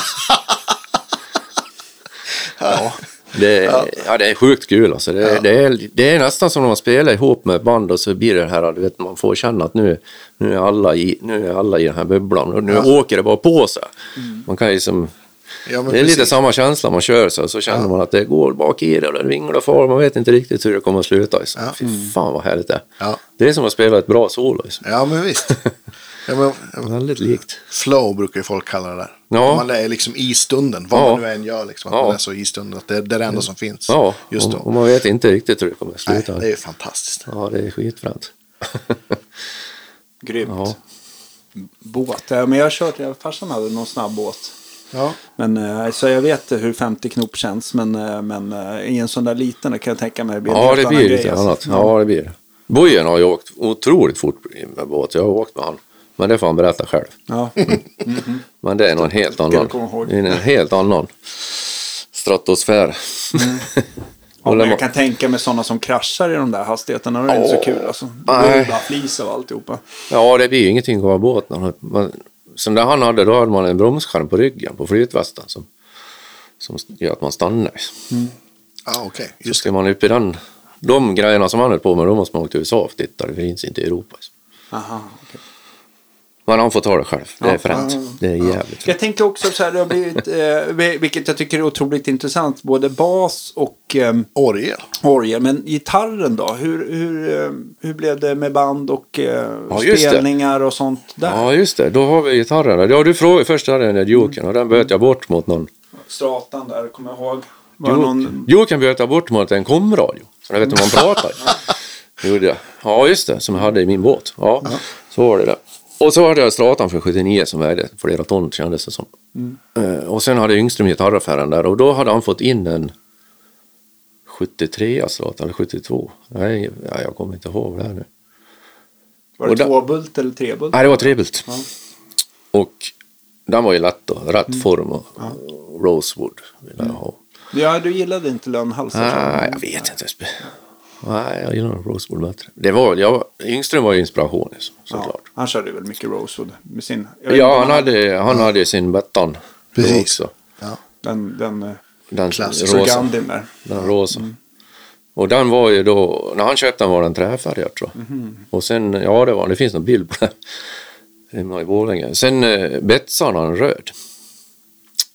S3: ja. Det, är- ja, det är sjukt kul alltså. Det, det, är, det är nästan som när man spelar ihop med band och så blir det här, du vet, man får känna att nu, nu, är, alla i, nu är alla i den här bubblan och nu åker det bara på sig. Man kan ju som,
S1: Ja, men
S3: det är lite
S1: precis.
S3: samma känsla man kör så, så känner man att det går bak i det och det vinglar och far. Man vet inte riktigt hur det kommer att sluta. Liksom.
S1: Ja.
S3: Fy fan vad härligt det är.
S1: Ja.
S3: Det är som att spela ett bra solo. Liksom.
S1: Ja, men visst. Ja, men,
S3: Väldigt likt.
S1: flow brukar ju folk kalla det där.
S3: Ja.
S1: Man är liksom i stunden, vad
S3: Ja.
S1: man nu än gör. Liksom, att
S3: Ja.
S1: man är så i stunden, att det, det är det enda som finns.
S3: Ja,
S1: Just
S3: och,
S1: då.
S3: och man vet inte riktigt hur det kommer att
S1: Nej,
S3: sluta.
S1: det är ju fantastiskt.
S3: Ja, det är skitfränt.
S2: Grymt.
S3: Ja.
S2: Båt, ja, men jag har kört, jag- farsan hade någon snabb båt.
S1: Ja.
S2: Men, eh, så jag vet hur 50 knop känns, men, eh, men eh, i en sån där liten kan jag tänka mig det blir
S3: ja, det blir
S2: grej,
S3: lite
S2: alltså.
S3: annat. Ja, det blir det. Bojen har ju åkt otroligt fort med båt. Jag har åkt med han. Men det får han berätta själv.
S2: Ja.
S3: Men det är någon helt annan. Det är en helt annan stratosfär.
S2: Ja,
S3: när man-
S2: jag kan tänka mig sådana som kraschar i de där hastigheterna. Det är inte så kul alltså.
S3: Nej.
S2: bara flis av alltihopa.
S3: Ja, det blir ju ingenting att vara båt. när man- Som det han hade, då hade man en bromsskärm på ryggen på flytvästen som, som gör att man stannar.
S1: Ja, okej.
S3: Så
S1: Just
S3: ska man upp i den, de grejerna som han höll på med, då måste man åka till USA och titta. Det finns inte i Europa.
S2: Aha.
S3: Men han får ta det själv. Det är
S2: Ja.
S3: fränt. Det är jävligt fränt.
S2: Jag tänker också så här, det har blivit, eh, vilket jag tycker är otroligt intressant, både bas och eh,
S1: Orgel.
S2: orgel. Men gitarren då? Hur, hur, eh, hur blev det med band och eh,
S3: Ja, just det.
S2: spelningar och sånt där?
S3: Ja, just det. Då har vi gitarren. Ja, du frågade först hade den där Duken och den böt jag bort mot någon.
S2: Stratan där, kommer jag ihåg. Det någon...
S3: Böt jag bort mot en komradio. Så jag vet hur man pratar. Det gjorde jag. Ja, just det. Som jag hade i min båt. Ja, så var det där. Och så hade jag Stratan från 79 som vägde flera ton kändes det som. Eh, Och sen hade Yngström gitarraffären där och då hade han fått in en 73 Strata eller 72. Nej, ja, jag kommer inte ihåg det här nu.
S2: Var det
S3: där-
S2: tvåbult eller trebult?
S3: Nej, det var trebult. Och den var ju lätt då. Rätt form och, och rosewood ville jag ha.
S2: Ja, du gillade inte lönnhalsar?
S3: Nej, jag vet inte. Nej, jag gillar rosewood bättre. Det var, jag, Yngström var ju inspiration liksom,
S2: Ja,
S3: såklart.
S2: han körde väl mycket Rosewood med sin...
S3: Ja, han hade, han hade sin Bettan.
S1: Precis.
S3: Också.
S1: Ja.
S2: Den, den eh,
S3: Den
S1: Klassisk.
S3: rosa. Den rosa. Och den var ju då, när han köpte den var den träfärgad tror jag. Och sen, ja det var det finns någon bild på det. Hemma i Borlänge. Sen eh, han röd.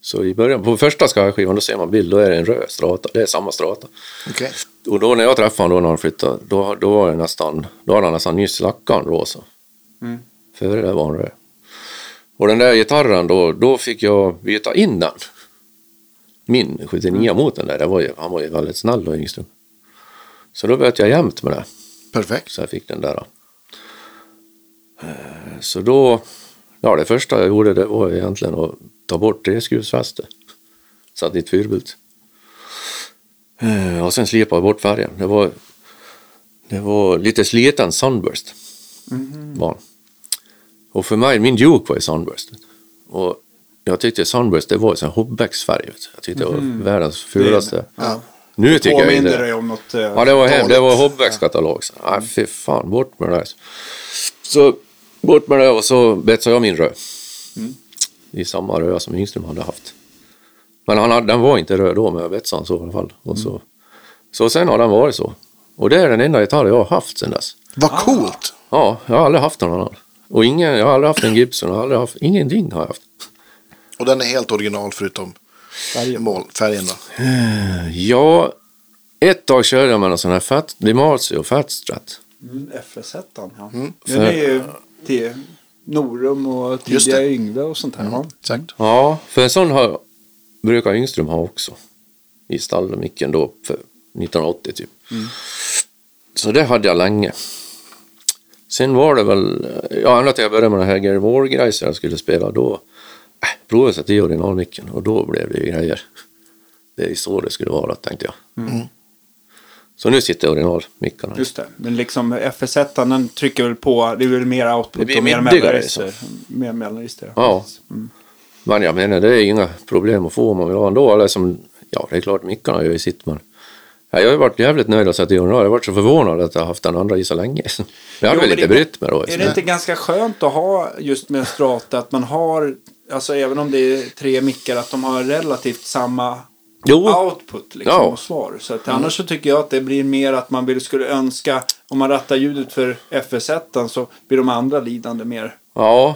S3: Så i början, på första skärskivan då ser man bild, då är det en röd strata. Det är samma strata.
S1: Okej.
S3: Och då när jag träffade honom då när han flyttade, då, då var det nästan, då hade han nästan nyss lackat en rosa.
S2: Mm.
S3: Före det var han röd. Och den där gitarren då, då fick jag byta in den. Min 79 mot den där, det var ju, han var ju väldigt snäll och Yngström. Så då böt jag jämt med det.
S1: Perfekt.
S3: Så jag fick den där. Eh, Så då, Ja, det första jag gjorde det var egentligen att ta bort treskruvsfästet. Satt dit fyrbult. Eh, och sen slipa jag bort färgen. Det var, det var lite sliten Sunburst. Var. han. Och för mig, min Duke var ju Sunburst. Och jag tyckte Sunburst det var en du. Jag tyckte det var världens fulaste.
S1: Ja.
S3: Nu tycker jag inte
S2: dig om något... eh,
S3: Ja, det var hem. Det var katalog. Så, Nej, fy fan, bort med det. där. Så bort med det och så betsade jag min röd. I samma röd som Yngström hade haft. Men han hade, den var inte röd då, men jag betsade han så i alla fall. Och så, så sen har den varit så. Och det är den enda gitarr jag har haft sen dess.
S1: Vad coolt!
S3: Ja, jag har aldrig haft någon annan. Och ingen, jag har aldrig haft en Gibson, jag har aldrig haft, ingenting har jag haft.
S1: Och den är helt original förutom mål, färgen då.
S3: Ja, ett tag körde jag med någon sån här Fat, Limalsi och Fatstrat.
S2: Mm, FS1 ja.
S1: Mm.
S2: Den
S3: För-
S2: är ju till Norum och
S1: Just
S2: tidiga
S1: det.
S2: Yngve och sånt här. Ja.
S1: Exakt.
S3: Ja, för en sån har, brukar Yngström ha också. I stallmicken då för 1980 typ. Så det hade jag länge. Sen var det väl, ja ända till jag började med den här Gary Moore-grejsen jag skulle spela då. Äh, provade jag sätta i originalmicken och då blev det ju grejer. Det är så det skulle vara tänkte jag. Så nu sitter originalmickarna.
S2: Just det. Men liksom FS1 den trycker väl på, det är väl mer output och mer mellanregister. Mer mellanregister.
S3: Ja.
S2: Mm.
S3: Men jag menar det är inga problem att få om man vill ha ändå. Eller som, ja det är klart mickarna gör ju sitt men Ja, jag har ju varit jävligt nöjd att sätta i original. Jag har varit så förvånad att jag har haft den andra i så länge. Jag hade
S2: Jo,
S3: väl inte
S2: det-
S3: brytt mig då.
S2: Är det inte ganska skönt att ha just med Strata att man har, alltså även om det är tre mickar, att de har relativt samma
S3: Jo,
S2: output liksom,
S3: Ja.
S2: och svar. Så att annars så tycker jag att det blir mer att man vill, skulle önska, om man rattar ljudet för FS1 så blir de andra lidande mer.
S3: ja.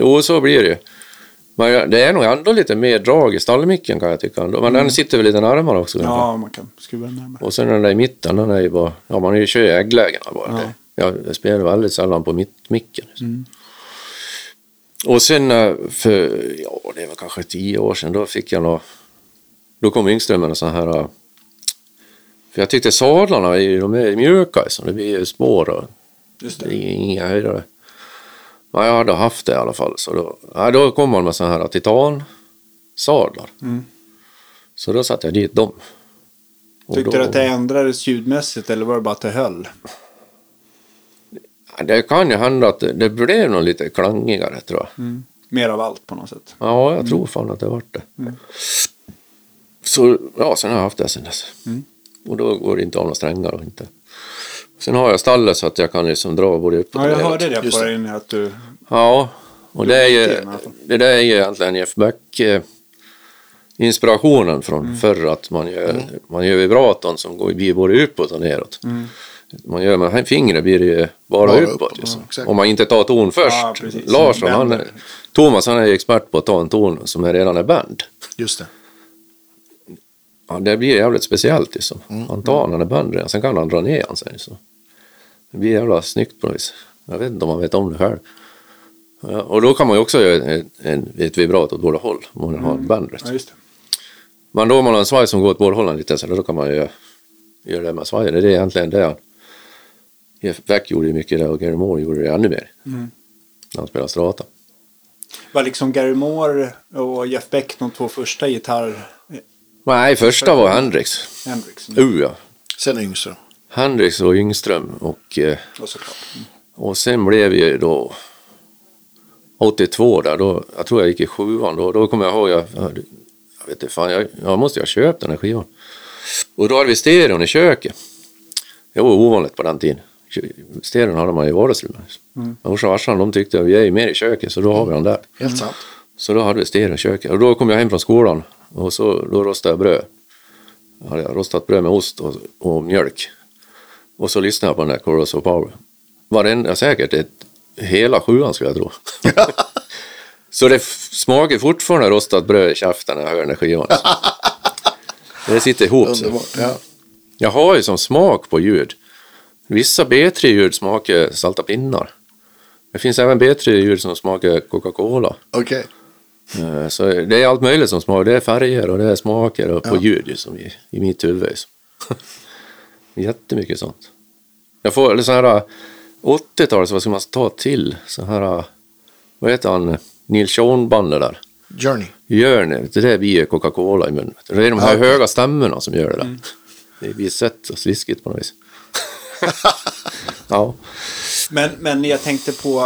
S3: Jo, så blir det ju. Men det är nog ändå lite mer drag i stallmicken kan jag tycka. Men den sitter väl lite närmare också.
S2: Ja, man kan skruva närmare.
S3: Och sen den där i mitten, den är ju bara, ja man kör ju ägglägena bara.
S2: Ja.
S3: Jag, jag spelar väldigt sällan på mittmicken. Liksom. Och sen eh, för, ja det var kanske tio år sedan, då fick jag nå då kom Yngström med en sån här, eh, för jag tyckte sadlarna, är de är mjuka liksom, det blir ju spår och
S2: Just
S3: det inga höjdare. Men jag hade haft det i alla fall, så då, ja, då kom man med såna här titansadlar.
S2: Mm.
S3: Så då satte jag dit dem. Och
S2: Tyckte
S3: då-
S2: du att det ändrades ljudmässigt eller var det bara att det höll?
S3: Det kan ju hända att det, blev nog lite klangigare tror jag.
S2: Mer av allt på något sätt.
S3: Ja, jag tror fan att det vart det. Så ja, sen har jag haft det sen dess. Och då går det inte av några strängar och inte. Sen har jag stallet så att jag kan liksom dra både
S2: Ja,
S3: och
S2: jag
S3: neråt.
S2: hörde det på dig att du...
S3: Ja, och det är ju,
S2: Det
S3: där är ju egentligen Jeff Beck eh, inspirationen från
S2: Mm.
S3: förr att man gör, man gör vibraton som går blir både uppåt och neråt.
S2: Mm.
S3: Man gör med fingret blir det ju bara,
S1: Bara
S3: uppåt.
S1: uppåt,
S3: liksom.
S1: ja.
S3: Om man inte tar ton först.
S2: Ja.
S3: Larsson, han, Thomas han är ju expert på att ta en ton som är redan är band.
S1: Just det.
S3: Ja, det blir jävligt speciellt liksom.
S1: Mm.
S3: Han tar den band redan, sen kan han dra ner den sen. Så. Det blir jävla snyggt på något vis. Jag vet inte om man vet om det själv. Ja, och då kan man ju också göra en, en, ett vibrato åt båda håll om man har en bandret.
S2: Ja.
S3: Men då om man har en svaj som går åt båda hållen lite så då kan man ju göra, göra det med svajen. Det är egentligen det han... Jeff Beck gjorde ju mycket det och Gary Moore gjorde det ännu mer.
S2: Mm.
S3: När han spelade strata.
S2: Var liksom Gary Moore och Jeff Beck de två första gitarr...
S3: Nej, första var Hendrix.
S2: Hendrix.
S3: Uh, ja.
S1: Sen Yngström.
S3: Hendrix och Yngström och, eh,
S2: Och. Mm.
S3: och sen blev ju då 82 där, då, jag tror jag gick i sjuan då, då kommer jag ihåg, jag, jag, vet inte fan, jag, jag måste ju ha köpt den här skivan. Och då hade vi stereon i köket. Det var ovanligt på den tiden. Stereon hade man i vardagsrummet. Mm. Och farsan de tyckte att vi är ju mer i köket så då har vi den där.
S1: Helt sant.
S3: Så då hade vi stereo i köket. Och då kom jag hem från skolan och så, då rostade jag bröd. Då hade jag rostat bröd med ost och, och mjölk. Och så lyssnade jag på den där Chorus of Power. Varenda, säkert ett, hela sjuan skulle jag tro. så det smakar fortfarande rostat bröd i käften när jag hör den här skivan. det sitter ihop. Så. Jag har ju som smak på ljud. Vissa B3-ljud smakar salta pinnar. Det finns även B3-ljud som smakar Coca-Cola.
S1: Okej.
S3: Eh, Så det är allt möjligt som smakar. Det är färger och det är smaker och på
S1: Ja.
S3: ljud ju som i, i mitt huvud. Jättemycket sånt. Jag får eller så här 80-tal, så vad ska man ta till? Så här vad heter han, Neil Sean-bandet där.
S1: Journey.
S3: Ni, det där blir Coca-Cola i munnen. Det är de här
S1: Ja.
S3: höga stämmorna som gör det där. Det blir sött och sliskigt på något vis. ja.
S2: Men, men jag tänkte på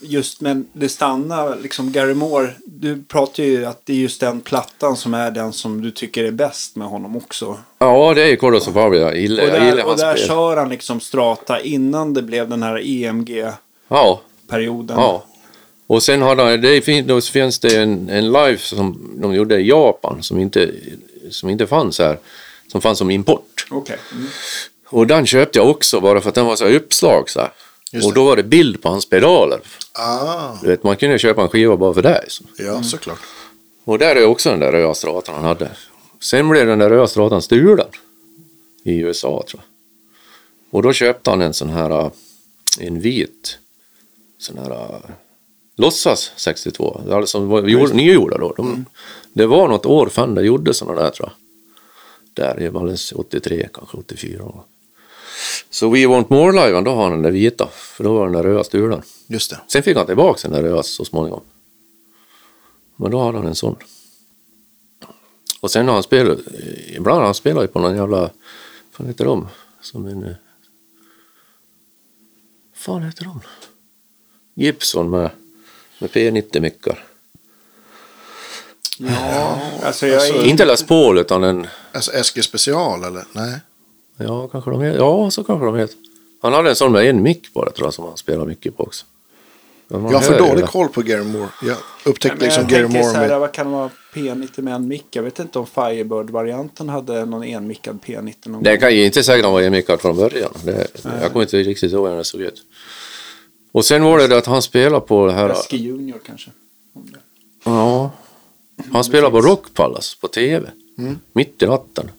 S2: just, men det stannar liksom Gary Moore. Du pratar ju att det är just den plattan som är den som du tycker är bäst med honom också.
S3: ja, det är ju Cordos of Power. Jag gillar,
S2: Och
S3: jag gillar
S2: där, och där kör han liksom strata innan det blev den här E EMG-perioden.
S3: Ja, ja. Och sen har de, det fin, då finns det en, en live som de gjorde i Japan som inte, som inte fanns här. Som fanns som import.
S2: Okej. Mm.
S3: Och den köpte jag också bara för att den var så uppslag så här.
S1: Just
S3: Och då var det bild på hans pedaler.
S1: Ah,
S3: Du vet, man kunde köpa en skiva bara för det. Så.
S1: ja såklart.
S3: Och där är också den där röda stratan han hade. Sen blev den där röda stratan stulen i USA tror jag. Och då köpte han en sån här, äh, en vit, sån här äh, låtsas 62. Det Alltså gjord, nygjorda då. De, Det var något år Fender gjorde såna där tror jag. Där, det var alldeles 83, kanske 84. Så We Want More Live, då har han den där vita. För då var den där röda stulen.
S1: Just det.
S3: Sen fick han tillbaka den där röda så småningom. Men då hade han en sån. Och sen har han spelat, ibland han spelat ju på någon jävla, vad fan heter de? Som en... eh, fan heter de? Gibson med, med P90-mickar.
S2: Ja, alltså
S1: Alltså,
S3: Inte Les Paul utan en,
S1: Alltså SG special eller? Nej.
S3: Ja kanske de heter, ja så kanske de heter. Han hade en sån med en mick bara tror jag som han spelar mycket på också.
S1: Jag har för dålig koll på Gary Moore. Jag upptäckte
S2: Men
S1: liksom
S2: jag
S1: Gary Moore
S2: så här,
S1: med...
S2: vad kan det vara P90 med en mick? Jag vet inte om Firebird-varianten hade någon enmickad P90 någon
S3: Det
S2: gång.
S3: kan ju inte säga att han var enmickad från början. Det, jag kommer inte riktigt ihåg hur det såg ut. Och sen var det det att han spelade på det här...
S2: Läski Junior kanske.
S3: Ja. Han spelade på Rock Palace på tv.
S1: Mm.
S3: Mitt i natten.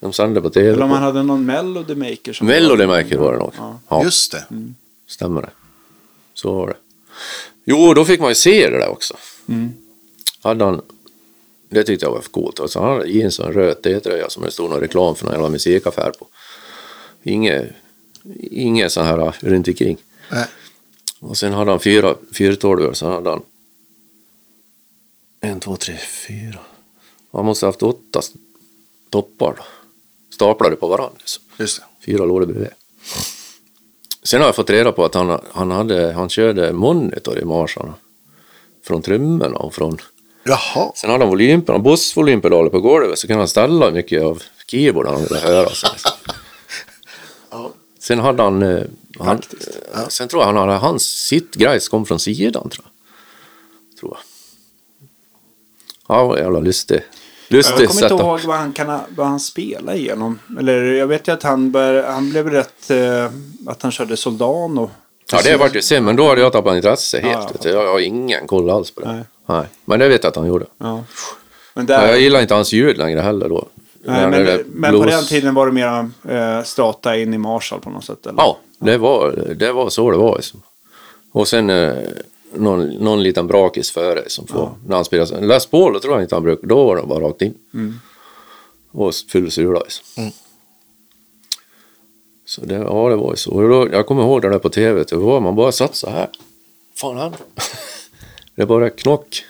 S3: De sände på tv.
S2: Eller om han hade någon Melody Maker. Som
S3: Melody Maker var det nog.
S2: Ja.
S3: Ja,
S1: Just det.
S3: stämmer det. Så var det. Jo, då fick man ju se det där också.
S2: Mm.
S3: Hade han, det tyckte jag var för coolt. Alltså, han hade jeans och en röd T-tröja som det stod någon reklam för någon jävla musikaffär på. Inget, inget så här runt omkring.
S1: Nej.
S3: Och sen hade han fyra fyrtolvor, så hade han en, två, tre, fyra. Han måste ha haft åtta toppar då. Staplade på varandra. Liksom.
S1: Just det.
S3: Fyra lådor bredvid. Sen har jag fått reda på att han, han, hade, han körde monitor i Marsan. Från trummorna och från...
S1: Jaha.
S3: Sen hade han volympedal, Boss-volympedaler på golvet så kunde han ställa mycket av keyboarden han ville höra. Så liksom.
S1: Ja.
S3: Sen hade han... eh, han eh, Sen tror jag han hade, hans sittgrejs kom från sidan tror jag. Tror jag. Ja, jävla lustig. Lustig
S2: Jag kommer inte ihåg vad han, kan vad han spelade igenom. Eller jag vet ju att han, bör, han blev rätt... Eh, att han körde Soldano.
S3: Ja, det vart ju sen, men då hade jag tappat intresse helt.
S2: Ja,
S3: jag har ingen koll alls på det.
S2: Nej.
S3: Nej. Men det vet jag att han gjorde.
S2: Ja. Men, där,
S3: jag gillar inte hans ljud längre heller då.
S2: nej, men, men på den tiden var det mer eh, strata in i Marshall på något sätt? Eller?
S3: Ja, det var, det var så det var. Liksom. Och sen eh, någon, någon liten brakis före som får, när han spelade. Les Paul, då tror jag inte han brukade, då var det bara rakt in.
S2: Mm.
S3: Och full. Liksom.
S1: Mm.
S3: Så det, ja, det var ju så. Och då, jag kommer ihåg det där på tv, det var man bara satt så här. Fan han. det bara knock.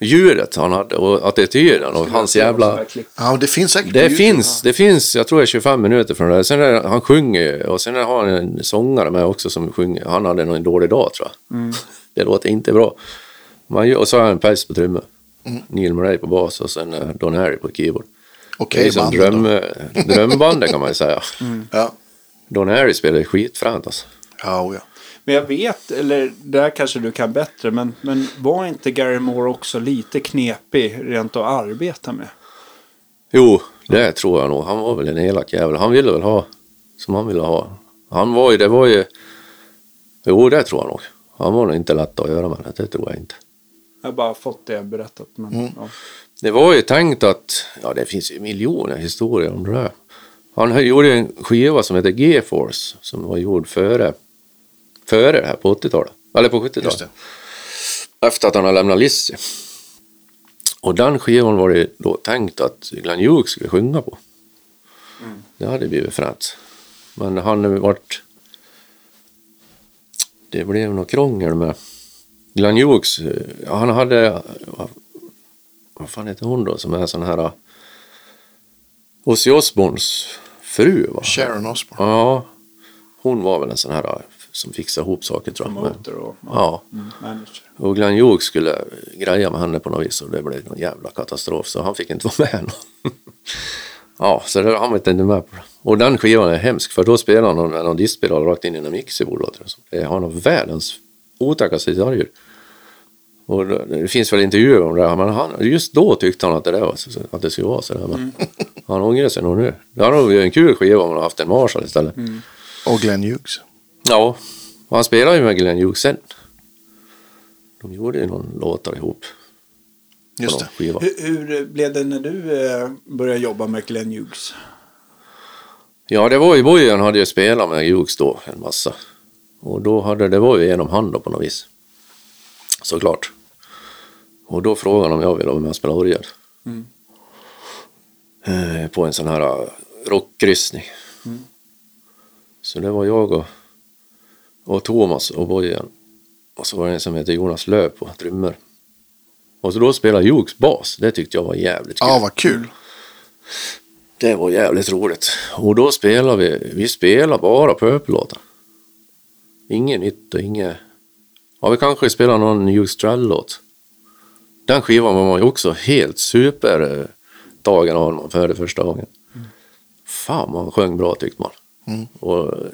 S3: Ljudet han hade och attityden och hans jävla...
S1: Ja, det finns säkert
S3: Det finns, det finns, jag tror det är 25 minuter från det där. Sen är, han sjunger och sen har han en sångare med också som sjunger. Han hade nog en dålig dag tror jag.
S2: Mm.
S3: Det låter inte bra. Man gör, och så har han en Pels på trummor.
S1: Mm.
S3: Neil Murray på bas och sen eh, Don Harry på keyboard. det
S1: Okej,
S3: är som
S1: band
S3: dröm, eh, drömbandet kan man ju säga.
S1: Ja.
S3: Don Harry spelar ju skitfränt alltså.
S1: Ja, oh, ja.
S2: Men jag vet, eller där kanske du kan bättre, men, men var inte Gary Moore också lite knepig rent att arbeta med?
S3: Jo, det tror jag nog. Han var väl en elak jävel. Han ville väl ha som han ville ha. Han var ju, det var ju... Jo, det tror jag nog. Han var nog inte lätt att göra med det, det tror jag inte.
S2: Jag har bara fått det berättat. Men,
S3: Mm.
S2: ja.
S3: Det var ju tänkt att, ja det finns ju miljoner historier om det där. Han gjorde en skiva som heter G-Force som var gjord före, före det här på 80-talet. Eller på
S1: Just
S3: 70-talet.
S1: det.
S3: Efter att han har lämnat Lizzy. Och den skivan var det då tänkt att Glenn Hughes skulle sjunga på. Det hade blivit fränt. Men han vart... Det blev något krångel med Glenn Hughes, han hade, vad, vad fan heter hon då, som är sån här, eh, Ozzy Osbournes fru va?
S1: Sharon Osbourne.
S3: Ja, hon var väl en sån här eh, som fixar ihop saker tror jag. Men-
S2: och
S3: Ja,
S2: mm, manager.
S3: och Glenn Hughes skulle greja med henne på något vis och det blev någon jävla katastrof så han fick inte vara med. ja, så det, han var inte med på det. Och den skivan är hemsk för då spelar han med någon diskspelare rakt in i en mixerbord. låter det. Det har nog världens otäckaste gitarrljud. Och det, finns väl intervjuer om det här, men han, just då tyckte han att det, där var, att det skulle vara sådär. Men han ångrar sig nog nu. Det hade nog varit en kul skiva om han haft en Marshall istället.
S1: Och Glenn Hughes.
S3: Ja, och han spelade ju med Glenn Hughes sen. De gjorde ju någon låtar ihop.
S1: Just
S3: någon
S1: det.
S2: Hur, hur blev det när du eh, började jobba med Glenn Hughes?
S3: Ja, det var ju Bojan hade ju spelat med Hughes då en massa. Och då hade det var ju genom han då på något vis. Såklart. Och då frågade han om jag ville vara med och spela orgel. Eh, på en sån här eh, rockkryssning. Så det var jag och, och Thomas och Bojan. Och så var det en som heter Jonas Löv på trummor. Och så då spelade Hughes bas. Det tyckte jag var jävligt kul.
S1: Ja, vad kul.
S3: Det var jävligt roligt. Och då spelade vi, vi spelade bara Purple-låtar. Inget nytt och inget... Ja, vi kanske spelade någon Hughes Trell-låt. Den skivan var man ju också helt super eh, av när man hörde första gången. Fan vad han sjöng bra tyckte man. Och eh,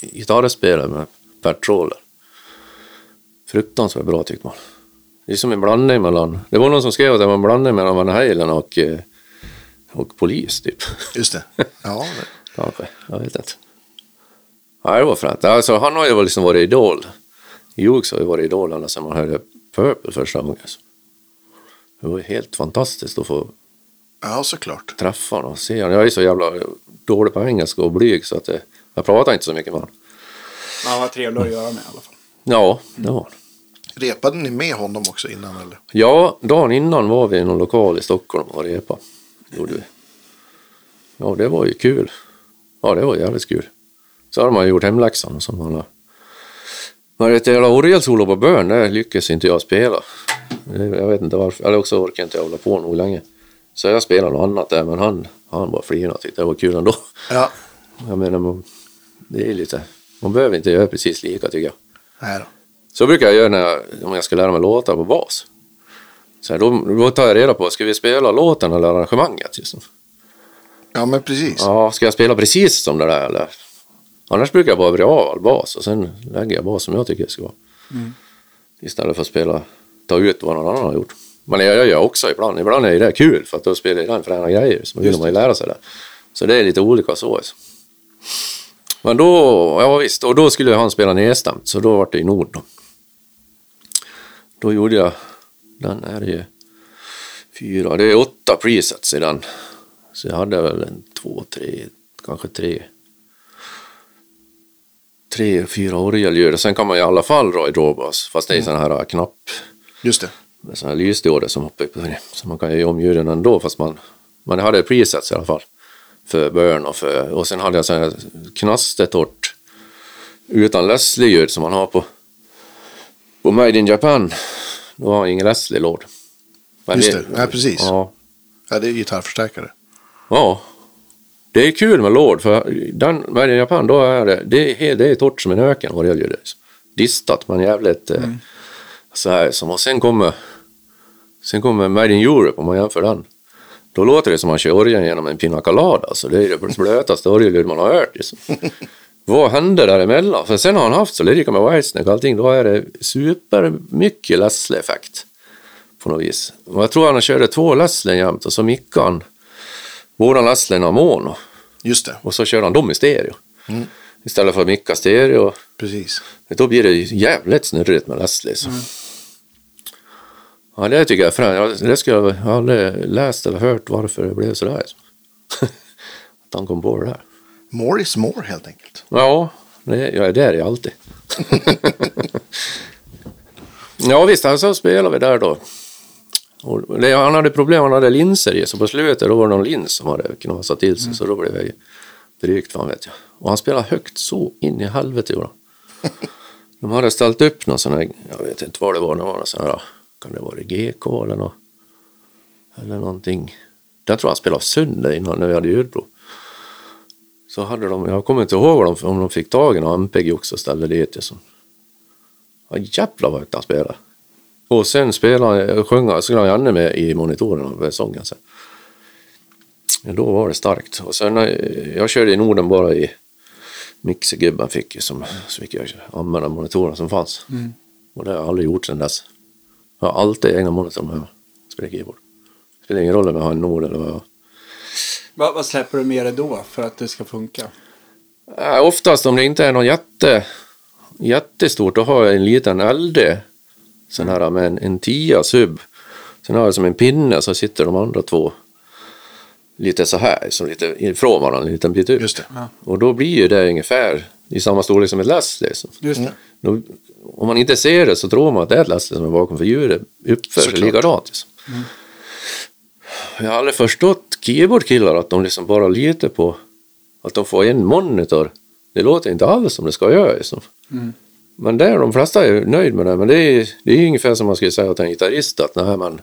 S3: gitarrspelet med Bert Troller. Fruktansvärt bra tyckte man. Det är som en blandning mellan... Det var någon som skrev att det var en blandning mellan Van Halen och, eh, och Polis typ.
S1: Just det. Ja, det-
S3: Kanske, jag vet inte. Ja, det var fränt. Alltså, han har ju liksom varit idol. Hughes har ju varit idol ända sedan man hörde Purple första gången. Det var helt fantastiskt att få
S1: ja såklart.
S3: träffa honom och se honom. Jag är så jävla dålig på engelska och blyg så att det, jag pratar inte så mycket med honom.
S2: Han var trevlig att göra med i alla fall.
S3: Ja, det var han.
S1: Repade ni med honom också innan eller?
S3: Ja, dagen innan var vi i någon lokal i Stockholm och repa. Gjorde vi. Ja, det var ju kul. Ja, det var jävligt kul. Så hade man gjort hemläxan och så man. Men ett jävla orgelsolo på bön, det lyckas inte jag spela. Jag vet inte varför. Eller också orkar inte jag hålla på nog länge. Så jag spelade något annat där, men han, han bara flinade och tyckte det var kul ändå.
S1: Ja.
S3: Jag menar, man, det är lite... Man behöver inte göra precis lika tycker jag.
S1: Nej då.
S3: Så brukar jag göra när jag, om jag ska lära mig låtar på bas. Så här, då, då tar jag reda på, ska vi spela låten eller arrangemanget? Liksom.
S1: Ja, men precis.
S3: Ja, ska jag spela precis som det där eller? Annars brukar jag bara vrida av all bas och sen lägger jag bas som jag tycker det ska vara. Istället för att spela, ta ut vad någon annan har gjort. Men jag gör jag också ibland. Ibland är det kul för att då spelar jag fräna grejer. Så vill man ju lära sig det. Så det är lite olika så. Alltså. Men då, ja visst, och då skulle han spela nedstämt. Så då var det i Nord då. Då gjorde jag, den är ju fyra, det är åtta presets i den. Så jag hade väl en två, tre, kanske tre. Tre, fyra orgelljud. Sen kan man i alla fall dra i drawbars. Fast det är sådana här knapp
S1: Just det.
S3: med sådana här lysdioder som hoppar upp. Så man kan ju om ljuden ändå fast man, man hade presets i alla fall. För burn och för, och sen hade jag sån här knastertorrt utan Leslie-ljud som man har på, på Made in Japan. Då har jag ingen Leslie-låd. Men
S1: Just det. Ja, precis.
S3: Ja,
S1: Ja, det är gitarrförstärkare.
S3: Ja, det är kul med låd för den med i Japan då är det, det är, det är torrt som en öken orgelljudet. Distat men jävligt eh, så här som och sen kommer sen kommer Made in Europe om man jämför den. Då låter det som man kör orgeln genom en pina colada. Alltså det är det blötaste orgelljud man har hört. Liksom. Vad hände däremellan? För sen har han haft så lirika med Whitesnake och allting. Då är det supermycket Leslie-effekt. På något vis. Och jag tror han körde två Leslie jämt och så mickade han båda Leslierna mono.
S1: Just det.
S3: Och så kör han dem i stereo. Istället för att micka stereo.
S1: Precis.
S3: Då blir det jävligt snurrigt med Leslie. Så. Ja, det tycker jag är. Ja, Det skulle jag, aldrig läst eller hört varför det blev sådär. Att han kom på det där.
S1: More is more helt enkelt.
S3: Ja, det, ja, det är det alltid. ja visst, så spelade vi där då. Det, han hade problem, han hade linser i, så på slutet då var det någon lins som hade knasat till sig, så då blev det drygt fan vet jag. Och han spelade högt så in i helvete gjorde. De hade ställt upp någon sån här, jag vet inte vad det var, det var någon sån här, kan det vara GK eller något? Eller någonting. Jag tror han spelade sönder innan när vi hade ljudprov. Så hade de, jag kommer inte ihåg om de, om de fick tag i någon Ampeg också ställde dit det. Ja, jävlar vad högt han spelade. Och sen spelade sjöng han gärna med i monitorerna med sången sen. Ja, då var det starkt. Och sen, eh, jag körde i Norden bara i mixergubben fick som, så fick jag använda monitorerna som fanns. Och det har jag aldrig gjort sedan dess. Jag har alltid egna monitorer med. Spelar keyboard. Spelar ingen roll om jag har en Nord eller vad jag har.
S2: Vad, vad släpper du med dig då för att det ska funka?
S3: Äh, oftast om det inte är något jätte, jättestort, då har jag en liten LD. Sån här med en, en 10 sub. Sen har jag som en pinne så sitter de andra två lite så här, så lite ifrån varandra en liten bit ut.
S1: Just det.
S3: Och då blir ju det ungefär i samma storlek som ett Leslie. liksom.
S2: Just det.
S3: Då, om man inte ser det så tror man att det är ett Leslie som är bakom, för djuret uppför sig likadant. Liksom. Jag har aldrig förstått keyboardkillar att de liksom bara litar på att de får en monitor. Det låter inte alls som det ska göra. Liksom. Men det är de flesta är nöjd med det. Men det är, det är ungefär som man skulle säga till en gitarrist att nej, men,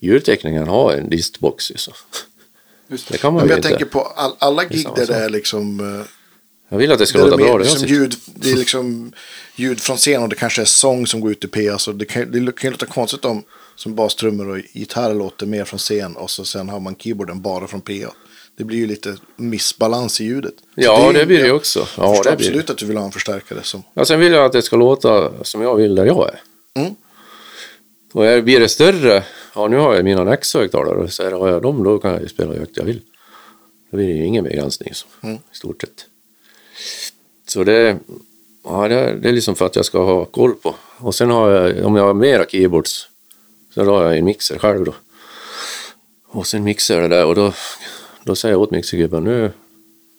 S3: ljudteknikern har en distbox. Liksom.
S2: Just
S3: Det kan man
S1: Men jag
S3: inte.
S1: tänker på all, alla gig där det är liksom...
S3: Jag vill att det ska
S1: det
S3: låta bra. Det jag
S1: liksom ljud, det är liksom ljud från scen och det kanske är sång som går ut i P. Alltså det, kan, det kan ju låta konstigt om som bastrummor och gitarr låter mer från scen och så sen har man keyboarden bara från PA. Det blir ju lite missbalans i ljudet.
S3: Ja, det,
S1: ju-
S3: blir det
S1: jag
S3: också. Ja,
S1: förstår
S3: det blir det.
S1: absolut att du vill ha en förstärkare som...
S3: Ja, sen vill jag att det ska låta som jag vill där jag är.
S1: Mm.
S3: Och blir det större, ja nu har jag mina Nex-högtalare, så är det, har jag dem då kan jag ju spela hur högt jag vill. Då blir det ju ingen begränsning så,
S1: Mm.
S3: i stort sett. Så det, ja, det, det är liksom för att jag ska ha koll på. Och sen har jag, om jag har mera keyboards, så har jag en mixer själv då. Och sen mixar jag det där och då, då säger jag åt mixergubben nu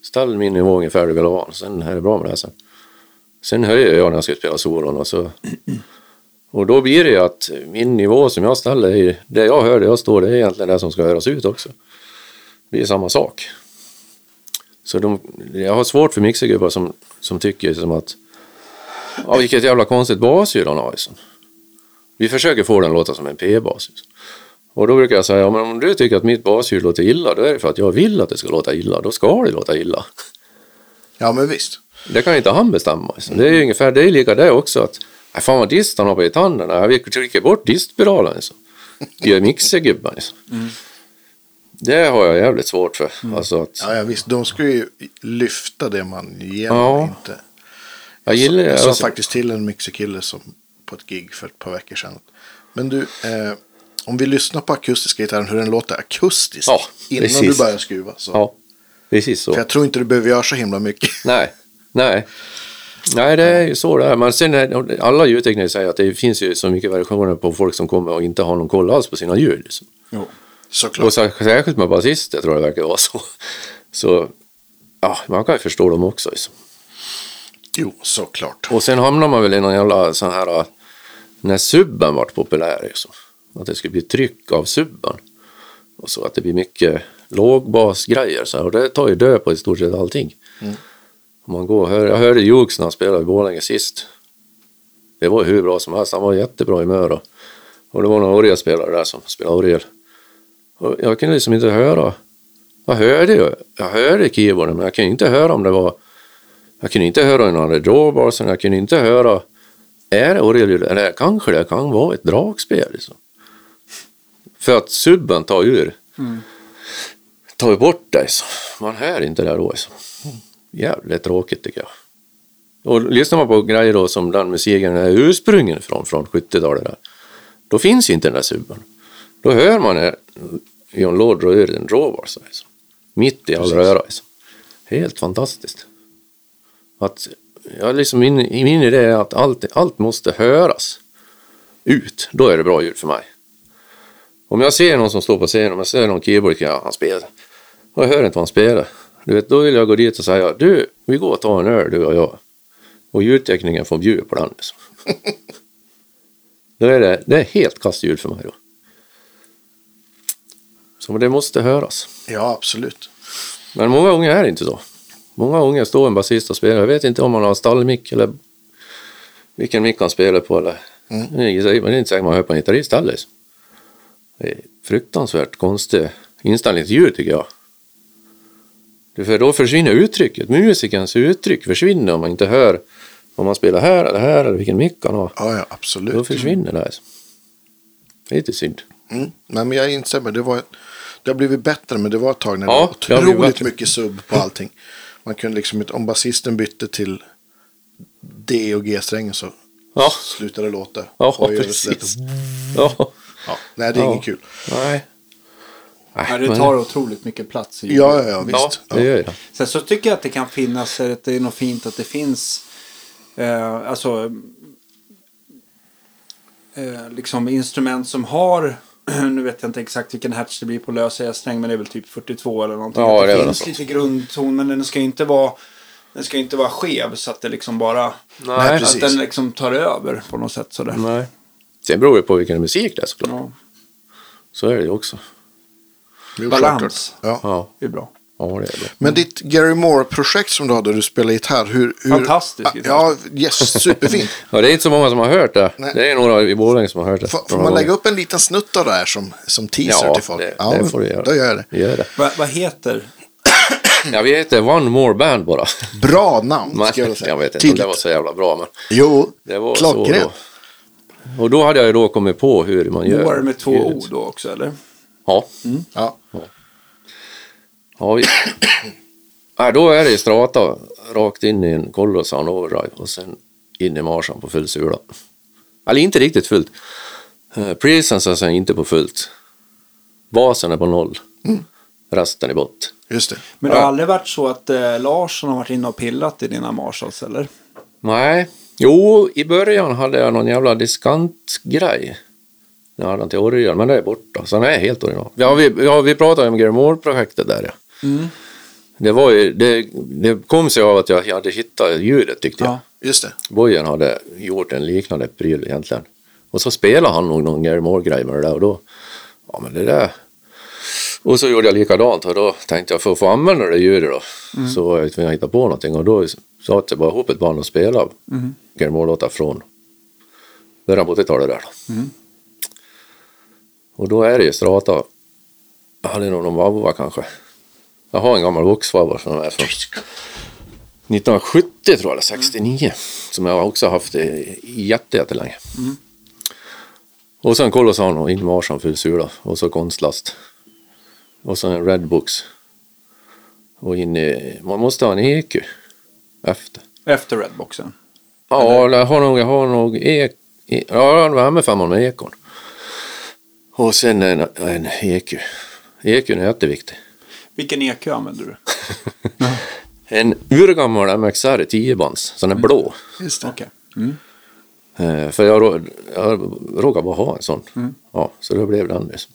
S3: ställ min nivå ungefär du vill ha. Sen är det bra med det här sen. Sen höjer jag när jag ska spela solon och så. Och då blir det ju att min nivå som jag ställer, det jag hör, det jag står, det är egentligen det som ska höras ut också. Det är samma sak. Så de, jag har svårt för mixergubbar som, som tycker som att ja, vilket jävla konstigt basljud han har. Liksom. Vi försöker få den att låta som en P-bas. Liksom. Och då brukar jag säga, ja, men om du tycker att mitt basljud låter illa, då är det för att jag vill att det ska låta illa. Då ska det låta illa.
S1: Ja, men visst.
S3: Det kan inte han bestämma. Liksom. Det är ju ungefär det är lika det också. Att, nej, fan vad dist han har på gitarren. Jag trycka bort distspiralen. Liksom. Gör mixergubben. Liksom. Det har jag jävligt svårt för. Alltså att,
S1: Ja, ja, visst. De ska ju lyfta det man ger
S3: Ja.
S1: inte...
S3: jag gillar
S1: Jag sa
S3: alltså,
S1: faktiskt till en mixerkille som på ett gig för ett par veckor sedan. Men du, eh, om vi lyssnar på akustiska gitarren, hur den låter akustiskt
S3: Ja,
S1: innan
S3: precis.
S1: du börjar skruva. Så.
S3: Ja, precis så.
S1: För jag tror inte du behöver göra så himla mycket.
S3: Nej, nej. Nej, det är ju så det är. Men sen är, alla ljudtekniker säger att det finns ju så mycket variationer på folk som kommer och inte har någon koll alls på sina ljud. Liksom.
S2: Jo.
S1: Såklart.
S3: Och så- särskilt med basister tror jag det verkar vara så. Så ja, man kan ju förstå dem också. Liksom.
S1: Jo, såklart.
S3: Och sen hamnar man väl i någon jävla sån här, när subben vart populär liksom. Att det skulle bli tryck av subben. Och så att det blir mycket lågbasgrejer så här. Och det tar ju död på i stort sett allting. Om man går hör, jag hörde Jux när han spelade i Borlänge sist. Det var ju hur bra som helst, han var jättebra i humör. Och, och det var några orgelspelare där som spelade orgel. Och jag kunde liksom inte höra. Jag hörde ju, jag hörde keyboarden men jag kunde inte höra om det var jag kunde inte höra någon drawbarsen, jag kunde inte höra är det orgelljud eller kanske det kan vara ett dragspel. Liksom. För att subben tar ur, tar ju bort det. Så. Man hör inte det då. Så. Jävligt tråkigt tycker jag. Och lyssnar man på grejer då som den musiken är ursprungen ifrån, från 70-talet där, då finns ju inte den där subben. Då hör man eh, John Lord dra ur en drawbar så, här, så. mitt i all röra. Så. Helt fantastiskt. Att, ja, liksom min, min idé är att allt, allt måste höras ut. Då är det bra ljud för mig. Om jag ser någon som står på scenen, om jag ser någon keyboard, ja, han spelar. Och jag hör inte vad han spelar. Du vet, då vill jag gå dit och säga, du, vi går och tar en öl du och jag. Och ljudtekniken får bjuda på den. Liksom. då är det, det är helt kastljud för mig då. Så det måste höras.
S1: Ja, absolut.
S3: Men många gånger är det inte så. Många gånger står en basist och spelar. Jag vet inte om man har stallmick eller vilken mick han spelar på eller. Det är inte- Man är inte säker man hör på en gitarrist liksom. Det är fruktansvärt konstig inställning till ljud tycker jag. Det För då försvinner uttrycket. Musikens uttryck försvinner om man inte hör om man spelar här eller här eller vilken mick han har.
S1: Ja, ja,
S3: Då
S1: absolut.
S3: försvinner det. Alltså. Det är lite synd.
S1: Mm. Nej, men jag instämmer. Det, var, det har blivit bättre, men det var ett tag när
S3: Ja,
S1: det var otroligt mycket sub på allting. Man kunde liksom inte, om basisten bytte till D och G-strängen så
S3: Ja,
S1: slutade det låta.
S3: ja
S1: så
S3: precis. Ja.
S1: Ja, nej, det är
S3: Ja.
S1: inget kul.
S3: Nej.
S2: Ja,
S3: Nej,
S2: det
S3: men-
S2: tar otroligt mycket plats. I
S1: Ja, ja, ja,
S3: Ja,
S1: visst.
S3: det gör det.
S2: Sen så tycker jag att det kan finnas, att det är något fint att det finns, eh, alltså, eh, liksom instrument som har, nu vet jag inte exakt vilken hertz det blir på lös sträng men det är väl typ 42 eller någonting.
S3: Ja, det
S2: det finns lite grundton men den ska inte vara, den ska inte vara skev så att det liksom bara,
S3: Nej,
S2: att
S1: precis.
S2: den liksom tar över på något sätt sådär.
S3: Nej. Sen beror det på vilken musik det är såklart.
S2: Ja,
S3: Så är det ju också.
S1: Jo,
S2: balans.
S1: Ja.
S3: Ja,
S2: det är bra.
S3: Ja det är bra.
S1: Men ditt Gary Moore-projekt som du hade, du spelade gitarr, hur... hur
S2: Fantastisk gitarr.
S1: Ja, yes, superfint.
S3: Ja, det är inte så många som har hört det.
S1: Nej.
S3: Det är några i Borlänge som har hört det.
S1: Får, får man lägga upp en liten snutt av det här som, som teaser
S3: Ja,
S1: till folk?
S3: det, det får du göra.
S1: Då gör jag det.
S3: Gör det.
S2: Va, vad heter?
S3: Ja, vi heter One More Band bara.
S1: Bra namn,
S3: Men,
S1: ska jag säga.
S3: jag vet inte om
S1: Tydligt.
S3: det var så jävla bra, men
S1: Jo,
S3: det var så
S1: klockrent.
S3: då. Och då hade jag ju då kommit på hur man gör.
S2: Moore med två. O då också eller?
S3: Ja.
S1: Ja.
S3: Ja vi... Nej, då är det strata rakt in i en Collo Sound Overdrive och sen in i marschen på full sula. Eller inte riktigt fullt. Uh, Presence är sen inte på fullt. Basen är på noll.
S1: Mm.
S3: Resten i bott.
S1: Just det.
S2: Men det har
S3: Ja.
S2: aldrig varit så att eh, Larsson har varit inne och pillat i dina Marshalls eller?
S3: Nej. Jo, i början hade jag någon jävla diskantgrej. Jag hade den till orgeln, men det är borta. Så den är helt original. Ja, vi, ja, vi pratade om Gary Moore-projektet där ja. Det, var ju, det, det kom sig av att jag hade hittat ljudet tyckte jag.
S2: Ja.
S1: Just det.
S3: Bojen hade gjort en liknande pryl egentligen. Och så spelade han nog någon Gary Moore-grej med det där och då, ja men det där. Och så gjorde jag likadant och då tänkte jag för att få använda det ljudet då så var jag tvungen att hitta på någonting och då satte jag bara ihop ett band och spelade Gary Moore-låtar från början på 80-talet där då. Och då är det ju strata, jag hade nog någon vavva kanske. Jag har en gammal Vox-vavva som är från 1970 tror jag, eller 69. Som jag också haft i jätte, jättelänge. Och sen Colossan och in Marsan full sula. Och så konstlast. Och så en Redbox. Och in i, man måste ha en EQ efter.
S2: Efter Redboxen.
S3: Ja, jag har nog, jag har nog ek, e, ja, en värmefemma med ekon. Och sen en, en EQ. EQn är jätteviktig.
S2: Vilken EQ använder du?
S3: En urgammal MXR 10-bands, så den är blå.
S1: Just det.
S2: Okej. Mm.
S3: Eh, för jag, rå- jag råkade bara ha en sån. Ja, så då blev den liksom.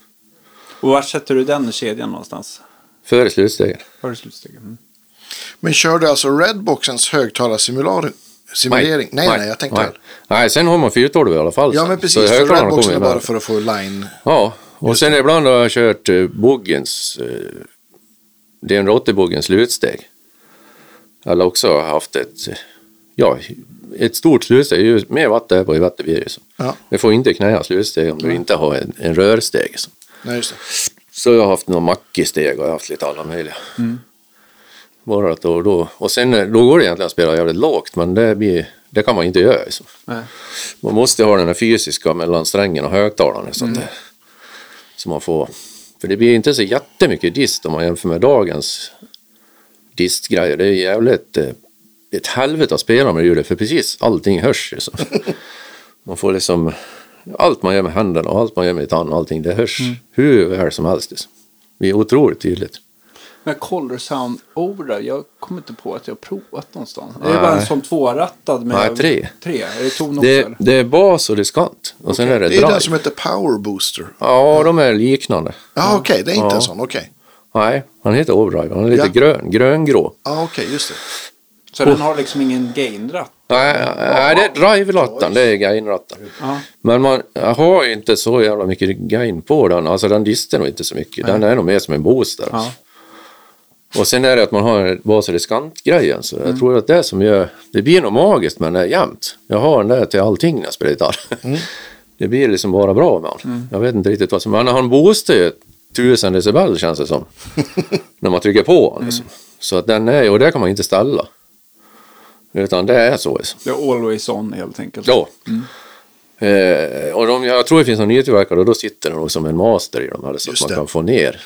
S2: Och var sätter du den i kedjan någonstans?
S3: Före slutstegen.
S2: Före slutsteget. Mm.
S1: Men kör du alltså Redboxens högtalarsimulering? Simulering? Nej, nej, jag tänkte
S3: nej.
S1: väl.
S3: nej, sen har man 412 i alla fall.
S1: Ja,
S3: sen.
S1: men
S3: Så
S1: precis. För
S3: högtalarna
S1: Redboxen är bara för att få line.
S3: Ja, och sen ibland har jag kört uh, Boggens, uh, DN80-boggens slutsteg. Eller också har haft ett, ja, ett stort slutsteg. Ju mer vatten är på i vatten blir det så.
S1: Ja.
S3: Det får inte knäa slutsteg om du inte har en, en rörsteg. Så.
S1: Nej, just det.
S3: Så jag har haft några mackisteg och jag har haft lite alla möjliga. Bara att då och då. Och sen eh, då går det egentligen att spela jävligt lågt men det, blir, det kan man inte göra.
S2: Nej.
S3: Man måste ha den här fysiska mellan strängen och högtalaren. Så, att det, så man får, för det blir inte så jättemycket dist om man jämför med dagens distgrejer. Det är jävligt eh, ett helvete att spela med ljudet för precis allting hörs. Så. Man får liksom allt man gör med händerna och allt man gör med tann och allting det hörs hur väl som helst. Liksom. Det är otroligt tydligt.
S2: Men Color Sound Overdrive, jag kommer inte på att jag har provat någonstans. Det är bara en
S3: Nej.
S2: sån tvårattad med...
S3: Nej, tre.
S2: Tre, är det ton
S3: Det, det är bas och diskant och sen är det
S1: Det är
S3: drive.
S1: den som heter Power Booster.
S3: Ja, de är liknande.
S1: Ja, okej. det är inte
S3: Ja.
S1: en sån. Okej.
S3: Nej, han heter Overdrive. Han är lite
S1: Ja.
S3: grön, gröngrå.
S1: Ja, okej. just det.
S2: Så den har liksom ingen gainratt?
S3: Nej, nej, det är drive-ratten, det är gain-ratten.
S2: Ja.
S3: Men man jag har ju inte så jävla mycket gain på den. Alltså den distar nog inte så mycket. Den är nog mer som en booster.
S2: Ja.
S3: Alltså. Och sen är det att man har en bas och diskantgrejen. Så jag tror att det är som gör, det blir nog magiskt men det är jämnt. Jag har den där till allting när jag spelar gitarr. Det blir liksom bara bra med honom. Jag vet inte riktigt vad som, men han boostar ju tusen decibel känns det som. när man trycker på honom. Liksom. Så att den är, och det kan man inte ställa. Utan det är så. Liksom.
S2: Det är always on helt enkelt.
S3: Ja. Eh, och de, jag tror det finns någon nytillverkare och då sitter det nog som en master i dem. Så
S1: Just
S3: att man
S1: det.
S3: kan få ner.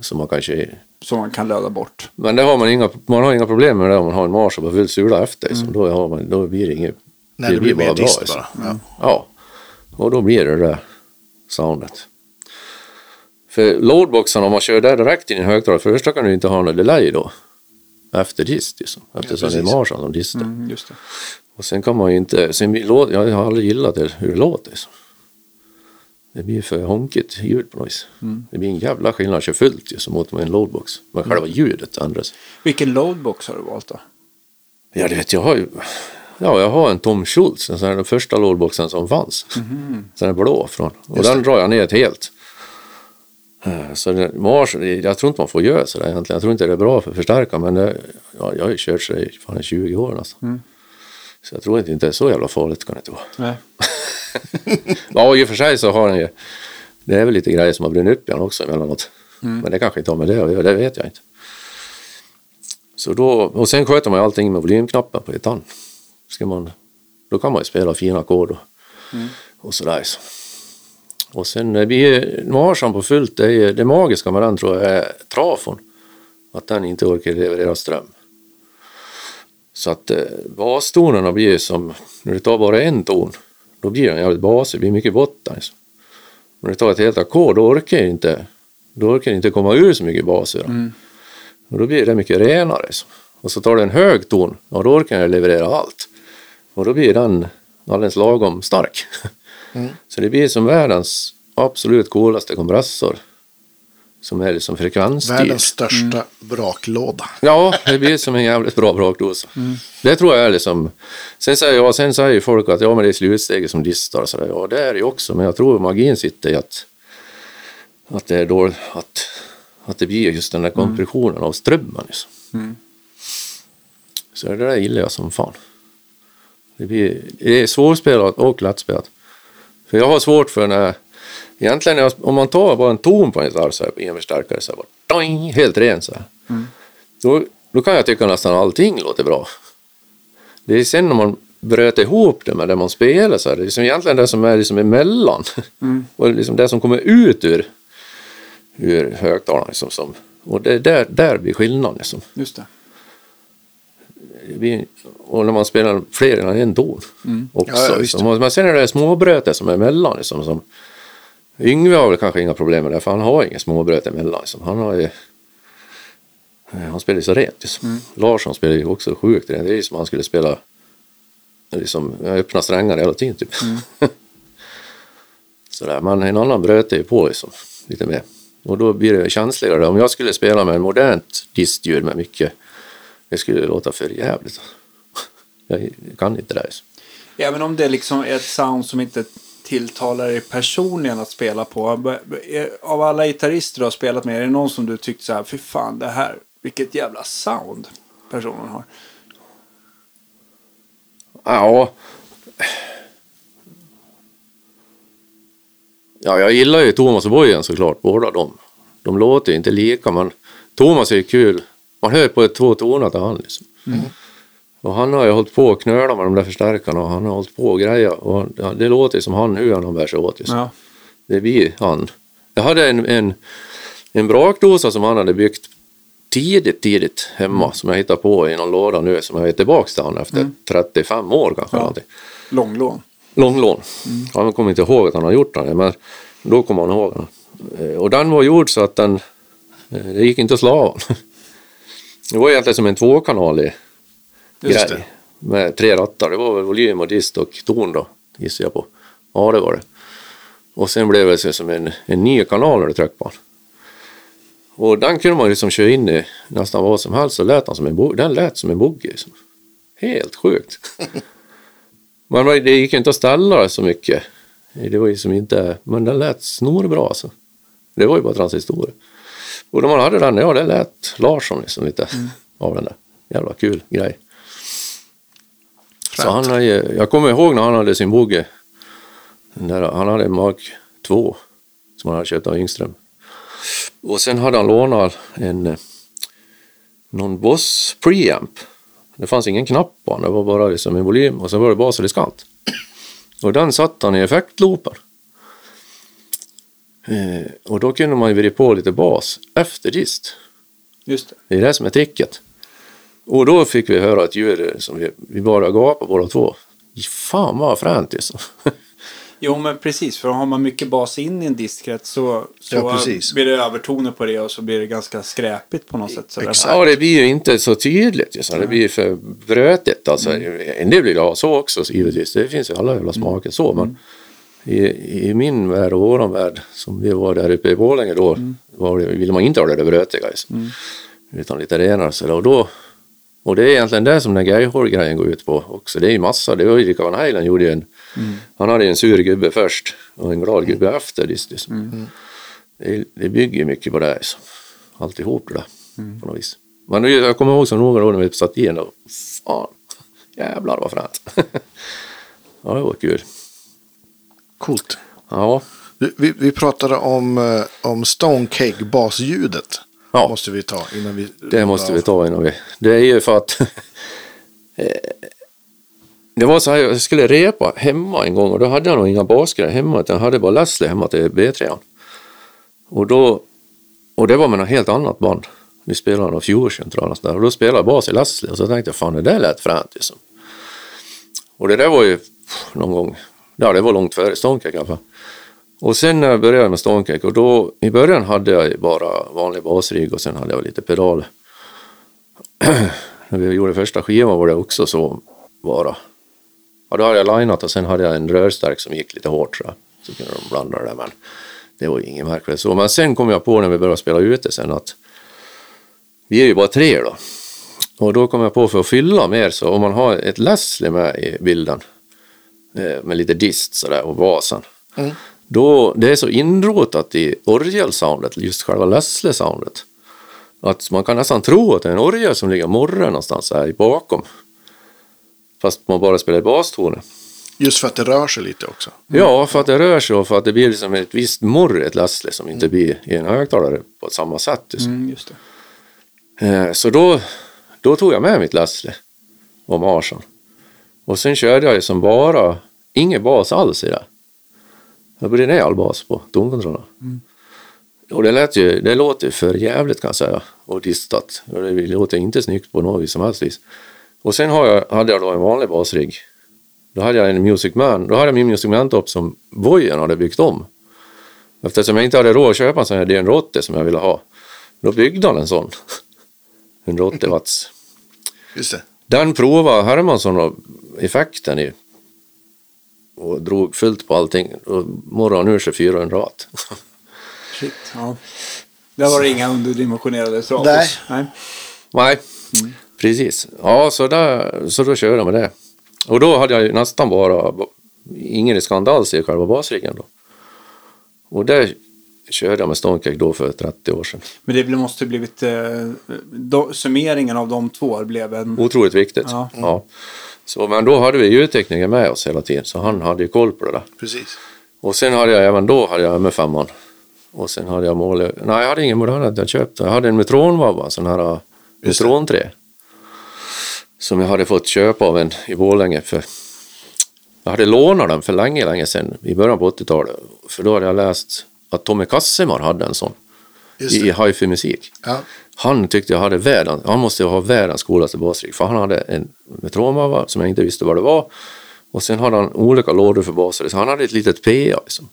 S3: Så man kanske,
S2: Som man kan löda bort.
S3: men det har man, inga, man har inga problem med det om man har en Marshall på full sula efter. Liksom. Då, har man, då blir det inget.
S1: Nej, det blir mer dist
S3: liksom.
S1: bara. Ja.
S3: Ja, och då blir det det soundet. För loadboxen, om man kör där direkt in i en högtalare, först kan du inte ha någon delay då. Efter dist liksom. Eftersom det är. Marshall som distar.
S2: Mm, just det.
S3: Och sen kan man ju inte, sen blir, låt- jag har aldrig gillat det, hur det låter. Liksom. Det blir för honkigt ljud på något vis. Det blir en jävla skillnad att köra fullt ju, som mot med en loadbox. Men själva ljudet ändras.
S2: Vilken loadbox har du valt då?
S3: Ja, det vet jag. har ju, ja, jag har en Tom Schultz, en sån här, den första loadboxen som fanns. Den är blå från. Och den drar jag ner helt. Eh, Så det, Mars, jag tror inte man får göra sådär egentligen. Jag tror inte det är bra för förstärka men det, ja, jag har ju kört så i fan 20 år nästan. Så jag tror inte det är så jävla farligt kan det inte vara. Ja, i och för sig så har den ju, det är väl lite grejer som har brunnit upp i den också emellanåt. Men det kanske inte har med det att göra, det vet jag inte. Så då, och sen sköter man ju allting med volymknappen på gitarren. Ska man, då kan man ju spela fina ackord och, och sådär. Så. Och sen eh, blir Marsan på fullt, det, är, det magiska med den tror jag är trafon. Att den inte orkar leverera ström. Så att eh, bastonerna blir som, när du tar bara en ton, då blir den jävligt basig, det blir mycket botten. Liksom. När du tar ett helt ackord, då orkar det inte, då orkar det inte komma ur så mycket bas ur den. Och då blir det mycket renare. Liksom. Och så tar du en hög ton, och då orkar den leverera allt. Och då blir den alldeles lagom stark. Så det blir som världens absolut coolaste kompressor. Som är liksom frekvensstyrd.
S1: Världens största braklåda.
S3: Ja, det blir som en jävligt bra brakdosa. Det tror jag är liksom... Sen säger, jag, sen säger folk att ja, men det är slutsteget som distar och sådär. Ja, det är det ju också. Men jag tror magin sitter i att, att det är då, att, att det blir just den där kompressionen av strömmen. Liksom. Så det där gillar jag som fan. Det, blir, det är svårspelat och lättspelat. För jag har svårt för när... Egentligen om man tar bara en ton på en gitarr så här, i en förstärkare så här, bara, doing, helt ren så här. Då, då kan jag tycka nästan allting låter bra. Det är sen när man bröt ihop det med det man spelar så här, det är liksom egentligen det som är liksom emellan. och liksom det som kommer ut ur, ur högtalaren. Liksom, som, och det, där, där blir skillnaden. Liksom.
S2: Just det.
S3: Blir, och när man spelar fler än en ton också.
S1: Ja,
S3: liksom. Men sen är det småbrötet som är emellan. Liksom, som, Yngve har väl kanske inga problem med det, för han har inga småbröt emellan. Liksom. Han har ju, eh, han spelar ju så rent. Liksom. Larsson spelar ju också sjukt rent. Det är ju som om han skulle spela liksom, öppna strängar hela tiden. Typ. Sådär. Men en annan bröt är ju på liksom, lite mer. Och då blir det känsligare. Om jag skulle spela med en modernt distljud med mycket, det skulle låta för jävligt. Jag kan inte det. Liksom.
S2: Även om det liksom är ett sound som inte tilltalar dig personligen att spela på. Av alla gitarrister du har spelat med, är det någon som du tyckt så här, fy fan det här, vilket jävla sound personen har?
S3: Ja. Ja, jag gillar ju Thomas och Bojen såklart, båda de. De låter ju inte lika, men Thomas är ju kul. Man hör på två toner till han liksom. Och han har ju hållit på och knöla med de där förstärkarna och han har hållit på och greja och det låter ju som han hur han bär sig åt. Liksom.
S2: Ja.
S3: Det blir han. Jag hade en, en, en brakdosa som han hade byggt tidigt, tidigt hemma som jag hittade på i någon låda nu som jag är tillbaka till han efter 35 år kanske.
S2: Ja.
S3: någonting.
S2: Långlån.
S3: Långlån. Han kommer inte ihåg att han har gjort det, men då kommer han ihåg det. Eh, Och den var gjord så att den, eh, det gick inte att slå av den. Det var egentligen som en tvåkanalig
S1: Just
S3: grej. Med tre rattar. Det var väl volym och dist och ton då, gissar jag på. Ja, det var det. Och sen blev det som en, en ny kanal på den. Och den kunde man liksom köra in i nästan vad som helst så lät den som en bogey. Den lät som en bogey. Liksom. Helt sjukt. Men det gick inte att ställa det så mycket. Det var ju som inte, men den lät snorbra alltså. Det var ju bara transistorer. Och när man hade den, ja det lät Larsson liksom lite av den där. Jävla kul grej. Så han, har ju- jag kommer ihåg när han hade sin där, han hade en Mark 2 som han hade köpt av Yngström. Och sen hade han lånat en eh, någon Boss preamp. Det fanns ingen knapp på den, det var bara liksom en volym och så var det bas och diskant. Och den satt han i effektlooper. Eh, och då kunde man ju vrida på lite bas efter dist.
S2: Just det.
S3: Det är det som är tricket. Och då fick vi höra ett ljud som vi, vi bara gapade båda två. Fan vad fränt liksom.
S2: Jo, men precis. För har man mycket bas in i en diskret så, så
S1: Ja,
S2: blir det övertoner på det och så blir det ganska skräpigt på något sätt. Så
S1: Exakt.
S3: Ja, det blir ju inte så tydligt. Liksom. Det blir för brötigt. Alltså. En del vill ha så också givetvis. Det finns ju alla jävla smaker så. Men i, i min värld och våran värld, som vi var där uppe i Borlänge då, var det, ville man inte ha det där brötiga. Liksom. Utan lite renare. Så och, då, och det är egentligen det som den Geihor-grejen går ut på också. Det är ju massa. Det var ju Rick Van Halen gjorde ju en. Han hade ju en sur gubbe först och en glad gubbe efter. Liksom. Det, det bygger ju mycket på det. Liksom. Alltihop det där. På något vis. Men nu- jag kommer ihåg så några år när vi satt in och fan, jävlar vad fränt. ja, det var kul.
S1: Coolt.
S3: Ja,
S1: Du, Vi, vi pratade om, eh, om Stonecake basljudet.
S3: Ja.
S1: Måste vi ta innan vi...
S3: det måste vi ta innan vi... Det är ju för att... eh, det var så här, jag skulle repa hemma en gång och då hade jag nog inga basgrejer hemma utan jag hade bara Leslie hemma till B3. Och då... Och det var med något helt annat band. Vi spelade någon Fusion tror jag där. och då spelade jag bas i Leslie och så tänkte jag fan det där lät fränt liksom. Och det där var ju pff, någon gång, ja det var långt före alla fall. Och sen när jag började med Stonecake och då i början hade jag bara vanlig basrigg och sen hade jag lite pedal. när vi gjorde första skivan var det också så bara. Ja då hade jag linat och sen hade jag en rörstärk som gick lite hårt så, så kunde de blanda det där men det var ju inget märkvärdigt så. Men sen kom jag på när vi började spela ute sen att vi är ju bara tre då. Och då kom jag på för att fylla mer så om man har ett Leslie med i bilden eh, med lite dist sådär och basen. Mm. Då, det är så inrotat i orgelsoundet, just själva Leslie-soundet. Att man kan nästan tro att det är en orgel som ligger morre någonstans här bakom. Fast man bara spelar bastoner.
S1: Just för att det rör sig lite också.
S3: Ja, för att det rör sig och för att det blir liksom ett visst morr i ett Leslie som inte blir i en högtalare på samma sätt. Liksom.
S2: Mm, just.
S3: Eh, Så då, då tog jag med mitt Leslie och Marsan. Och sen körde jag ju som bara, ingen bas alls i det. Jag brydde ner all bas på tonkontrollen. Och det, lät ju, det låter ju för jävligt kan jag säga. Och distat. Och det låter inte snyggt på något vis som helst vis. Och sen har jag, hade jag då en vanlig basrigg. Då hade jag en Music Man. Då hade jag min Music Man-topp som Vojen hade byggt om. Eftersom jag inte hade råd att köpa en sån här DN80 som jag ville ha. Då byggde han en sån. 180 watts.
S1: Just det.
S3: Den provade Hermansson och effekten i och drog fullt på allting. Och morgon ur sig 400 watt.
S2: Shit, ja. Där var det inga underdimensionerade Stratos.
S1: Nej.
S2: Nej.
S3: Nej, precis. Ja, så, där, så då körde jag med det. Och då hade jag ju nästan bara ingen riskant alls i själva basriggen då. Och det körde jag med Stonecake då för 30 år sedan.
S2: Men det måste blivit... Eh, do, summeringen av de två blev en...
S3: Otroligt viktigt.
S2: Ja.
S3: Ja. Så, men då hade vi ljudtekniker med oss hela tiden, så han hade ju koll på det där.
S1: Precis.
S3: Och sen hade jag även då hade jag M5. Och sen hade jag mål... Nej, jag hade ingen modern jag köpte. Jag hade en Metronvabba, en sån här uh,
S1: Just det.
S3: Metron 3. Som jag hade fått köpa av en i Borlänge för... Jag hade lånat den för länge, länge sedan, i början på 80-talet. För då hade jag läst att Tommy Kassemar hade en sån i hifi musik.
S1: Ja.
S3: Han tyckte jag hade världens, han måste ha världens coolaste basrigg för han hade en Metronvabba som jag inte visste vad det var. Och sen hade han olika lådor för baser, så han hade ett litet PA liksom.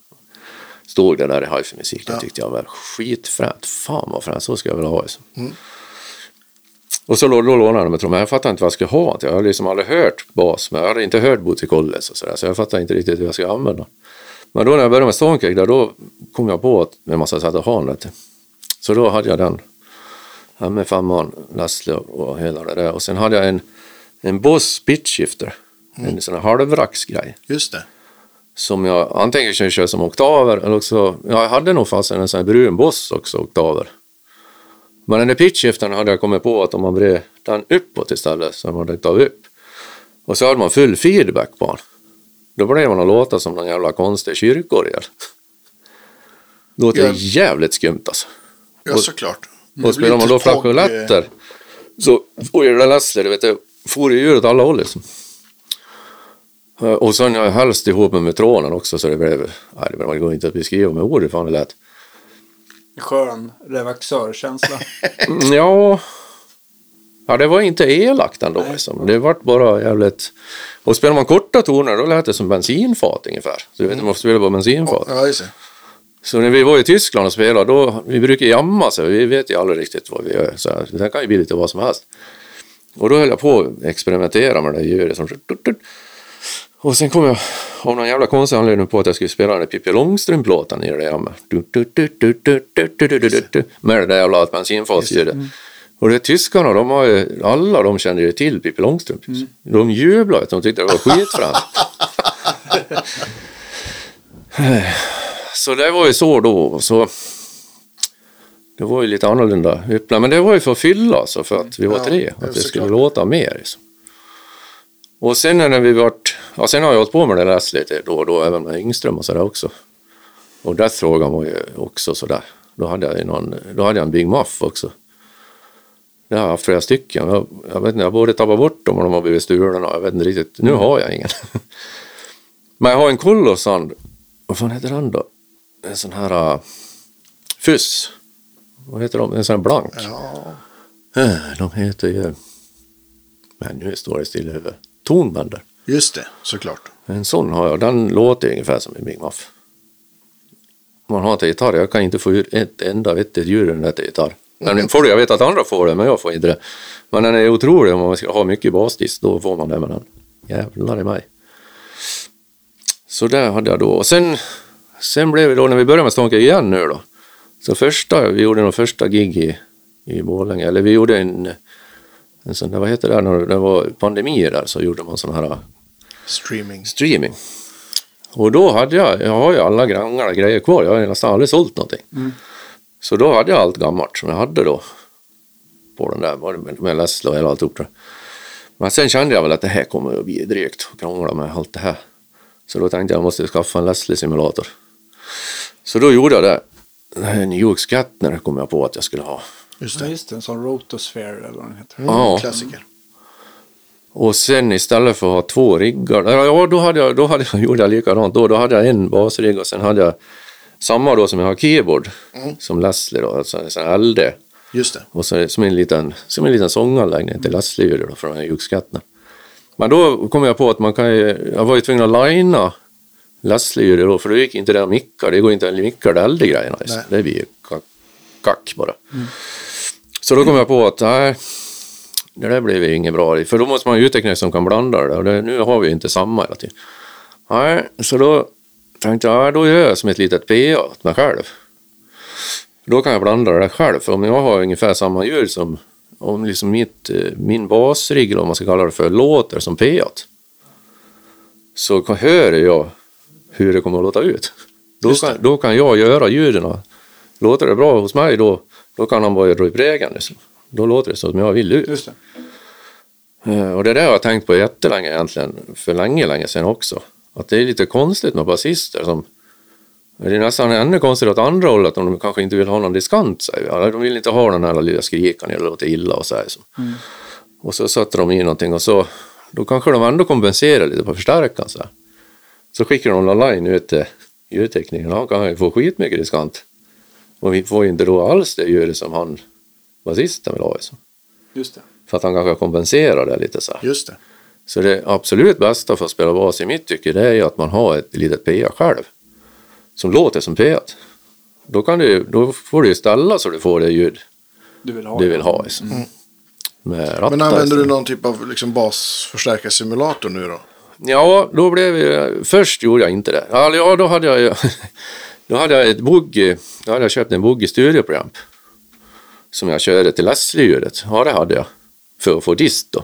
S3: Stod det där i hifi musik, det
S1: Ja.
S3: tyckte jag var skitfränt. Fan vad fränt, så ska jag vilja ha liksom.
S1: Mm.
S3: Och så då, då lånade jag Metron, men jag fattade inte vad jag skulle ha. Jag hade liksom aldrig hört bas, men jag hade inte hört Bouticolles och sådär, så jag fattade inte riktigt hur jag skulle använda. Men då när jag började med Stonecake, då kom jag på att med massa sätt att ha den. till. Så då hade jag den Ja, med femman, Leslie och hela det där. Och sen hade jag en, en Boss pitch shifter. En sån här halvracksgrej.
S1: Just det.
S3: Som jag antingen kunde köra som oktaver eller också, ja, jag hade nog fast en sån här brun Boss också, oktaver. Men den där pitchskiftaren hade jag kommit på att om man vred den uppåt istället så hade man tagit upp. Och så hade man full feedback på den. Då blev man att låta som någon jävla konstig kyrkorgel. Låter
S1: Ja.
S3: jävligt skumt alltså.
S1: Ja,
S3: Och-
S1: såklart.
S3: Och spelar man då flageoletter så får ju det Leslie, du vet, det får ju åt alla håll liksom. Eh, Och sen jag helst ihop med metronen också så det blev, nej det går inte att beskriva med ord hur fan det lät.
S2: Skön revaxörkänsla.
S3: Mm, Ja, ja det var inte elakt ändå liksom. Det vart bara jävligt... Och spelar man korta toner då lät det som bensinfat ungefär. Så du vet, man måste spela på bensinfat.
S1: Ja, just det.
S3: Så när vi var i Tyskland och spelade, då, vi brukar jamma så vi vet ju aldrig riktigt vad vi gör. Så här, det kan ju bli lite vad som helst. Och då höll jag på att experimentera med det ljudet. Som... Och sen kom jag av någon jävla konstig anledning på att jag skulle spela den där Pippi Långstrump-låten i det där jammet. Med det där jävla bensinfatsljudet. Och det tyskarna, de har ju, alla de kände ju till Pippi Långstrump. De jublade, de tyckte det var skitfränt. Så det var ju så då. Så det var ju lite annorlunda. Men det var ju för att fylla alltså, för att vi var
S1: Ja,
S3: tre. Att det skulle
S1: såklart.
S3: låta mer. Liksom. Och sen när vi vart, ja sen har jag hållit på med det läst lite då och då, även med Yngström och sådär också. Och Death-frågan var ju också sådär. Då hade jag ju någon, då hade jag en Big Muff också. Det har jag haft flera stycken. Jag, jag vet inte, jag borde tappa bort dem och de har blivit stulna. Jag vet inte riktigt. Nu har jag ingen. Men jag har en Kolossand. Vad fan heter den då? En sån här uh, Fuss. Vad heter de? En sån här blank.
S1: Ja,
S3: Eh, De heter ju... Men nu står det still i huvudet. Tonbänder.
S1: just det, såklart.
S3: En sån har jag. Den låter ungefär som en Big Muff. Man har inte gitarr. Jag kan inte få ur ett enda vettigt ljud ur den där gitarr. Men får jag vet att andra får det, men jag får inte det. Men den är otrolig om man ska ha mycket basdist. Då får man det med den. Jävlar i mig. Så där hade jag då. Och sen, sen blev det då, när vi började med Stonka igen nu då. Så första, vi gjorde nog första gig i, i Borlänge. Eller vi gjorde en, en sån där, vad heter det, när det var pandemier där så gjorde man sån här
S1: Streaming.
S3: streaming. Och då hade jag, jag har ju alla gamla grejer kvar, jag har nästan aldrig sålt någonting. Så då hade jag allt gammalt som jag hade då. På den där, med, Leslie och hela alltihop det. Men sen kände jag väl att det här kommer att bli drygt att krångla med allt det här. Så då tänkte jag, jag måste skaffa en Leslie-simulator. Så då gjorde jag det. En Hugh Scattner kom jag på att jag skulle ha.
S1: Just
S2: Ja,
S1: det.
S2: just det. En sån rotosphere eller vad den heter.
S1: Mm,
S3: Ja.
S1: Klassiker.
S3: Och sen istället för att ha två riggar, ja då, hade jag, då hade jag, gjorde jag likadant då. Då hade jag en basrigg och sen hade jag samma då som jag har keyboard, som Leslie då, alltså en sån här LD.
S1: Just det.
S3: Och så som en liten, som en liten sånganläggning till Leslie då från Hugh Men då kom jag på att man kan ju, jag var ju tvungen att linea Leslie då, för då gick inte det att micka, det går inte att micka de äldre grejerna. Liksom. Det blir ju kack, kack bara. Så då kom jag på att nej, det där blev ju inget bra. För då måste man ju utveckla som kan blanda det och det, nu har vi ju inte samma hela tiden. Nej, så då tänkte jag, ja, då gör jag som ett litet PA åt mig själv. Då kan jag blanda det där själv, för om jag har ungefär samma ljud som om liksom mitt, eh, min basrigg, eller vad man ska kalla det för, låter som PA så hör jag hur det kommer att låta ut. Då
S1: det.
S3: kan, då kan jag göra ljuden. Låter det bra hos mig då, då kan han bara dra upp regeln. Liksom. Då låter det som jag vill ut.
S2: Just det.
S3: Eh, Och det där har jag tänkt på jättelänge egentligen, för länge, länge sedan också. Att det är lite konstigt med basister som det är nästan ännu konstigt åt andra hållet om de kanske inte vill ha någon diskant. Säger De vill inte ha den här lilla skrikan eller låter illa och så här. Så. Och så sätter de i någonting och så då kanske de ändå kompenserar lite på förstärkaren. Så, här. Så skickar de online ut till ljudteknikern. Han kan ju få skitmycket diskant. Och vi får ju inte då alls det ljudet som han basisten vill ha. Liksom.
S2: Just det.
S3: För att han kanske kompenserar det lite så här.
S1: Just det.
S3: Så det absolut bästa för att spela bas i mitt tycke det är ju att man har ett litet PA själv. Som låter som PA. Då, kan du, då får du ju ställa så du får det ljud
S2: Du vill ha
S3: du
S2: det.
S3: vill ha. Liksom. Med rattar
S1: Men använder du någon typ av liksom basförstärkarsimulator nu då?
S3: Ja, då blev det... Först gjorde jag inte det. Ja, ja då hade jag. Då hade jag ett bugg... Då hade jag köpt en bugg Studio Preamp. Som jag körde till Leslie-ljudet. Ja, det hade jag. För att få dist då.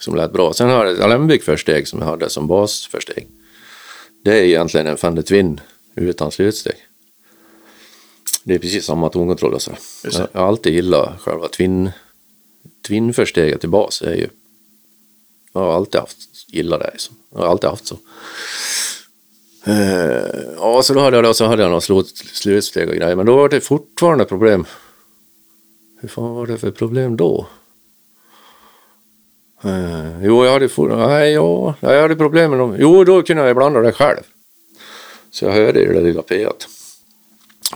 S3: Som lät bra. Sen har jag ett Alembic-försteg som jag hade som basförsteg. Det är egentligen en Fender Twin utan slutsteg. Det är precis samma tonkontroll och sådär. Jag, jag har alltid gillat själva twin, twin-försteget till bas. är ju, jag har alltid haft, gillat det. Liksom. Jag har alltid haft så. Eh, ja, så då hade jag, då, så hade jag några slut- slutsteg och grejer. Men då var det fortfarande problem. Hur fan var det för problem då? Eh, jo, jag hade, for, nej, ja, jag hade problem med dem. Jo, då kunde jag blanda det själv. Så jag hörde i det lilla P1.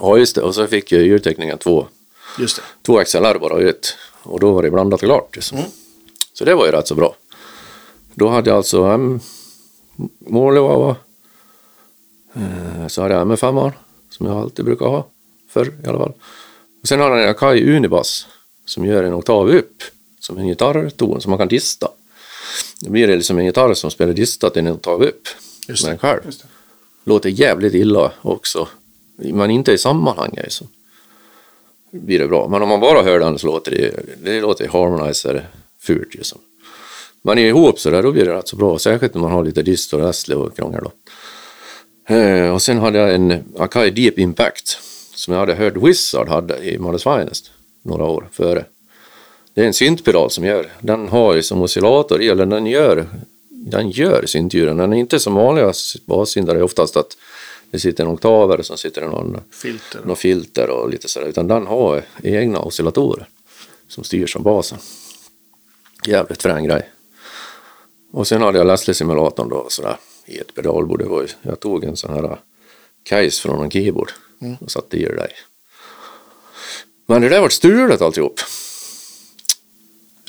S3: Ja, just det. Och så fick jag ljudtekniken två,
S1: Just det.
S3: två XLR bara ut. Och då var det blandat klart. Liksom. Så det var ju rätt så bra. Då hade jag alltså M målvava. Eh, Så hade jag M5 som jag alltid brukar ha. Förr i alla fall. Och sen hade jag en Akai Unibas som gör en oktav upp. Som en gitarrton som man kan dista. Då blir det liksom en gitarr som spelar distat en oktav upp.
S1: Just
S3: med en själv.
S2: Just det.
S3: Låter jävligt illa också. Men inte i sammanhanget så blir det bra. Men om man bara hör den så låter det, det låter harmonizer fult liksom. Men ihop så där, då blir det rätt så bra. Särskilt när man har lite dist och rassle och krångel då. Eh, och sen hade jag en Akai Deep Impact som jag hade hört Wizard hade i Modest Finest några år före. Det är en syntpedal som gör, den har ju som oscillator i, eller den gör, den gör syntljuden. Den är inte som vanliga bassyntar, det är oftast att det sitter en oktaver och så sitter det någon,
S1: Filter.
S3: någon filter och lite sådär, utan den har egna oscillatorer som styr som basen. Jävligt frän grej. Och sen hade jag Leslie-simulatorn då sådär i ett pedalbord. Det var, ju- jag tog en sån här case från en keyboard och satte i det där. Men det där var stulet alltihop.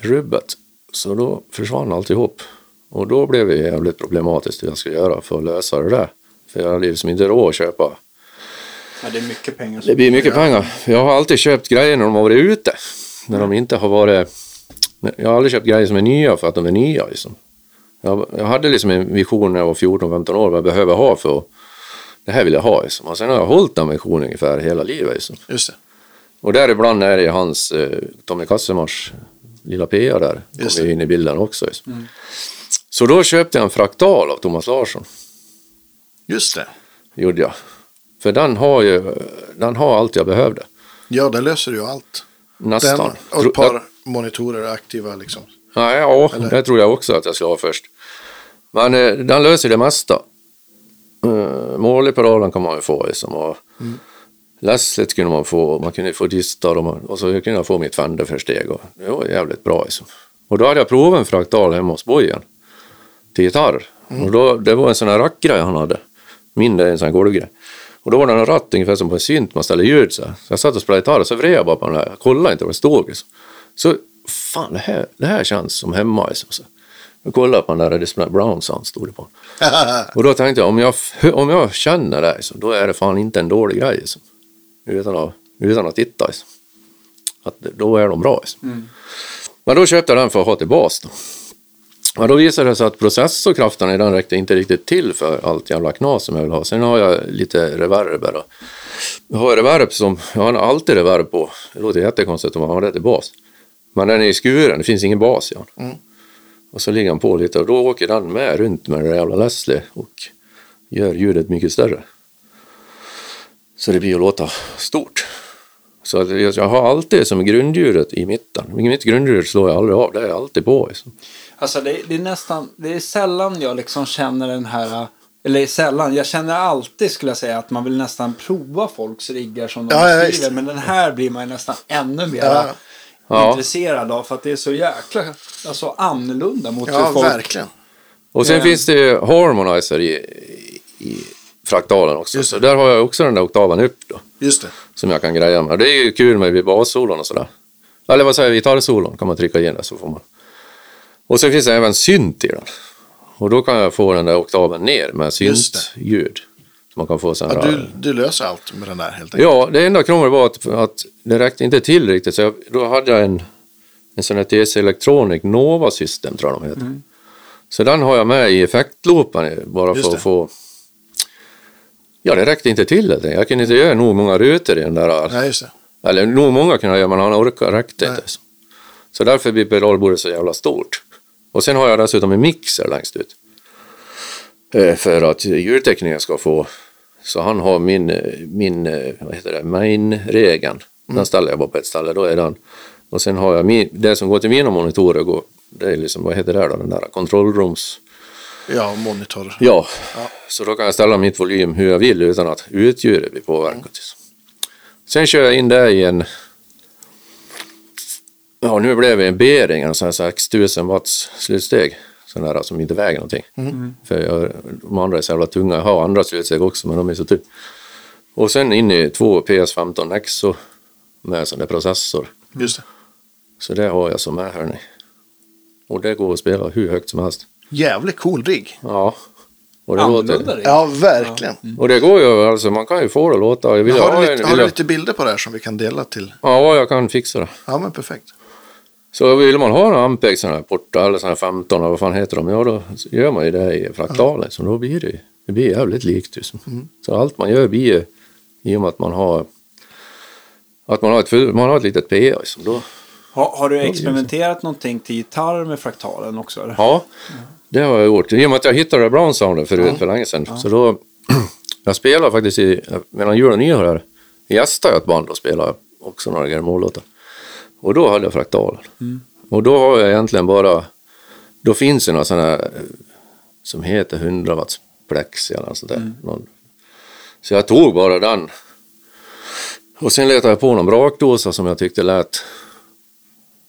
S3: Rubbet. Så då försvann alltihop. Och då blev det jävligt problematiskt hur jag skulle göra för att lösa det där. För jag hade liksom inte råd att köpa.
S2: Ja, det är mycket pengar.
S3: Det blir mycket pengar. Jag har alltid köpt grejer när de har varit ute. När de inte har varit... Jag har aldrig köpt grejer som är nya för att de är nya. Liksom. Jag, jag hade liksom en vision när jag var 14-15 år vad jag behöver ha för att... Det här vill jag ha. Liksom. Och sen har jag hållit den visionen ungefär hela livet. Liksom.
S1: Just det.
S3: Och där ibland är det hans eh, Tommy Kassemars lilla PA där.
S1: Just
S3: Kommer
S1: det.
S3: in i bilden också. Liksom. Så då köpte jag en fraktal av Thomas Larsson.
S1: Just det.
S3: Gjorde jag. För den har ju den har allt jag behövde.
S1: Ja, där löser ju allt.
S3: Nästan.
S1: Den och ett par monitorer är aktiva liksom.
S3: Ja, ja
S1: Eller?
S3: det tror jag också att jag ska ha först. Men eh, den löser det mesta. Uh, Målipedalen kan man ju få liksom. Och
S1: Mm.
S3: Lässet kunde man få, man kunde få distar och, man, och så kunde jag få mitt Fender-försteg. Och det var jävligt bra liksom. Och då hade jag provat en fraktal hemma hos Bojen till gitarr.
S1: Mm.
S3: Och då, det var en sån här rackgrej han hade. Min det är en sån här golvgrej. Och då var det en ratt ungefär som på en synt man ställer ljud så här. Så jag satt och spelade gitarr och så vred jag bara på den här. Jag kollade inte vad det stod liksom. Så fan det här, det här känns som hemma liksom. Så. Jag kollade på den där Display Brown Sound stod det på. Och då tänkte jag om jag, om jag känner det liksom, då är det fan inte en dålig grej. Utan att, utan att titta. Att då är de bra liksom. Men då köpte jag den för att ha till bas då. Men då visade det sig att processorkraften i den räckte inte riktigt till för allt jävla knas som jag vill ha. Sen har jag lite reverb då. Jag har reverb som, jag har alltid reverb på. Det låter jättekonstigt om man har det till bas. Men den är i skuren, det finns ingen bas i den.
S1: Mm.
S3: Och så ligger han på lite och då åker den med runt med det där jävla Leslie och gör ljudet mycket större. Så det blir att låta stort. Så att jag har alltid som grundljudet i mitten. Mitt grundljud slår jag aldrig av, det är alltid på. Liksom.
S2: Alltså det, det är nästan, det är sällan jag liksom känner den här, eller sällan, jag känner alltid skulle jag säga att man vill nästan prova folks riggar som de
S1: Ja, ja,
S2: skriver.
S1: just.
S2: Men den här blir man ju nästan ännu mer
S1: Ja.
S3: Ja.
S2: intresserad av för att det är så jäkla alltså, annorlunda mot
S1: Ja,
S2: hur folk...
S1: verkligen.
S3: Och sen
S2: Ja.
S3: finns det ju harmonizer i, i, fraktalen också.
S1: Just
S3: Så där har jag också den där oktaven upp då.
S1: Just det.
S3: Som jag kan greja med. Det är ju kul med vid bassolon och sådär. Eller vad säger jag, gitarrsolon kan man trycka in det så får man. Och sen finns det även synt i den. Och då kan jag få den där oktaven ner med
S1: Just det.
S3: syntljud. Man kan få sån.
S1: Ja, du, du löser allt med den där helt enkelt.
S3: Ja, det enda krånglet var att, att det räckte inte till riktigt. Så jag, då hade jag en, en sån här TC Electronic Nova System tror jag de heter. Så den har jag med i effektloopen bara
S1: Just
S3: för
S1: det.
S3: att få... Ja, det räckte inte till. enkelt. Jag kunde inte göra nog många rutor i den där.
S1: Nej, just det.
S3: Eller nog många kunde jag göra, men han orkar räckte inte. Så. så därför blir pedalbordet så jävla stort. Och sen har jag dessutom en mixer längst ut. Eh, För att ljudtekniken ska få Så han har min, min eh, vad heter det, main-regeln. Den ställer jag bara på ett ställe, då är den. Och sen har jag min, det som går till mina monitorer, går, det är liksom, vad heter det då, den där kontrollrums...
S1: Ja, monitor.
S3: Ja, så då kan jag ställa mitt volym hur jag vill utan att utljudet blir påverkat. Sen kör jag in det i en... Ja, nu blev det en Bering, en sån här 6000 watts slutsteg. Sån där som inte väger någonting. För jag, de andra är så jävla tunga. Jag har andra slutsteg också, men de är så tunga. Och sen in i två PS15 Nexo med sån där processor.
S1: Just det.
S3: Så det har jag som är här nu. Och det går att spela hur högt som helst.
S1: Jävligt cool rigg.
S3: Ja. Och det
S2: Annorlunda
S3: låter...
S2: det.
S1: Ja, verkligen.
S3: Och det går ju, alltså man kan ju få det att låta. Jag vill
S1: Har,
S3: ha
S1: du lite,
S3: en-
S1: har du lite bilder på det här som vi kan dela till?
S3: Ja, jag kan fixa det.
S1: Ja, men perfekt.
S3: Så vill man ha en Ampeg sån här porta eller sån här 15 eller vad fan heter de, ja då gör man ju det i fraktalen. Så då blir det, det blir jävligt likt. Liksom.
S1: Mm.
S3: Så allt man gör blir ju, i och med att man har att man har ett, man har ett litet PA. Liksom, då,
S2: Har, har du experimenterat någonting till gitarr med fraktalen också? Eller?
S3: ja, det har jag gjort. I och med att jag hittade Brown Sounden förut för länge sedan. Så då, jag spelar faktiskt i, mellan jul och nyår här, gästade jag ett band och spelade också några Gary Och då hade jag fraktalen. Och då har jag egentligen bara, då finns det några sådana här eh, som heter 100 watts plexi eller något sånt där. Någon. Så jag tog bara den. Och sen letade jag på någon brakdosa som jag tyckte lät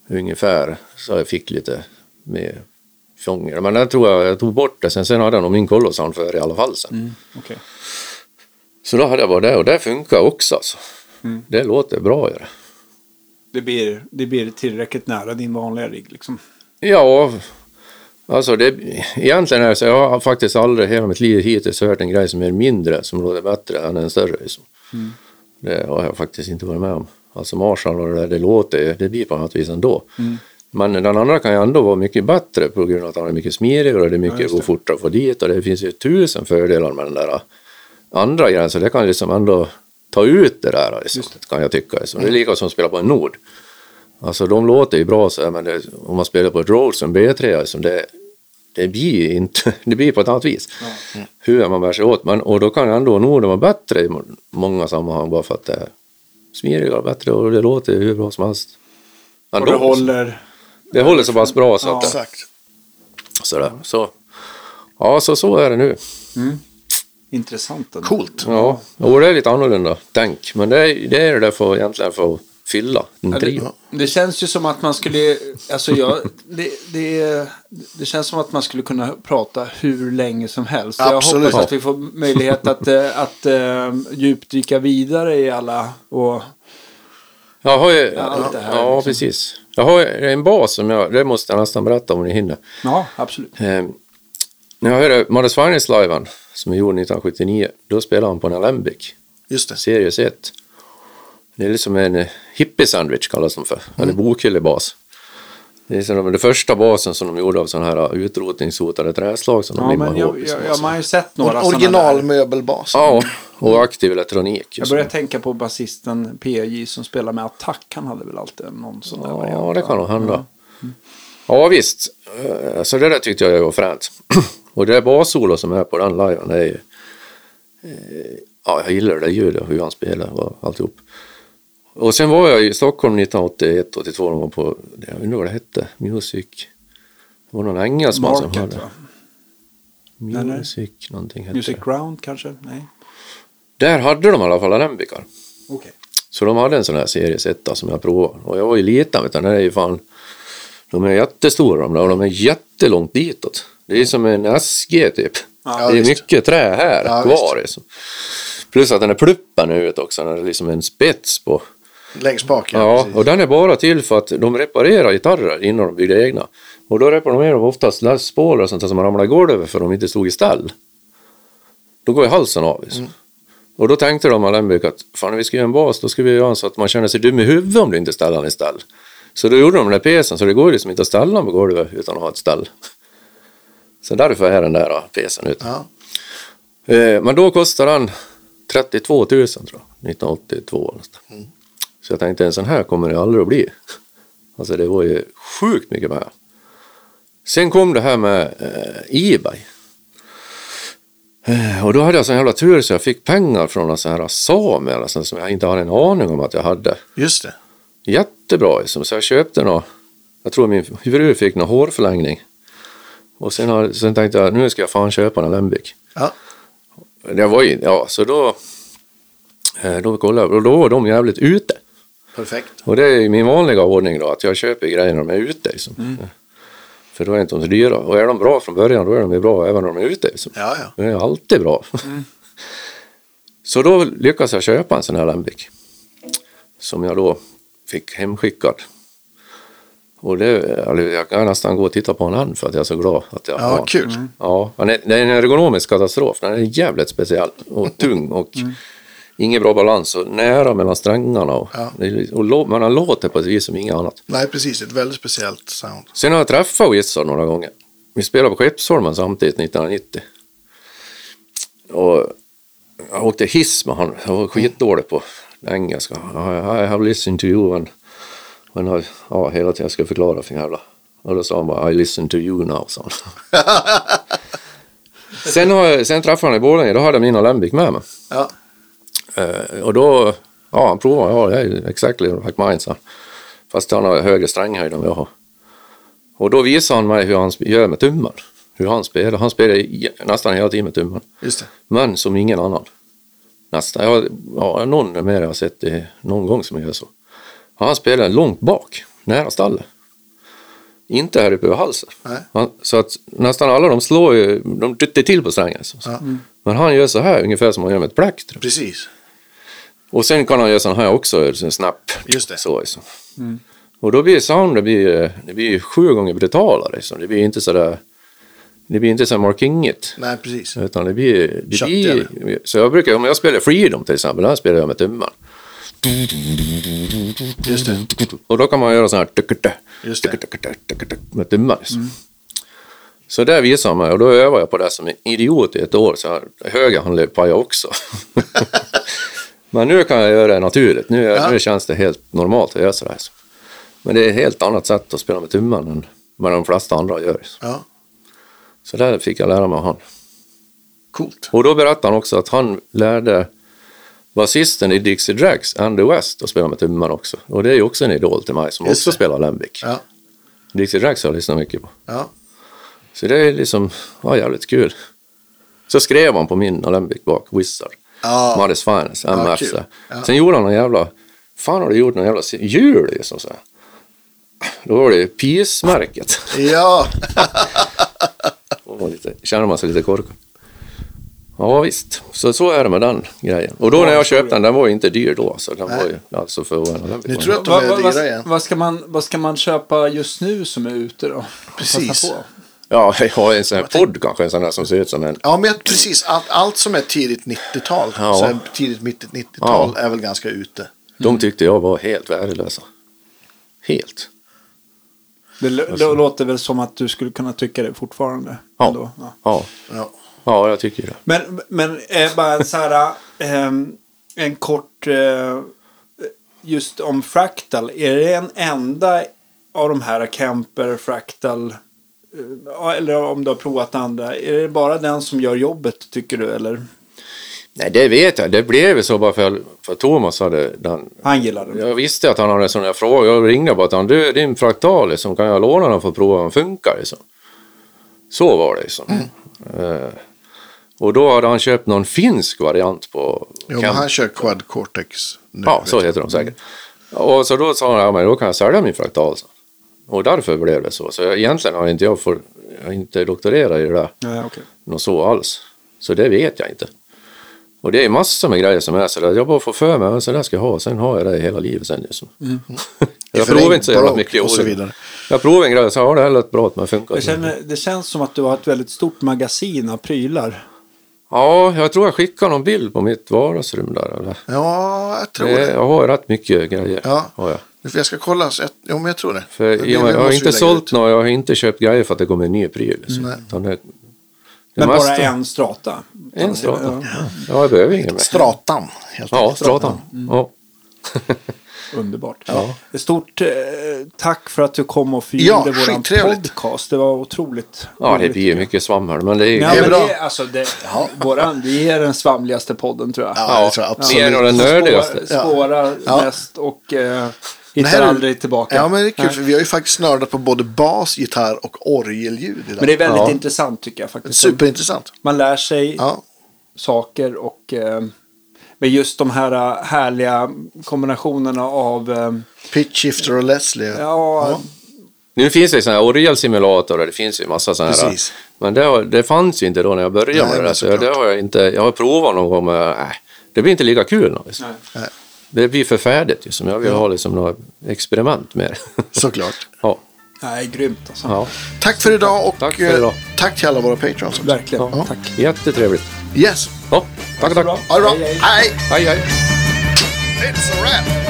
S3: ungefär så jag fick lite mer fånger. Men den tror jag, jag tog bort det. Sen, sen hade jag nog min Colossound för i alla fall sen.
S2: Mm, okej.
S3: Så då hade jag bara det och det funkar också alltså. Det låter bra gör det.
S2: Det, blir, det blir tillräckligt nära din vanliga rigg liksom.
S3: Ja, alltså det, egentligen är det så jag har faktiskt aldrig hela mitt liv hittills hört en grej som är mindre som låter bättre än en större. Liksom. Det har jag faktiskt inte varit med om. Alltså Marshall och det där, det låter det blir på något vis ändå. Men den andra kan ju ändå vara mycket bättre på grund av att den är mycket smidigare och det är mycket går
S2: det.
S3: fortare att få dit och det finns ju tusen fördelar med den där andra grejen så det kan liksom ändå ta ut det där liksom, kan jag tycka. Liksom. Det är lika som att spela på en Nord. Alltså de låter ju bra så här, men det, om man spelar på ett Rhodes som B3 liksom, det, det blir inte, det blir på ett annat vis. Hur man bär sig åt. Men, och då kan ändå Norden vara bättre i må- många sammanhang bara för att det är smidigare och bättre och det låter hur bra som helst.
S2: Och
S3: Ändå,
S2: det håller...
S3: det håller så pass bra så
S2: Ja.
S3: att det,
S1: Exakt.
S3: sådär. Så, ja, så så är det nu.
S2: Intressant. ändå.
S1: Coolt.
S3: Ja, och det är lite annorlunda tänk. Men det är det, är det för, egentligen för att fylla en
S2: Ja, det, det känns ju som att man skulle, alltså jag, det, det, det känns som att man skulle kunna prata hur länge som helst. Så Jag
S1: Absolut.
S2: hoppas att vi får möjlighet att, eh, att eh, djupdyka vidare i alla och
S3: Jag har ju,
S2: allt det här,
S3: ja,
S2: liksom.
S3: precis. Jag har en bas som jag, det måste jag nästan berätta om ni hinner.
S2: ja, absolut.
S3: Eh, när jag hörde Modest Finest liven som är gjord 1979, då spelade han på en Alembic,
S1: Just det.
S3: Series 1. Det är liksom en eh, hippie-sandwich kallas de för,
S2: Mm.
S3: eller bokhyllebas. Det är som det första basen som de gjorde av sådana här utrotningshotade träslag som de
S2: Ja,
S3: limmar
S2: men jag,
S3: ihop. liksom.
S2: jag, jag, man har ju sett några sådana.
S1: Originalmöbelbas.
S3: Ja, och aktiv elektronik.
S2: Jag börjar tänka på basisten PJ som spelar med Attack. Han hade väl alltid någon sån där
S3: Ja,
S2: variant,
S3: det kan nog hända. Ja, visst. Eh, Så det där tyckte jag var fränt. Och det bassolo som är på den liven är ju... eh, Ja, jag gillar det ljudet hur han spelar och alltihop. Och sen var jag i Stockholm 1981, 82 och var på, jag undrar vad det hette, Music. Det var någon engelsman som
S2: Market,
S3: hade.
S2: va? nej.
S3: Music någonting hette
S2: Music
S3: det.
S2: Ground kanske? Nej.
S3: Där hade de i alla fall alembicar.
S2: Okej.
S3: Så de hade en sån här series 1 som jag provade. Och jag var ju liten, vet du, den är ju fan... De är jättestora de där och de är jättelångt ditåt. Det är som en SG typ.
S2: Ja,
S3: det är
S1: visst.
S3: mycket trä här
S1: Ja,
S3: kvar. Liksom. Plus att den är pluppen ut också. Den är liksom en spets på.
S1: Längst bak, ja.
S3: Ja, och den är bara till för att de reparerar gitarrer innan de byggde egna. Och då reparerar de oftast Paul och sånt som ramlar i golvet för att de inte stod i ställ. Då går ju halsen av. Liksom. Och då tänkte de Alembic att fan när vi ska göra en bas då ska vi göra så att man känner sig dum i huvudet om du inte ställer den i ställ. Så då gjorde de den där pjäsen så det går ju liksom inte att ställa den på golvet utan att ha ett ställ. Så därför är den där pjäsen ute.
S1: Ja.
S3: Eh, men då kostade den 32 000 tror jag, 1982. eller något sånt. Så jag tänkte en sån här kommer det aldrig att bli. Alltså det var ju sjukt mycket pengar. Sen kom det här med eh, Ebay. Eh, Och då hade jag sån jävla tur så jag fick pengar från en sån här same sånt som jag inte hade en aning om att jag hade.
S1: Just det.
S3: Jättebra liksom. Så jag köpte nå jag tror min fru fick någon hårförlängning. Och sen, har, sen tänkte jag nu ska jag fan köpa en Alembic.
S1: Ja.
S3: Det var ju, ja så då, eh, då kollade jag och då var de jävligt ute.
S1: Perfekt.
S3: Och det är min vanliga ordning då, att jag köper grejer när de är ute. Liksom. För då är inte de så dyra. Och är de bra från början, då är de ju bra även när de är ute. Liksom.
S1: Ja, ja.
S3: Det är alltid bra. så då lyckades jag köpa en sån här Lambic. Som jag då fick hemskickad. Och det, eller jag kan nästan gå och titta på en än för att jag är så glad att jag har
S1: Ja,
S3: den.
S1: kul.
S3: Ja, den är, det är en ergonomisk katastrof. Den är jävligt speciell och tung och ingen bra balans och nära mellan strängarna. Och,
S1: Ja.
S3: och man låter på ett vis som inget annat.
S1: Nej, precis. Ett väldigt speciellt sound.
S3: Sen har jag träffat Wizard några gånger. Vi spelade på Skeppsholmen samtidigt 1990. Och jag åkte hiss med han. Jag var skitdålig på engelska. I have listened to you when, when I, ja, hela tiden jag skulle förklara för jävla. Och då sa han bara I listen to you now. Sa han. sen, har jag, sen träffade han i Borlänge. Då hade jag min Alembic med mig.
S1: Ja.
S3: Eh, och då, ja han provade, ja det är exactly like mine sa han. Fast han har högre stränghöjd än jag har. Och då visade han mig hur han gör med tummen. Hur han spelar. Han spelar nästan hela tiden med tummen. Men som ingen annan. Nästan. Jag, ja, någon mer jag har sett det någon gång som gör så. Han spelar långt bak, nära stallet. Inte här uppe över halsen. Han, så att nästan alla de slår ju, de dytter till på strängen. Så.
S1: Ja.
S3: Men han gör så här, ungefär som man gör med ett plektrum.
S1: Precis.
S3: Och sen kan han göra sån här också, en snap.
S1: Just det.
S3: Så liksom. Och då blir sound, det blir, det blir sju gånger brutalare. Liksom. Det blir inte sådär, det blir inte så Mark Ingit.
S1: Nej, precis.
S3: Utan det blir, det
S1: Köttigare.
S3: blir så jag brukar, om jag spelar Freedom till exempel, där spelar jag med tummen.
S1: Just det.
S3: Och då kan man göra sån här
S1: Just det.
S3: med tummen. Liksom. Så där visar han mig och då övar jag på det som en idiot i ett år. Så här, höger handled pajar också. Men nu kan jag göra det naturligt. Nu,
S1: Ja.
S3: nu känns det helt normalt att göra sådär. Men det är ett helt annat sätt att spela med tummen än vad de flesta andra gör.
S1: Ja.
S3: Så där fick jag lära mig av han.
S1: Coolt.
S3: Och då berättade han också att han lärde basisten i Dixie Drags, Andy West, att spela med tummen också. Och det är ju också en idol till mig som
S1: Just
S3: också
S1: det.
S3: spelar Lembic.
S1: Ja.
S3: Dixie Drags har jag lyssnat mycket på.
S1: Ja.
S3: Så det är liksom, ja, jävligt kul. Så skrev han på min Alembic bak, Wizard.
S1: Ja.
S3: Maddis Finest, MF. så.
S1: Ja.
S3: Sen gjorde han någon jävla, fan har du gjort någon jävla hjul liksom så här. Då var det.
S1: Ja.
S3: Och var lite, känner man sig lite korkad. Ja visst, så, så är det med den grejen. Och då när jag köpte den, den var ju inte dyr då. Så den
S1: Nej.
S3: var ju alltså för.
S1: Nu tror jag
S3: den.
S1: att de
S2: Vad,
S1: är dyra igen.
S2: vad, ska man, vad ska man köpa just nu som är ute då?
S1: Precis.
S3: Ja, jag har en sån här podd kanske, en sån där som ser ut som en...
S1: Ja, men precis. Allt, allt som är tidigt 90-tal,
S3: Ja.
S1: så här tidigt mitt 90-tal, är väl ganska ute.
S3: De tyckte jag var helt värdelösa. Helt.
S2: Det,
S3: Alltså.
S2: låter väl som att du skulle kunna tycka det fortfarande.
S3: Ja.
S2: ändå. ja.
S3: Ja,
S1: Ja.
S3: ja jag tycker det.
S2: Men, men eh, bara så här, ehm, en kort, eh, just om Fractal. Är det en enda av de här Kemper, Fractal, eh, eller om du har provat andra. Är det bara den som gör jobbet tycker du? Eller?
S3: Nej, det vet jag. Det blev ju så bara för, för Thomas hade den...
S2: Han gillar den.
S3: Jag visste att han hade en sån här fråga. Jag ringde bara till honom. Du, din fraktal, liksom, kan jag låna den för att prova om den funkar? Liksom. Så var det liksom. Eh, och då hade han köpt någon finsk variant på
S1: Jo, men han kör Quad Cortex nu.
S3: Ja, så
S1: jag.
S3: heter de säkert. Och så då sa han, ja men då kan jag sälja min fraktal. Och därför blev det så. Så jag, egentligen har inte jag, för, jag har inte doktorerat i det där
S2: Ja, okej.
S3: något så alls. Så det vet jag inte. Och det är massor med grejer som är så där. Jag bara får för mig, men så där ska jag ha. Sen har jag det hela livet sen liksom. jag
S1: Förlängd
S3: provar inte så jävla mycket
S1: och så vidare.
S3: Jag provar en grej och så har det här låter bra att man funkar.
S2: Jag känner, det känns som att du har ett väldigt stort magasin av prylar.
S3: Ja, jag tror jag skickade någon bild på mitt vardagsrum där. Eller?
S1: Ja, jag tror
S3: Det,
S1: det.
S3: jag har rätt mycket grejer.
S1: Ja.
S3: Har jag.
S1: Jag ska kolla. Så jag, jo, men jag tror det.
S3: För
S1: Det måste
S3: jag har inte sålt något, jag har inte köpt grejer för att det kommer en ny pryl. Liksom.
S1: Nej.
S2: Men
S3: mesta-
S2: bara en strata.
S3: En strata.
S2: Ja.
S3: Ja, jag behöver ingen mer.
S1: Stratan, helt
S3: Ja,
S1: enkelt.
S3: stratan. Ja.
S2: Underbart. Ett stort eh, tack för att du kom och
S1: Ja,
S2: förgyllde våran
S1: skittrevligt.
S2: podcast. Det var otroligt.
S3: Ja, det blir ju mycket svammel, men det är ju...
S2: Ja,
S1: Det är
S2: men
S1: bra.
S2: det, är- alltså, det, våran, vi är den svamligaste podden tror jag.
S1: Ja, det tror jag
S3: vi är nog
S1: absolut.
S3: den nördigaste.
S2: Spåra,
S1: Ja.
S2: mest och eh,
S1: Det
S2: hittar
S1: här är-
S2: aldrig tillbaka.
S1: Ja, men det är kul för vi har ju faktiskt nördat på både bas, gitarr och orgelljud idag.
S2: Men det är väldigt
S3: Ja.
S2: intressant tycker jag faktiskt.
S1: Superintressant.
S2: Man lär sig
S1: Ja.
S2: saker och eh, med just de här eh, härliga kombinationerna av eh,
S1: Pitch shifter och Leslie.
S2: ja,
S3: Nu finns det ju sådana här orgelsimulatorer, det finns ju massa sådana här. Men det, det fanns ju inte då när jag började
S1: Nej,
S3: med det där. Så
S1: såklart.
S3: det har jag inte, jag har provat någon gång men äh, det blir inte lika kul.
S2: Nej.
S3: Det blir för färdigt ju, som jag vill ha liksom något experiment med det.
S1: Såklart.
S3: ja,
S2: nej, grymt alltså.
S3: ja,
S1: Tack för idag och
S3: Tack för idag.
S1: eh, tack till alla våra patrons. också.
S2: Verkligen.
S3: Ja.
S2: Tack.
S3: jättetrevligt.
S1: Yes.
S3: Ja, tack, tack.
S1: Ha det bra.
S2: Hej, hej.
S1: Hej.
S3: Hej, hej.
S1: It's a wrap.